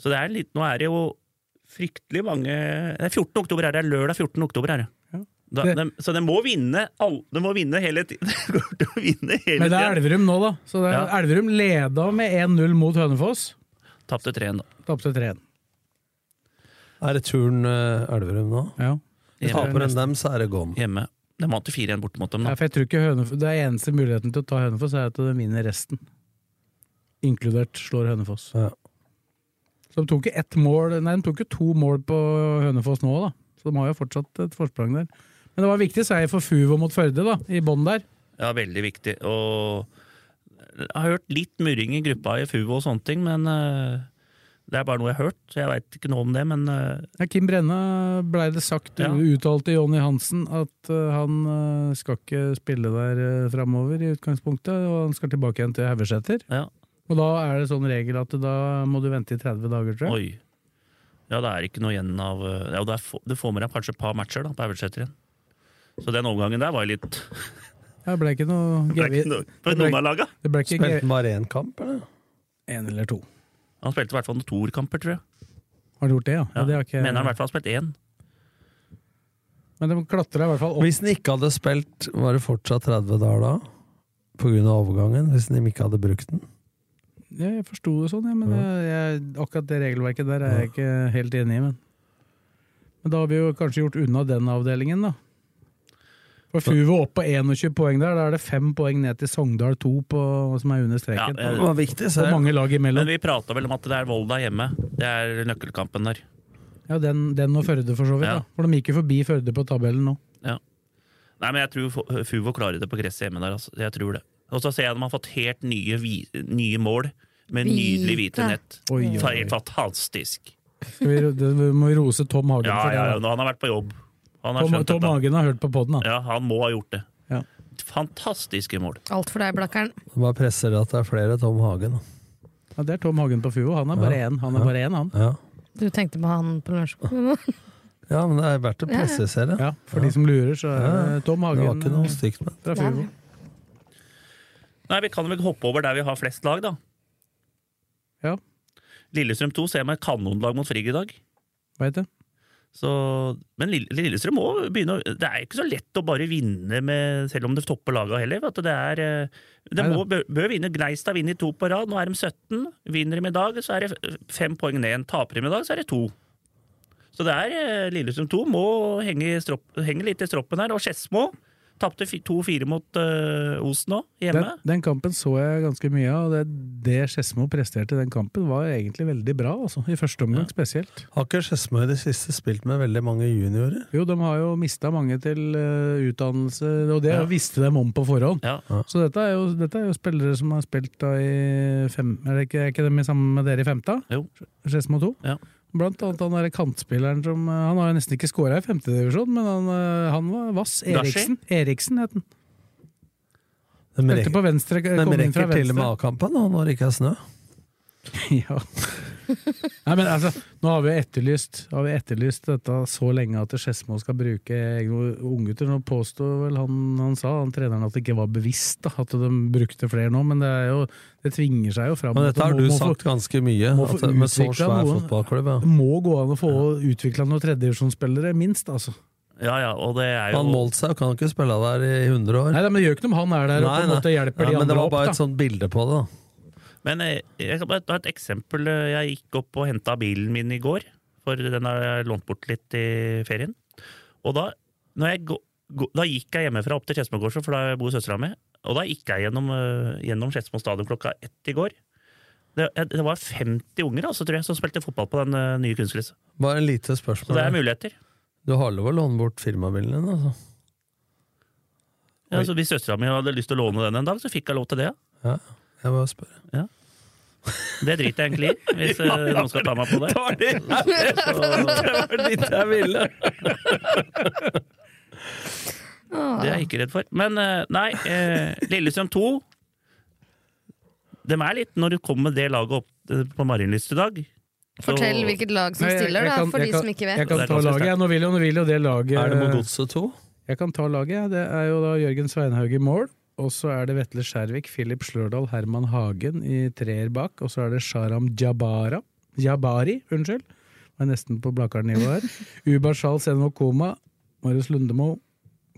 Speaker 4: Så det er litt, nå er det jo fryktelig mange Det er 14. oktober er det. Lørdag 14. oktober er det.
Speaker 3: Ja.
Speaker 4: Da,
Speaker 3: Det-
Speaker 4: de, så de må vinne all, De må vinne hele tiden. [laughs] De kommer til å vinne hele
Speaker 3: Men det er. Elverum nå, da. Så det er,
Speaker 4: Ja.
Speaker 3: Elverum leda med 1-0 mot Hønefoss.
Speaker 4: Tapte 3-1, da.
Speaker 3: Tapte 3-1.
Speaker 6: Er det turen uh, Elverum nå?
Speaker 3: Ja.
Speaker 6: Taper en dem, så er det gone.
Speaker 4: Hjemme. De vant 4-1 borte mot dem.
Speaker 3: Ja, for jeg tror ikke Hønefoss, Det er eneste muligheten til å ta Hønefoss, er at de vinner resten. Inkludert slår Hønefoss.
Speaker 6: Ja.
Speaker 3: Så de tok ikke ett mål Nei, de tok jo to mål på Hønefoss nå, da. Så de har jo fortsatt et forsprang der. Men det var viktig seier for Fuvo mot Førde, da, i bånn der.
Speaker 4: Ja, veldig viktig. Og jeg har hørt litt murring i gruppa i FUVO og sånne ting, men eh, det er bare noe jeg har hørt, så jeg veit ikke noe om det. Men eh,
Speaker 3: Ja, Kim Brenna blei det sagt,
Speaker 4: Ja.
Speaker 3: uttalte Jonny Hansen, at eh, han skal ikke spille der framover i utgangspunktet, og han skal tilbake igjen til Haugeseter.
Speaker 4: ja.
Speaker 3: Og da er det sånn regel at da må du vente i 30 dager, tror jeg.
Speaker 4: Oi. Ja, det er ikke noe igjen av Ja, det Du får med deg kanskje et par matcher da, på Haugeseter igjen. Så den omgangen der var litt
Speaker 3: Det ble ikke [laughs] noe
Speaker 4: Det ble.
Speaker 3: Det ble ikke
Speaker 6: Spilte han bare én kamp, eller?
Speaker 3: én eller to.
Speaker 4: Han spilte i hvert fall noen toerkamper, tror jeg.
Speaker 3: Har du gjort det, ja?
Speaker 4: Ja.
Speaker 3: det har ikke...
Speaker 4: Mener han i hvert fall har spilt én.
Speaker 3: Men de klatra i hvert fall opp.
Speaker 6: Hvis han ikke hadde spilt, var det fortsatt 30 dager da? På grunn av overgangen? Hvis han ikke hadde brukt den?
Speaker 3: Jeg forsto det sånn, ja, men ja. jeg, akkurat det regelverket der er jeg ikke helt enig i. Men. men da har vi jo kanskje gjort unna den avdelingen, da. For Fuvo opp på 21 poeng der, da er det fem poeng ned til Sogndal 2 på, som er under streken.
Speaker 4: Ja,
Speaker 6: Det var viktig,
Speaker 3: og mange lag
Speaker 4: Men vi prata vel om at det er Volda hjemme. Det er nøkkelkampen der.
Speaker 3: Ja, den, den og Førde, for så vidt.
Speaker 4: Ja.
Speaker 3: da. For de gikk jo forbi Førde på tabellen nå.
Speaker 4: Ja. Nei, men jeg tror Fuvo klarer det på gresset hjemme der. Altså. Jeg tror det. Og så ser jeg at de har fått helt nye, vi- nye mål med nydelig hvite nett.
Speaker 3: Oi, oi,
Speaker 4: fantastisk.
Speaker 3: Vi, det, vi må vi rose Tom Hagen
Speaker 4: Ja,
Speaker 3: for det.
Speaker 4: ja, ja, han har vært på jobb. Han har
Speaker 3: Tom,
Speaker 4: skjønt
Speaker 3: Tom
Speaker 4: dette.
Speaker 3: Hagen har hørt på poden, da.
Speaker 4: Ja, han må ha gjort det.
Speaker 3: Ja.
Speaker 4: Fantastiske mål.
Speaker 5: Alt for deg, Blakkern.
Speaker 6: Bare presser det at det er flere Tom Hagen.
Speaker 3: Ja, det er Tom Hagen på Fuo. Han er bare
Speaker 6: Ja.
Speaker 3: én, han. er
Speaker 6: Ja.
Speaker 3: bare én, han.
Speaker 6: Ja.
Speaker 5: Du tenkte på han på Lørenskog? [laughs]
Speaker 6: ja, men det er verdt å presisere.
Speaker 3: Ja, for de som lurer, så er det Tom
Speaker 6: Det var ikke noe stygt med
Speaker 3: fra Fuvo.
Speaker 5: nei.
Speaker 4: Vi kan vel hoppe over der vi har flest lag, da.
Speaker 3: Ja.
Speaker 4: Lillestrøm 2 ser med kanonlag mot Frigg i dag.
Speaker 3: Veit du?
Speaker 4: Så, men Lillestrøm må begynne å Det er ikke så lett å bare vinne med, selv om det topper laga heller. Det er, eh, det må, bør, bør vinne. Gneistad vinner to på rad. Nå er de 17. Vinner de i dag, så er det fem poeng ned. Taper de i dag, så er det to. Så det er eh, Lillestrøm 2 må henge, stropp, henge litt i stroppen her. Og Skedsmo tapte 2-4 mot uh, Osen nå, hjemme.
Speaker 3: Den, den kampen så jeg ganske mye av, og det, det Skedsmo presterte i den kampen, var egentlig veldig bra. Altså, I første omgang spesielt.
Speaker 6: Har ikke Skedsmo i det siste spilt med veldig mange juniorer?
Speaker 3: Jo, de har jo mista mange til uh, utdannelse, og det
Speaker 4: Ja.
Speaker 3: visste de om på forhånd.
Speaker 4: Ja.
Speaker 3: Så dette er, jo, dette er jo spillere som har spilt da i fem Er det ikke, er ikke de sammen med dere i femta?
Speaker 4: Jo.
Speaker 3: Skedsmo 2?
Speaker 4: Ja.
Speaker 3: Blant annet han der kantspilleren som eh, Han har jo nesten ikke scora i femtedivisjon, men han, eh, han var vass. Eriksen. Eriksen het han.
Speaker 6: De, rekker,
Speaker 3: på venstre.
Speaker 6: de
Speaker 3: kom
Speaker 6: rekker til og med. A-kampen når det ikke er snø. [laughs]
Speaker 3: Ja. Nei, men altså, nå har vi etterlyst, har vi etterlyst dette så lenge at Skedsmo skal bruke egne unggutter. Nå påstår vel han, han sa, han treneren, at det ikke var bevisst da, at de brukte flere nå, men det, er jo, det tvinger seg jo fram.
Speaker 6: Men dette har du
Speaker 3: må- må få-
Speaker 6: sagt ganske mye,
Speaker 3: at få
Speaker 6: med så svær
Speaker 3: noen.
Speaker 6: fotballklubb.
Speaker 3: Det
Speaker 6: Ja.
Speaker 3: må gå an å få utvikla noen tredjedivisjonsspillere, minst. altså.
Speaker 4: Ja, ja, og det er jo
Speaker 6: Han Moltzaug kan ikke spille der i 100 år.
Speaker 3: Nei, nei, men Det gjør ikke noe om han er der og på en måte hjelper
Speaker 6: Ja,
Speaker 3: de
Speaker 6: men det var bare
Speaker 3: opp,
Speaker 6: et sånt bilde på det. da.
Speaker 4: Men eh, jeg kan bare ta et eksempel. Jeg gikk opp og henta bilen min i går, for den har jeg lånt bort litt i ferien. Og da, jeg da gikk jeg hjemmefra opp til Skedsmogårdsjå, for da bor søstera mi. Og da gikk jeg gjennom, eh, gjennom Skedsmo stadion klokka ett i går. Det, det var 50 unger altså, tror jeg, som spilte fotball på den eh, nye kunstgresset.
Speaker 6: Bare en lite spørsmål.
Speaker 4: Så det er muligheter.
Speaker 6: Du har lov å låne bort firmabilen din, altså.
Speaker 4: Ja, altså hvis søstera mi hadde lyst til å låne den en dag, så fikk jeg lov til det. ja.
Speaker 6: Ja, jeg bare spør.
Speaker 4: Det driter jeg egentlig i, hvis eh, noen skal ta meg på det.
Speaker 6: Det var [laughs] dit jeg ville! [laughs]
Speaker 4: Det er jeg ikke redd for. Men eh, nei, eh, Lillestrøm 2 De er litt når du kommer med det laget opp på Marienlyst i dag. så-
Speaker 5: Fortell hvilket lag som stiller,
Speaker 3: jeg
Speaker 5: da, for de
Speaker 3: kan-
Speaker 5: som ikke
Speaker 3: Jeg
Speaker 5: vet.
Speaker 3: kan
Speaker 4: er
Speaker 3: ta laget. jeg. nå vil jo, nå vil jo det laget
Speaker 6: Er det mot Godset 2?
Speaker 3: Jeg kan ta laget. Det er jo da Jørgen Sveinhaug i mål. Og så er det Vetle Skjærvik, Filip Slørdal, Herman Hagen i treer bak. Og så er det Sharam Jabara. Jabari, unnskyld. Var nesten på Blakkaren-nivå her. [laughs] Ubar Shal Senvokoma, Marius Lundemo,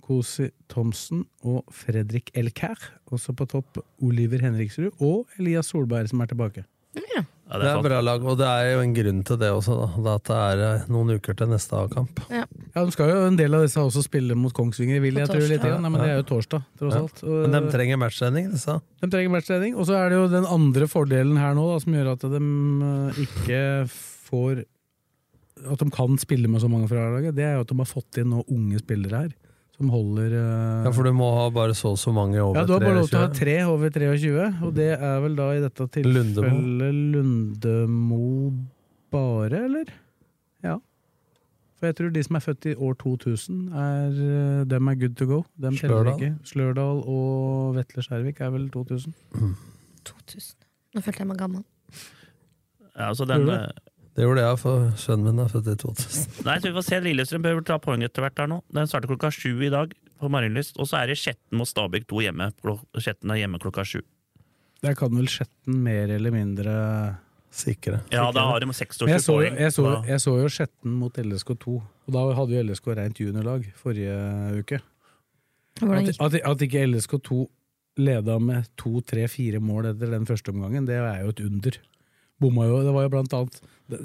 Speaker 3: Kosi Thomsen og Fredrik Elkær. Også på topp Oliver Henriksrud og Elias Solberg, som er tilbake.
Speaker 4: Ja,
Speaker 6: Det er
Speaker 4: flott.
Speaker 6: bra lag, og det er jo en grunn til det også, da. at det er eh, noen uker til neste A-kamp.
Speaker 5: Ja.
Speaker 3: Ja, de skal jo en del av disse også spille mot Kongsvinger, vil jeg tro. litt, igjen. Nei, men det er jo torsdag, tross
Speaker 6: Ja.
Speaker 3: alt. Og-
Speaker 6: Men de trenger matchtrening, disse.
Speaker 3: De trenger matchtrening. Og så er det jo den andre fordelen her nå da, som gjør at de eh, ikke får At de kan spille med så mange fra A-laget. Det er jo at de har fått inn noen unge spillere her. Som holder eh,
Speaker 6: Ja, for du må ha bare så og så mange over 23?
Speaker 3: Ja, du har bare lov til å ha tre over 23, og det er vel da i dette tilfellet Lundemo bare, eller? Ja. For jeg tror de som er født i år 2000, er, eh, dem er good to go. Dem
Speaker 6: Slørdal.
Speaker 3: ikke. Slørdal og Vetle Skjervik er vel 2000.
Speaker 5: 2000. Nå følte jeg meg gammel.
Speaker 4: Ja, altså den,
Speaker 3: Gjorde
Speaker 4: eh,
Speaker 6: Det gjorde jeg, for sønnen min er født i 2000.
Speaker 4: Nei, så vi får se. Lillestrøm bør ta poeng etter hvert her nå. Den starter klokka sju i dag på Marienlyst. Og så er det Skjetten mot Stabæk 2 hjemme. Skjetten er hjemme klokka sju.
Speaker 3: Der kan vel Skjetten mer eller mindre
Speaker 6: Sikre.
Speaker 4: Ja, da har de
Speaker 3: Men
Speaker 4: 26
Speaker 3: jeg så,
Speaker 4: poeng.
Speaker 3: jeg, så, jeg så jo Skjetten mot LSK2, og da hadde jo LSK rent juniorlag forrige uke. At, at, at ikke LSK2 leda med to, tre, fire mål etter den første omgangen, det er jo et under. Bomma jo, det var jo blant annet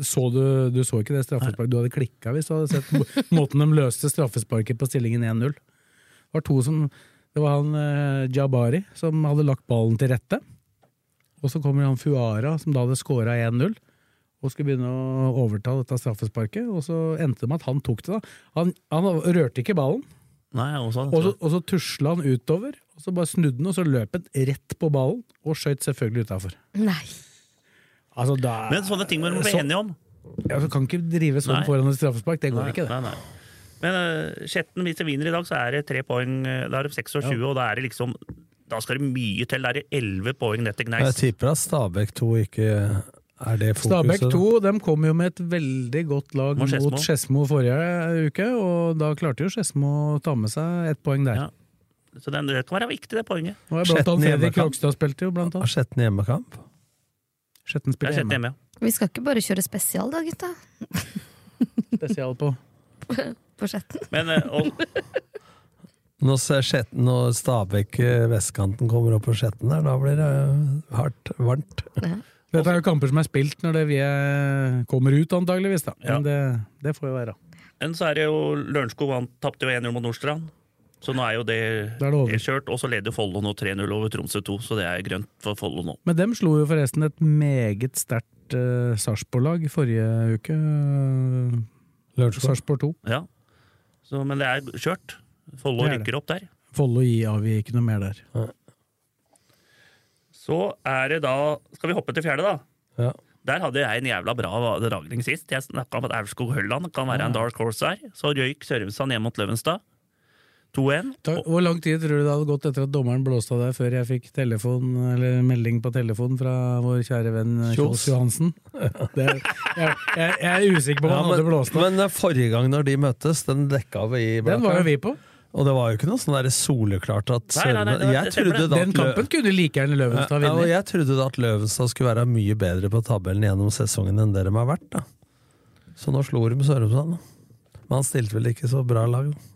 Speaker 3: så du, du så ikke det straffesparket, du hadde klikka hvis du hadde sett [laughs] måten de løste straffesparket på stillingen 1-0. Det var to som Det var han eh, Jabari som hadde lagt ballen til rette. Og så kommer han Fuara, som da hadde scora 1-0. Og skulle begynne å overta dette straffesparket, og så endte det med at han tok det. da. Han, han rørte ikke ballen,
Speaker 4: Nei, også,
Speaker 3: og så, og så tusla han utover, og så bare snudde han, og så løp han rett på ballen, og skøyt selvfølgelig utafor.
Speaker 5: Nei.
Speaker 3: Altså, da,
Speaker 4: Men sånne ting må vi bli
Speaker 3: Så-
Speaker 4: enige om.
Speaker 3: Ja, du kan ikke drive sånn
Speaker 4: Nei.
Speaker 3: foran et straffespark, det går
Speaker 4: Nei,
Speaker 3: ikke, det.
Speaker 4: Nei, nei. Men uh, Skjetten, hvis de vinner i dag, så er det tre poeng. eh, Da er det 26, og da er det liksom Da skal det mye til. Da er det 11 poeng ned til
Speaker 6: Jeg
Speaker 4: Gneis.
Speaker 6: tipper at Stabæk 2 ikke er det fokuset.
Speaker 3: Stabæk 2 de kom jo med et veldig godt lag
Speaker 4: Mot Skedsmo.
Speaker 3: mot Skedsmo forrige uke, og da klarte jo Skedsmo å ta med seg ett poeng der.
Speaker 4: Ja. Så den, det kan være viktig, det poenget.
Speaker 3: Sjetten
Speaker 6: hjemmekamp.
Speaker 3: Skjetten spiller hjemme.
Speaker 4: hjemme.
Speaker 5: Vi skal ikke bare kjøre spesial da, gutta.
Speaker 3: Spesial på. [laughs]
Speaker 5: På Skjetten.
Speaker 4: Men eh, og,
Speaker 6: Når, ser Skjetten- når Stabæk eh, vestkanten kommer opp på Skjetten der, da blir det eh, hardt, varmt.
Speaker 3: Dette er jo kamper som er spilt når det vi er, kommer ut, antageligvis. da.
Speaker 4: Ja.
Speaker 3: Men det, det får jo være.
Speaker 4: men så er det jo Lørenskog vant, tapte jo 1-0 mot Nordstrand. Så nå er jo det,
Speaker 3: det, er det
Speaker 4: kjørt. Og så leder Follo nå 3-0 over Tromsø 2, så det er grønt for Follo nå.
Speaker 3: Men dem slo jo forresten et meget sterkt uh, Sarpsborg-lag forrige uke.
Speaker 6: Lørenskog.
Speaker 3: Sarpsborg 2.
Speaker 4: Ja. Så, men det er kjørt. Follo
Speaker 3: er
Speaker 4: rykker opp der.
Speaker 3: Follo gi avgir ikke noe mer der.
Speaker 4: Så er det da Skal vi hoppe til fjerde, da?
Speaker 6: Ja.
Speaker 4: Der hadde jeg en jævla bra dragning sist. Jeg snakka om at Aurskog Hølland kan være en dark horse her. Så røyk Sørumsand hjem mot Løvenstad. 2-1.
Speaker 3: Hvor lang tid tror du det hadde gått etter at dommeren blåste av deg før jeg fikk telefon, eller melding på telefon fra vår kjære venn
Speaker 6: Kjos.
Speaker 3: Johansen? [laughs] Det, er- jeg, jeg, er usikker på hva
Speaker 6: Ja,
Speaker 3: han hadde
Speaker 6: men,
Speaker 3: blåst av.
Speaker 6: men eh, forrige gang når de møttes, den dekka vi i
Speaker 3: Den var jo vi på.
Speaker 6: Og det var jo ikke noe sånn soleklart at
Speaker 4: Nei, nei, nei, det-
Speaker 6: Jeg trodde da
Speaker 3: Den kampen kunne like gjerne Løvenstad
Speaker 6: Ja, og jeg trodde da at Løvenstad skulle være mye bedre på tabellen gjennom sesongen enn det de har vært. da. Så nå slo de Sørumsand. da. Men han stilte vel ikke så bra lag. da.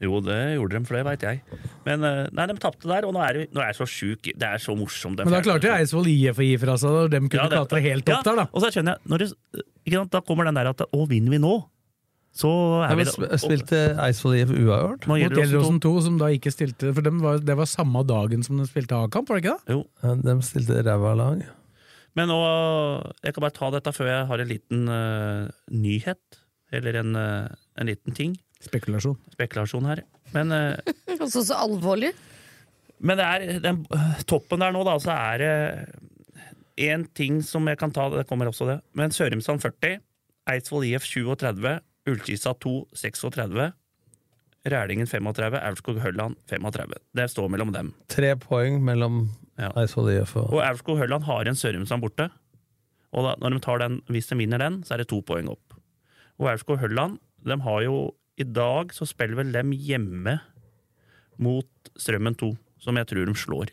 Speaker 4: Jo, det gjorde de, for det veit jeg. Men eh, nei, de tapte der, og nå er, nå er jeg så sjuk. Det er så morsomt.
Speaker 3: Men da klarte jo Eidsvoll IF å gi fra seg, og de kunne
Speaker 4: Ja, det-
Speaker 3: klatre helt opp
Speaker 4: ja,
Speaker 3: der, da.
Speaker 4: Og så skjønner jeg, når det, ikke sant, da kommer den der at å, vinner vi nå? Så er vi
Speaker 6: da, sp- Spilte Eidsvoll IF uavgjort?
Speaker 3: Mot Gjelleråsen 2, som da ikke stilte For dem var, det var samme dagen som de spilte A-kamp, var det ikke det?
Speaker 4: Jo.
Speaker 6: Ja, de stilte ræva lag.
Speaker 4: Men nå, jeg kan bare ta dette før jeg har en liten uh, nyhet. Eller en, uh, en liten ting.
Speaker 3: Spekulasjon.
Speaker 4: Spekulasjon her. Men, eh, [laughs]
Speaker 5: Altså så alvorlig.
Speaker 4: men det er den eh, toppen der nå, da, så er det én ting som jeg kan ta, det kommer også det. Men Sørumsand 40, Eidsvoll IF 37, Ullkisa 2 36, Rælingen 35, Aurskog Hølland 35. Det står mellom dem.
Speaker 6: Tre poeng mellom
Speaker 4: Ja.
Speaker 6: Eidsvoll IF og
Speaker 4: Og Aurskog Hølland har en Sørumsand borte. Og da, når de tar den, hvis de vinner den, så er det to poeng opp. Og Aurskog Hølland, de har jo I dag så spiller vel dem hjemme mot Strømmen 2, som jeg tror de slår.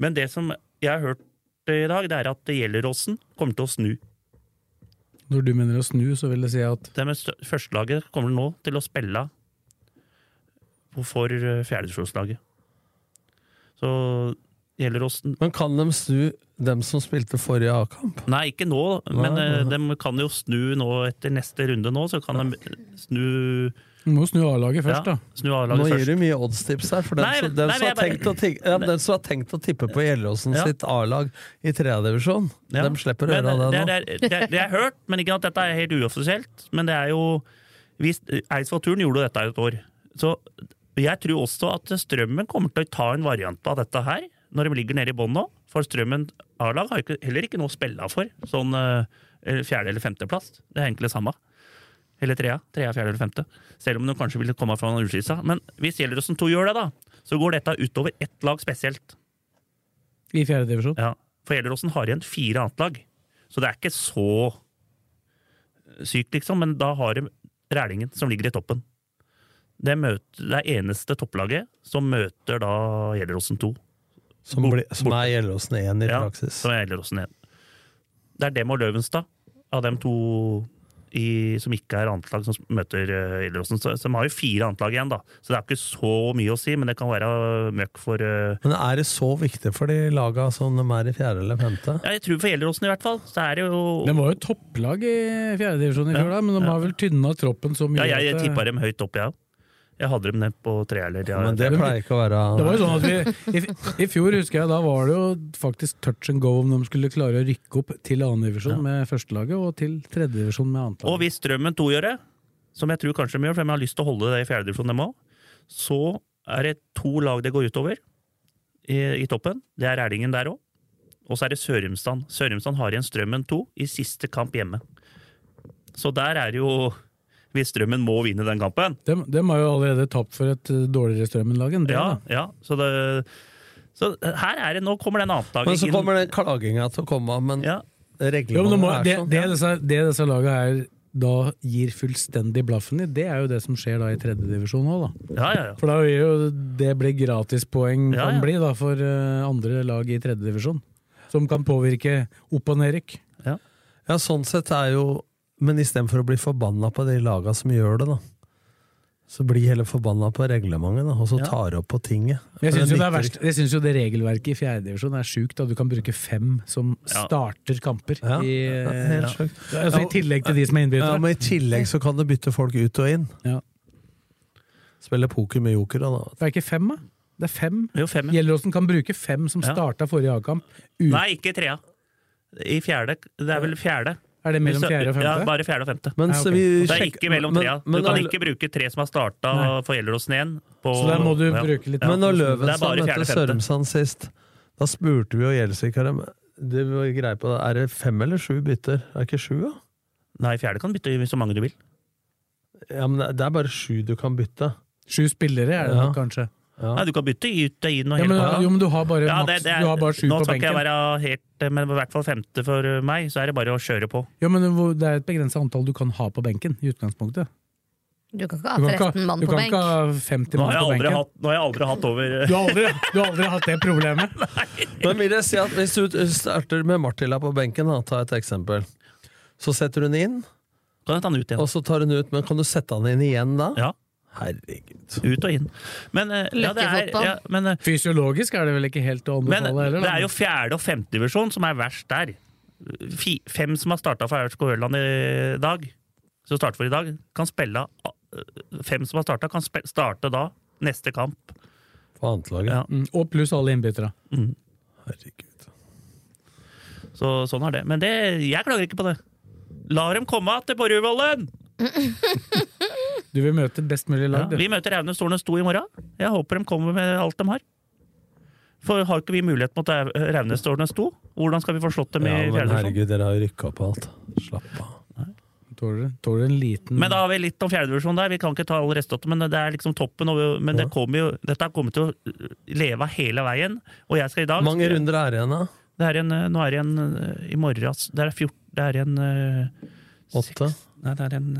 Speaker 4: Men det som jeg har hørt i dag, det er at Gjelleråsen kommer til å snu.
Speaker 3: Når du mener å snu, så vil det si at
Speaker 4: Det med førstelaget kommer nå til å spille for eh, fjerdedivisjonslaget. Så Gjelleråsen
Speaker 6: Men kan de snu dem som spilte forrige A-kamp?
Speaker 4: Nei, ikke nå, men
Speaker 6: Nei,
Speaker 4: eh,
Speaker 6: nei.
Speaker 4: de kan jo snu nå etter neste runde nå, så kan de snu
Speaker 3: Du må snu A-laget først,
Speaker 4: ja,
Speaker 3: da.
Speaker 4: Snu
Speaker 6: Nå
Speaker 4: A-laget
Speaker 6: gir du mye oddstips her. For den, som, den, som, har tenkt å, ja, den som har tenkt å tippe på Gjelleråsen
Speaker 4: Ja.
Speaker 6: sitt A-lag i tredjedivisjon,
Speaker 4: Ja.
Speaker 6: de slipper å
Speaker 4: Men
Speaker 6: gjøre det
Speaker 4: det,
Speaker 6: nå.
Speaker 4: det, det, er- det er hørt, men ikke at dette er helt uoffisielt. Men det er jo Eidsvoll-turen gjorde dette et år. Så jeg tror også at Strømmen kommer til å ta en variant av dette her, når de ligger nede i bånn nå. For Strømmen A-lag har ikke, heller ikke noe å spille for. Sånn eh, fjerde- eller femteplass. Det er egentlig det samme. Eller trea. Trea, fjerde eller femte. Selv om de kanskje ville komme fra en utskissa. Men hvis Gjelleråsen 2 gjør det, da, så går dette utover ett lag spesielt.
Speaker 3: I fjerde divisjon.
Speaker 4: Ja, for Gjelleråsen har igjen fire annet lag. Så det er ikke så sykt, liksom. Men da har de Rælingen, som ligger i toppen. Det, møter, det er eneste topplaget som møter da Gjelleråsen 2.
Speaker 6: Som, ble, som er Gjelleråsen 1 i
Speaker 4: Ja,
Speaker 6: praksis.
Speaker 4: som er Gjelleråsen 1. Det er dem og Løvenstad, av dem to i, som ikke er antlag, som møter uh, Gjelleråsen. Så, så de har jo fire antlag igjen, da. Så det er ikke så mye å si, men det kan være møkk for uh,
Speaker 6: Men er det så viktig for de laga som de er i fjerde eller femte?
Speaker 4: ja, Jeg tror for Gjelleråsen i hvert fall, så er det jo
Speaker 3: De var jo topplag i fjerde divisjon i fjor,
Speaker 4: Ja,
Speaker 3: da, men de
Speaker 4: ja.
Speaker 3: har vel tynna troppen så mye
Speaker 4: Ja, jeg,
Speaker 3: jeg
Speaker 4: tippa dem høyt opp, jeg òg. Jeg hadde dem ned på tre eller ja,
Speaker 6: Men det pleier ikke å være
Speaker 3: Det var jo sånn at vi, i, I fjor husker jeg, da var det jo faktisk touch and go om de skulle klare å rykke opp til annendivisjon
Speaker 4: Ja.
Speaker 3: med førstelaget og til tredjedivisjon med
Speaker 4: Og hvis Strømmen 2 gjør det, som jeg tror kanskje de gjør, for de har lyst til å holde det i fjerdedivisjon, dem òg, så er det to lag det går utover i, i toppen. Det er Rælingen der òg. Og så er det Sørumsand. Sørumsand har igjen Strømmen 2 i siste kamp hjemme. Så der er det jo Hvis Strømmen må vinne den kampen.
Speaker 3: De, de har jo allerede tapt for et eh, dårligere Strømmen-lag enn det.
Speaker 4: Ja,
Speaker 3: da.
Speaker 4: ja. Så, det, så her er det Nå kommer den
Speaker 6: Men
Speaker 4: annetlaget
Speaker 6: så kommer den klaginga til å komme, men
Speaker 4: Ja.
Speaker 3: Jo,
Speaker 6: reglementet
Speaker 3: må,
Speaker 6: er sånn.
Speaker 3: det, disse, det disse lagene her da gir fullstendig blaffen i, det er jo det som skjer da i tredjedivisjon òg, da.
Speaker 4: Ja, ja, ja.
Speaker 3: For da vil jo det bli gratispoeng
Speaker 4: Ja,
Speaker 3: kan bli da for uh, andre lag i tredjedivisjon. Som kan påvirke opp- og nedrykk.
Speaker 6: Ja, sånn sett er jo Men istedenfor å bli forbanna på de laga som gjør det, da, så blir heller forbanna på reglementet, da, og så
Speaker 3: Ja.
Speaker 6: tar opp på tinget.
Speaker 3: Jeg syns jo, jo det regelverket i fjerdedivisjon er sjukt. Da du kan bruke fem som
Speaker 6: Ja.
Speaker 3: starter kamper.
Speaker 6: Ja,
Speaker 3: i, ja.
Speaker 6: sjukt.
Speaker 3: Altså, I tillegg til de som er innbyttere.
Speaker 6: Ja, men I tillegg så kan du bytte folk ut og inn.
Speaker 3: Ja.
Speaker 6: Spille poker med jokere, da.
Speaker 3: Det er ikke fem, da? Det er fem.
Speaker 4: Jo, fem, ja.
Speaker 3: Gjelleråsen kan bruke fem som
Speaker 4: Ja.
Speaker 3: starta forrige A-kamp.
Speaker 4: Nei, ikke trea. I fjerde. Det er vel fjerde.
Speaker 3: Er det mellom fjerde og femte?
Speaker 4: Ja, bare fjerde og femte.
Speaker 6: Men
Speaker 3: Ja,
Speaker 6: så
Speaker 4: Det er ikke mellom
Speaker 6: men-
Speaker 4: trea.
Speaker 6: men
Speaker 4: Du kan ikke bruke tre som har starta for Gjelleråsen igjen. På,
Speaker 3: Så der må du
Speaker 4: ja.
Speaker 3: bruke litt
Speaker 4: Ja.
Speaker 6: Men når
Speaker 4: Løven sa
Speaker 6: Løvenstad møtte. Sørumsand sist, da spurte vi jo Gjelsvik her Det var greie på det. Er det fem eller sju bytter? Er det ikke sju, da?
Speaker 4: Nei, fjerde kan bytte så mange du vil.
Speaker 6: Ja, men det det er bare sju du kan bytte.
Speaker 3: Sju spillere er det
Speaker 6: Ja.
Speaker 3: nok kanskje.
Speaker 6: Ja.
Speaker 4: Nei, du kan bytte ut og inn og
Speaker 3: Ja,
Speaker 4: hele
Speaker 3: men,
Speaker 4: ja,
Speaker 3: jo, men du har bare,
Speaker 4: Ja,
Speaker 3: maks,
Speaker 4: det- det er-
Speaker 3: du har bare sju
Speaker 4: Nå skal ikke jeg være helt Men i hvert fall femte for meg, så er det bare å kjøre på.
Speaker 3: Ja, men Det er et begrenset antall du kan ha på benken i utgangspunktet.
Speaker 5: Du kan ikke ha
Speaker 3: kan ikke,
Speaker 5: 13 mann
Speaker 3: du
Speaker 5: på
Speaker 3: kan ikke ha 50 mann på benken.
Speaker 4: hatt, nå har jeg aldri hatt over
Speaker 3: Du har aldri, du har aldri hatt det problemet? [laughs]
Speaker 6: Men vil jeg si at Hvis du starter med Martilla på benken, da, ta et eksempel, så setter du den inn,
Speaker 4: Kan jeg ta den ut igjen?
Speaker 6: og så tar hun ut, men kan du sette den inn igjen da?
Speaker 4: Ja.
Speaker 6: Herregud.
Speaker 4: Ut og inn. Men, eh, ja, det er, ja, men, eh,
Speaker 3: Fysiologisk er det vel ikke helt å
Speaker 4: men
Speaker 3: anbefale heller?
Speaker 4: det er jo fjerde- og femtedivisjon som er verst der. Fi, fem som har starta for Aurskog Høland i dag, som starter for i dag, kan spille eh, Fem som har starta, kan spille, starte da neste kamp.
Speaker 6: På annetlaget.
Speaker 4: Ja.
Speaker 3: Mm, Og pluss alle innbyttere.
Speaker 6: Herregud.
Speaker 4: Så sånn er det. Men det, jeg klager ikke på det. La dem komme til Borgerdvollen! [laughs]
Speaker 3: Du vil møte best mulig lag, ja,
Speaker 4: vi møter Aune Stornes 2 i morgen. Jeg håper de kommer med alt de har. For har ikke vi mulighet mot Raunes Tornes 2? Hvordan skal vi få slått dem
Speaker 6: Ja,
Speaker 4: i
Speaker 6: men
Speaker 4: fjerde divisjon?
Speaker 6: herregud, dere har jo rykka opp alt. Slapp av.
Speaker 3: Tåler, tåler en liten
Speaker 4: Men da har vi litt om fjerdedivisjon der. Vi kan ikke ta alle resultatene, men det er liksom toppen. Og, men det kommer jo, dette kommer til å leve hele veien. Og jeg skal i dag
Speaker 6: mange runder er det igjen, da?
Speaker 4: Det er en, Nå er det en eh, i morgen Det er, 14, det er en
Speaker 6: Åtte?
Speaker 4: Nei, det er en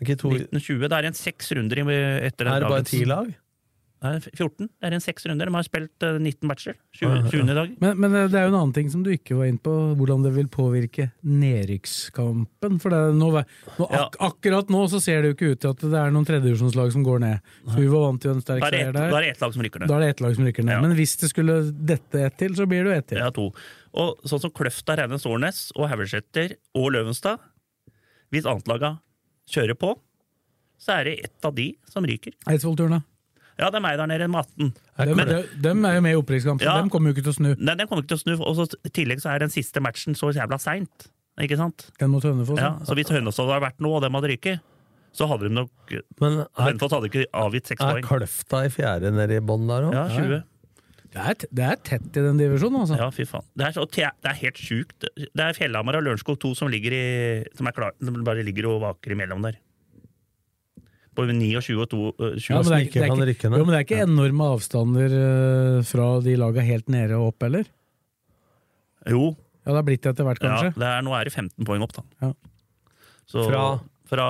Speaker 4: eh,
Speaker 6: Er to
Speaker 4: 1920. Det er en seks runder etter
Speaker 6: Er det bare ti lag?
Speaker 4: Nei, 14. Det er en seks runder. De har spilt eh, 19 matcher. 20, 20 dag.
Speaker 3: Men, men det er jo en annen ting som du ikke var inne på, hvordan det vil påvirke nedrykkskampen. For det er nå, nå, ak akkurat nå så ser det jo ikke ut til at det er noen tredjedivisjonslag som går ned. Så vi var vant til en sterk
Speaker 4: er
Speaker 3: seier der.
Speaker 4: da er det ett lag som rykker ned.
Speaker 3: Da er det ett lag som rykker ned.
Speaker 4: Ja.
Speaker 3: Men hvis det skulle dette ett til, så blir det jo ett til.
Speaker 4: Ja, to. Og sånn som Kløfta, Rennes, Årnes og Haugeseter og Løvenstad Hvis annetlaga kjører på, så er det ett av de som ryker.
Speaker 3: Eidsvoll-turen.
Speaker 4: Ja, det er meg der nede med 18.
Speaker 3: Dem,
Speaker 4: Men-
Speaker 3: de, dem er jo med i opprykkskampen,
Speaker 4: Ja.
Speaker 3: dem kommer jo ikke til å snu.
Speaker 4: Nei, dem kommer ikke til å snu. Og så I tillegg så er den siste matchen så jævla seint. Ikke sant?
Speaker 3: Den mot Hønefoss.
Speaker 4: Ja, så hvis Hønefoss hadde vært noe, og dem hadde ryket, så hadde de nok
Speaker 6: Men er,
Speaker 4: Hønefoss hadde ikke avgitt seks
Speaker 6: er
Speaker 4: poeng.
Speaker 6: Kløfta i fjerde nede i bånn der òg?
Speaker 4: Ja, 20.
Speaker 3: Det er, det er tett i den divisjonen, altså.
Speaker 4: Ja, fy faen. Det er, så, det er helt sjukt. Det er Fjellhamar og Lørenskog 2 som, ligger i, som, er klar, som bare ligger og vaker imellom der. På 29 og 2, øh, 20
Speaker 3: Ja, men det, er,
Speaker 6: ikke
Speaker 3: det, er ikke, jo, men det er ikke enorme avstander eh, fra de laga helt nede og opp, eller?
Speaker 4: Jo,
Speaker 3: Ja, det har blitt det etter hvert,
Speaker 4: ja,
Speaker 3: kanskje?
Speaker 4: det er, nå er det 15 poeng opp, da.
Speaker 3: Ja.
Speaker 4: Så,
Speaker 6: Fra?
Speaker 4: fra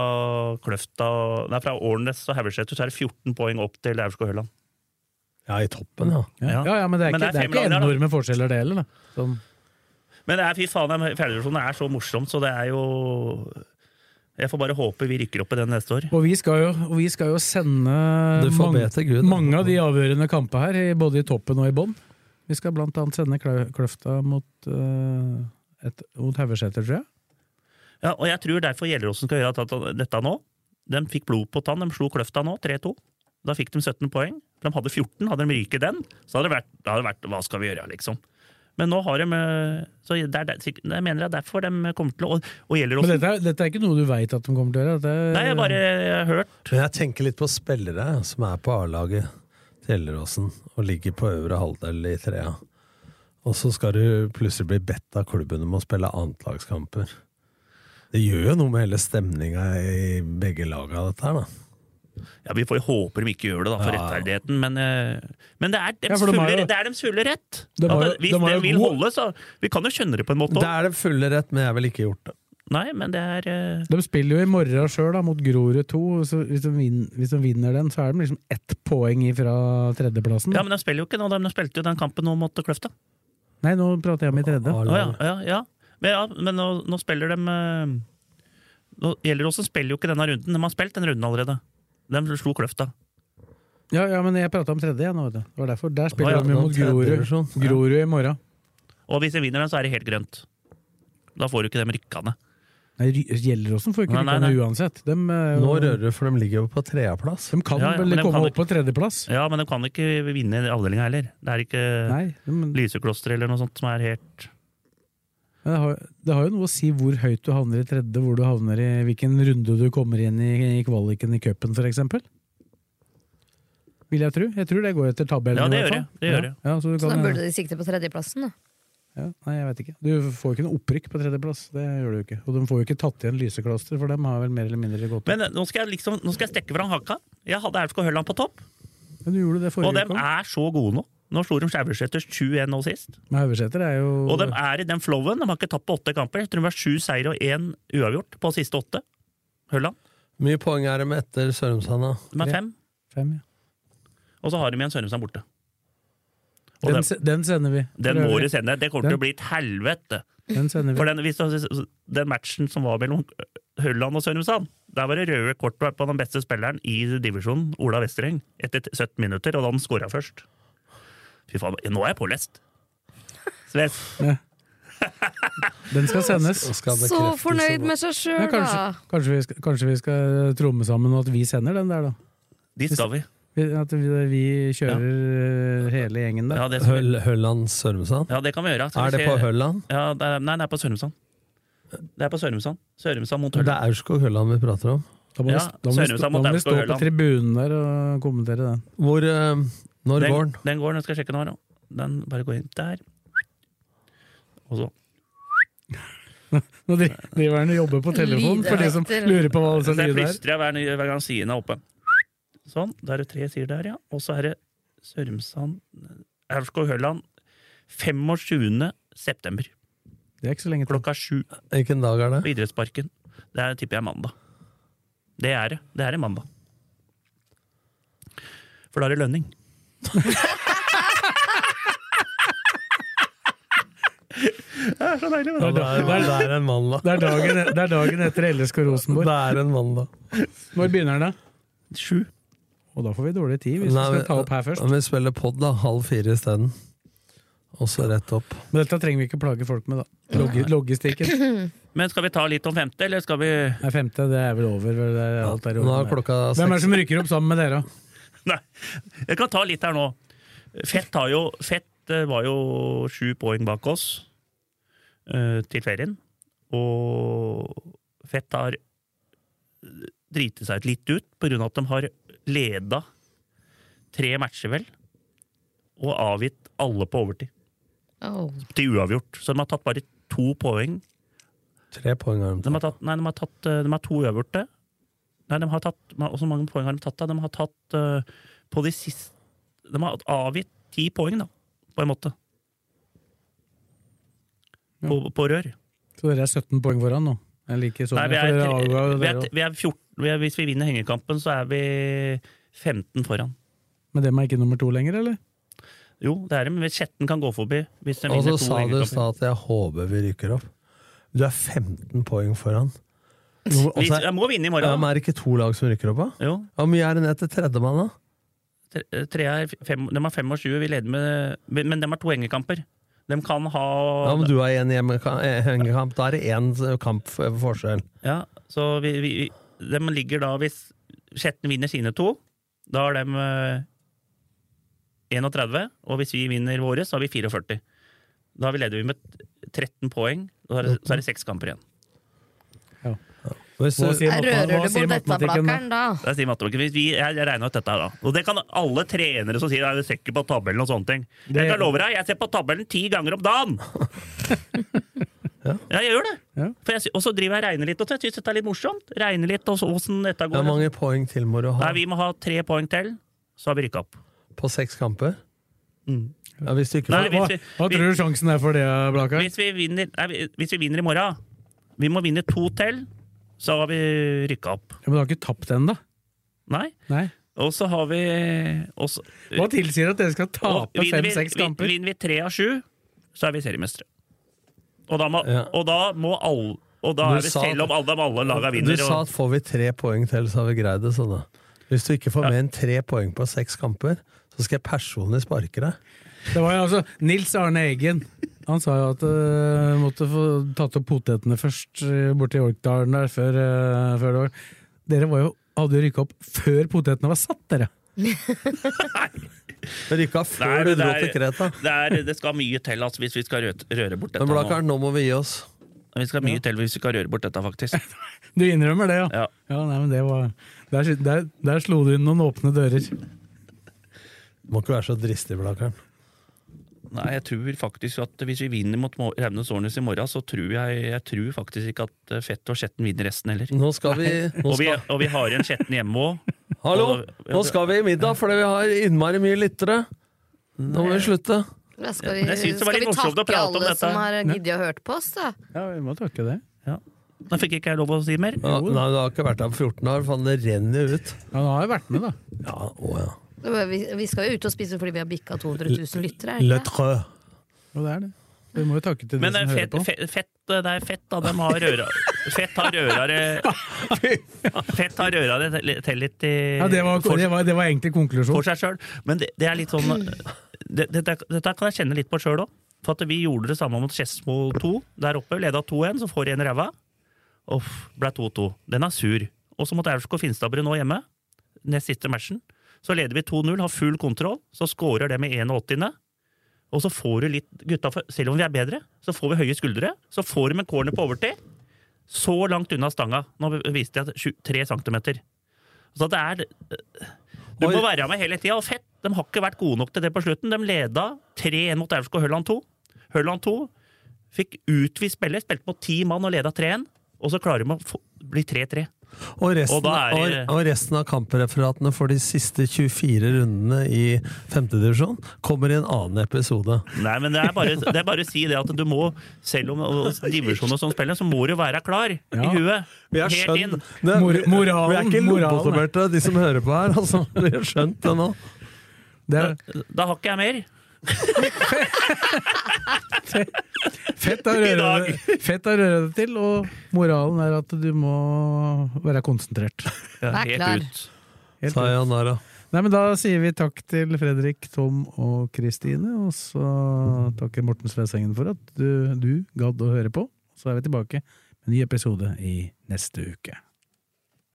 Speaker 4: Kløfta Nei, fra Årnes og Haugeseter så er det 14 poeng opp til Aurskog-Høland.
Speaker 6: Ja, i toppen, ja.
Speaker 3: Ja, ja, ja men det er
Speaker 4: Men
Speaker 3: ikke,
Speaker 4: det er
Speaker 3: er ikke enorme forskjeller, det heller. da. Sånn.
Speaker 4: Men det er fy faen, den fjerdedivisjonen er så morsomt, så det er jo Jeg får bare håpe vi rykker opp i den neste år.
Speaker 3: Og vi skal jo, og vi skal jo sende mange,
Speaker 6: Gud.
Speaker 3: mange av de avgjørende kampene her, både i toppen og i bånn. Vi skal blant annet sende Kløfta mot, uh, et, mot Haugeseter, tror jeg.
Speaker 4: Ja, og jeg tror derfor Gjelleråsen skal gjøre dette nå. De fikk blod på tann, de slo Kløfta nå, 3-2. Da fikk de 17 poeng. De hadde 14, hadde de ryket den, så hadde det vært, da hadde det vært hva skal vi gjøre, liksom. Men nå har de eh, Så det er, der- jeg mener det er derfor de kommer til å Og, og
Speaker 3: Men dette er, dette er ikke noe du veit at de kommer til å gjøre? Det,
Speaker 4: Nei, jeg bare jeg har hørt
Speaker 6: Men jeg tenker litt på spillere som er på A-laget til Gjelleråsen og ligger på øvre halvdel i trea. Og så skal du plutselig bli bedt av klubben om å spille annetlagskamper. Det gjør jo noe med hele stemninga i begge laga, dette her, da.
Speaker 4: Ja, Vi får håpe de ikke gjør det, da, for
Speaker 6: Ja.
Speaker 4: rettferdigheten, men, eh, men det, er
Speaker 3: Ja, de
Speaker 4: fulle, det er fulle rett!
Speaker 3: De har
Speaker 4: At hvis
Speaker 3: de
Speaker 4: de vil holde, så Vi kan jo skjønne det på en måte
Speaker 6: Det er det fulle rett, men jeg ville ikke gjort det.
Speaker 4: Nei, men det er uh...
Speaker 3: De spiller jo i morgen sjøl, mot Grorud 2. Så hvis, de vinner, hvis de vinner den, så er de liksom ett poeng fra tredjeplassen.
Speaker 4: Ja, men de spiller jo ikke nå. De spilte jo den kampen nå mot Kløfta.
Speaker 3: Nei, nå prater jeg om i tredje.
Speaker 4: Ah, ja, ja, ja. Men, ja, men nå, nå spiller de uh... nå, Gjelleråsen spiller jo ikke denne runden. De har spilt den runden allerede. De slo Kløfta.
Speaker 3: Ja, ja, men jeg prata om tredje igjen. nå, vet du. Det var derfor. Der spiller
Speaker 4: ja,
Speaker 3: de mot Grorud. Grorud i morgen.
Speaker 4: Og hvis de vinner den, så er det helt grønt. Da får du ikke dem rykkende.
Speaker 3: Nei, Gjelleråsen får ikke
Speaker 4: Nei, nei,
Speaker 3: rykka ned uansett. De, er
Speaker 6: Nå rører det, for de ligger jo på tredjeplass.
Speaker 3: de kan
Speaker 4: Ja, ja,
Speaker 3: vel
Speaker 4: de
Speaker 3: komme
Speaker 4: kan
Speaker 3: opp på tredjeplass.
Speaker 4: Ja, men de kan ikke vinne avdelinga heller. Det er ikke
Speaker 3: Nei, de,
Speaker 4: Lysekloster eller noe sånt som er helt
Speaker 3: det, har, det har jo noe å si hvor høyt du havner i tredje, hvor du havner i hvilken runde du kommer inn i, i kvaliken i cupen, f.eks. Vil jeg tro. Jeg tror det går etter tabellen.
Speaker 4: Ja, det gjør
Speaker 3: fall.
Speaker 4: det. Det gjør det.
Speaker 3: Ja, ja, så du
Speaker 5: Så da burde de sikte på tredjeplassen, da.
Speaker 3: ja, nei, jeg vet ikke. Du får ikke noe opprykk på tredjeplass. Det gjør du jo ikke. Og de får jo ikke tatt igjen Lysekloster, for dem har vel mer eller mindre gått opp.
Speaker 4: Men eh, nå skal jeg liksom, nå skal jeg stikke fram haka. Jeg hadde Aurskog Hølland på topp,
Speaker 3: Men du gjorde det
Speaker 4: og
Speaker 3: forrige
Speaker 4: de
Speaker 3: uke også.
Speaker 4: er så gode nå. Nå slo de Skjæverseters 7-1 nå sist.
Speaker 3: Men Haugeseter er jo
Speaker 4: Og de er i den flowen. De har ikke tapt på åtte kamper. Jeg tror de har sju seire og én uavgjort på siste åtte. Hølland.
Speaker 6: Hvor Mye poeng er de etter Sørumsand, da?
Speaker 4: De er fem.
Speaker 3: fem. Ja.
Speaker 4: Og så har de igjen Sørumsand borte. Og
Speaker 3: Den,
Speaker 4: den,
Speaker 3: den sender vi.
Speaker 4: den må du sende. Det kommer til å bli et helvete.
Speaker 3: Den sender vi.
Speaker 4: For den, hvis du, den matchen som var mellom Hølland og Sørumsand, der var det røde kort på den beste spilleren i divisjonen, Ola Westereng, etter 17 minutter, og da han skåra først. Fy faen, nå er jeg pålest! Sves. [laughs]
Speaker 3: Den skal sendes.
Speaker 6: Skal
Speaker 5: Så fornøyd med seg
Speaker 3: Ja,
Speaker 5: sjøl,
Speaker 3: kanskje,
Speaker 5: da!
Speaker 3: kanskje, vi skal, kanskje vi skal tromme sammen og at vi sender den der, da.
Speaker 4: Dit skal vi.
Speaker 3: At vi, vi kjører ja. hele gjengen der.
Speaker 4: Ja.
Speaker 6: Høll, Hølland Sørumsand?
Speaker 4: Ja, det kan vi gjøre.
Speaker 6: Er det på Hølland?
Speaker 4: Ja, det er, nei, det er på Sørumsand. Det er på Sørumsand. Sørumsand mot
Speaker 6: Det er Aurskog Hølland vi prater om.
Speaker 3: Da må,
Speaker 4: Ja,
Speaker 3: vi, da må, vi, stå- da må vi stå på tribunen der og kommentere det.
Speaker 6: Hvor eh, Når
Speaker 4: Den,
Speaker 6: går den?
Speaker 4: den går, den skal jeg sjekke nå. da. Den bare går inn der. Og så [laughs]
Speaker 3: Nå dri- driver han og jobber på telefonen, for de som lurer på hva
Speaker 4: Så
Speaker 3: som
Speaker 4: jeg
Speaker 3: lyder der.
Speaker 4: plystrer hver, ny- hver gang siden er oppe. Sånn. Da er det tre sider der, ja. Og så er det Sørumsand Aurskog-Høland 25. september.
Speaker 3: Det er ikke så lenge til.
Speaker 4: Klokka sju
Speaker 6: Hvilken dag er det?
Speaker 4: på Idrettsparken. Det er, tipper jeg er mandag. Det er det. Det er en mandag. For da er det lønning. Det er så deilig.
Speaker 6: Ja, det, er, det er en mandag.
Speaker 3: Det er dagen, det er dagen etter LSK Rosenborg.
Speaker 6: Det er en mandag.
Speaker 3: Når begynner den, da?
Speaker 4: Sju.
Speaker 3: Og da får vi dårlig tid, hvis
Speaker 6: Nei,
Speaker 3: vi skal ta opp her først.
Speaker 6: Vi spiller pod, da. Halv fire isteden. Og så rett opp.
Speaker 3: Men dette trenger vi ikke plage folk med, da. Log logistikken. [clears throat]
Speaker 4: Men skal vi ta litt om femte, eller skal vi
Speaker 3: Nei, femte, det er vel over. Det er, alt er
Speaker 6: Nå
Speaker 3: over.
Speaker 6: er klokka
Speaker 3: Hvem er det som rykker opp sammen med dere?
Speaker 4: Nei, jeg kan ta litt her nå. Fett, har jo, Fett eh, var jo sju poeng bak oss eh, til ferien. Og Fett har driti seg litt ut på grunn av at de har leda tre matcher, vel, og avgitt alle på overtid.
Speaker 5: Oh.
Speaker 4: Til uavgjort. Så de har tatt bare to poeng.
Speaker 6: Tre poeng har de
Speaker 4: De har tatt, nei, de har, tatt, eh, de har to uavgjorte. Nei, de har tatt Hvor mange poeng har de tatt? da? De har tatt uh, på de siste De har avgitt ti poeng, da, på en måte. På, på rør.
Speaker 3: Så dere er 17 poeng foran nå? Jeg liker sånn.
Speaker 4: Nei, vi er, vi er, vi er 14, vi er, hvis vi vinner hengekampen, så er vi 15 foran.
Speaker 3: Men dem er ikke nummer to lenger, eller?
Speaker 4: Jo, det er det, men Skjetten kan gå forbi. Hvis
Speaker 6: Og så sa du stad at jeg håper vi rykker opp. Du er 15 poeng foran. Nå-
Speaker 4: Vi
Speaker 6: så er-
Speaker 4: jeg må vinne i
Speaker 6: Ja,
Speaker 4: morgen.
Speaker 6: men er det ikke to lag som rykker opp, da?
Speaker 4: Jo.
Speaker 6: Hvor mye er det ned til tredjemann, da?
Speaker 4: Tre, tre er fem, de har 25, vi leder med Men de har to hengekamper. De kan ha
Speaker 6: Ja, men du har én hengekamp. Da er det én kamp for forskjell.
Speaker 4: Ja, så vi, vi, de ligger da Hvis Skjetten vinner sine to, da har de eh, 31. Og hvis vi vinner våre, så har vi 44. Da leder vi med 13 poeng. Så er det seks kamper igjen.
Speaker 6: Hvis
Speaker 3: Hva sier
Speaker 5: rører du på dette,
Speaker 3: matematikken da?
Speaker 4: Det sier matematikken. Vi, jeg, jeg regner ut dette her, da. Og det kan alle trenere som sier at de ser ikke på tabellen og sånne ting. Jeg kan love deg, jeg ser på tabellen ti ganger om dagen! [laughs] ja. jeg gjør det.
Speaker 3: Ja.
Speaker 4: For jeg, og så driver jeg og regner litt, og jeg syns dette er litt morsomt. Regner litt og så- åssen dette
Speaker 6: Hvor
Speaker 4: går.
Speaker 6: mange poeng til må du ha
Speaker 4: Nei, vi må ha tre poeng til, så har vi rykka opp.
Speaker 6: på seks kamper?
Speaker 4: Mm.
Speaker 6: Ja, hvis du ikke
Speaker 4: Nei,
Speaker 6: får
Speaker 3: Hva,
Speaker 4: vi-
Speaker 3: tror du sjansen er for det, Blakar?
Speaker 4: Hvis vi vinner, nei, vi- hvis vi vinner i morgen Vi må vinne to til, så har vi rykka opp.
Speaker 3: Ja, men du har ikke tapt ennå?
Speaker 4: Nei.
Speaker 3: Nei.
Speaker 4: Og så har vi også,
Speaker 3: Hva tilsier at dere skal tape fem-seks kamper?
Speaker 4: Vinner vi tre av sju, så er vi seriemestere. Og da må,
Speaker 6: Ja.
Speaker 4: og da må alle og da
Speaker 6: Du
Speaker 4: er vi,
Speaker 6: sa-
Speaker 4: selv om alle, alle laga
Speaker 6: Du
Speaker 4: vinner
Speaker 6: sa at får vi tre poeng til, så har vi greid det. Sånn da. Hvis du ikke får mer enn tre poeng på seks kamper, så skal jeg personlig sparke deg.
Speaker 3: Det var jo altså Nils Arne Eggen. Han sa jo at uh, måtte få tatt opp potetene først borte borti Orkdalen der før, uh, før det var Dere var jo, hadde jo rykka opp før potetene var satt, dere! [laughs]
Speaker 6: Rykka før
Speaker 4: Nei,
Speaker 6: du
Speaker 4: det
Speaker 6: dro
Speaker 4: er-
Speaker 6: til Kreta.
Speaker 4: det, er, det skal mye til altså, hvis vi skal røre, røre bort dette.
Speaker 6: Men
Speaker 4: nå.
Speaker 6: Blakkaren, nå må vi gi oss.
Speaker 4: Vi skal mye til hvis vi skal røre bort dette, faktisk. [laughs]
Speaker 3: Du innrømmer det, ja?
Speaker 4: Ja.
Speaker 3: nei, men det var Der, der, der slo du inn noen åpne dører.
Speaker 6: Må ikke være så dristig, Blakkaren.
Speaker 4: Nei, jeg tror faktisk at hvis vi vinner mot Mo- Raunes Årnes i morgen, så tror jeg, jeg tror faktisk ikke at eh, Fett og Skjetten vinner resten heller.
Speaker 6: Nå skal vi nå
Speaker 4: Og vi,
Speaker 6: skal,
Speaker 4: og vi har igjen Skjetten hjemme òg. [laughs]
Speaker 6: Hallo! Nå skal vi i middag fordi vi har innmari mye lyttere. Nå må vi slutte.
Speaker 5: Ja, skal vi,
Speaker 4: Jeg synes det var
Speaker 5: skal
Speaker 4: litt
Speaker 5: vi
Speaker 4: morsomt å
Speaker 5: takke
Speaker 4: prate om
Speaker 5: alle som har giddet å hørt på oss, da?
Speaker 3: Ja, vi må takke det.
Speaker 4: Da fikk ikke jeg lov å si mer.
Speaker 6: Ja, nei, Du har ikke vært her på 14 år, faen det renner jo ut.
Speaker 3: Ja, Han har jo vært med, da.
Speaker 6: Ja, å ja.
Speaker 5: Vi, vi skal jo ut og spise fordi vi har bikka 200 000 lyttere. er
Speaker 6: Le
Speaker 5: trø. det?
Speaker 3: Og det er det. Vi må jo takke til de
Speaker 4: Men det
Speaker 3: som
Speaker 4: er
Speaker 3: hører
Speaker 4: fett,
Speaker 3: på.
Speaker 4: fett, fett, det er fett, da. De har røra [laughs] Fett har rørare Fett har rørare til- til litt i,
Speaker 3: Ja, det var,
Speaker 4: for,
Speaker 3: det var, det var egentlig konklusjonen.
Speaker 4: for seg sjøl. Men det, det er litt sånn det, Dette det, kan jeg kjenne litt på sjøl òg. For at vi gjorde det samme mot Skedsmo 2 der oppe. Leda 2-1, så får en i ræva. Uff, ble 2-2. Den er sur. Og så mot Aurskog Finstadbru nå hjemme, nest siste matchen. Så leder vi 2-0, har full kontroll. Så scorer det med 81. Og så får du litt gutta, Selv om vi er bedre, så får vi høye skuldre. Så får de en corner på overtid. Så langt unna stanga. Nå viste jeg at sju- tre centimeter. Så det er Du må være med hele tida. Og fett, de har ikke vært gode nok til det på slutten. De leda 3-1 mot Aurskog Hølland 2. Hølland 2 fikk utvist spiller, spilte mot ti mann og leda 3-1. Og så klarer de å bli 3-3.
Speaker 6: Og resten,
Speaker 4: Og er det-
Speaker 6: og, og resten av kampreferatene for de siste 24 rundene i femtedivisjon kommer i en annen episode.
Speaker 4: Nei, men det er, bare, det er bare å si det at du må, selv om og sånn spiller, så må du være klar i huet.
Speaker 6: Vi har
Speaker 4: Helt
Speaker 6: skjønt
Speaker 4: inn.
Speaker 6: det,
Speaker 3: Mor-
Speaker 6: vi,
Speaker 3: moralen,
Speaker 6: vi er ikke lobotomerte, de som hører på her. Altså. Vi har skjønt det nå.
Speaker 3: Det er
Speaker 4: Da, da har ikke jeg mer.
Speaker 3: Fett å [laughs] røre, det- fett å røre det til, og moralen er at du må være konsentrert.
Speaker 4: Ja,
Speaker 5: Vær
Speaker 4: helt
Speaker 5: klar.
Speaker 4: ut.
Speaker 3: Helt
Speaker 6: Sayonara.
Speaker 3: Nei, men Da sier vi takk til Fredrik, Tom og Kristine, og så takker Morten Svesengen for at du, du gadd å høre på. Så er vi tilbake med en ny episode i neste uke.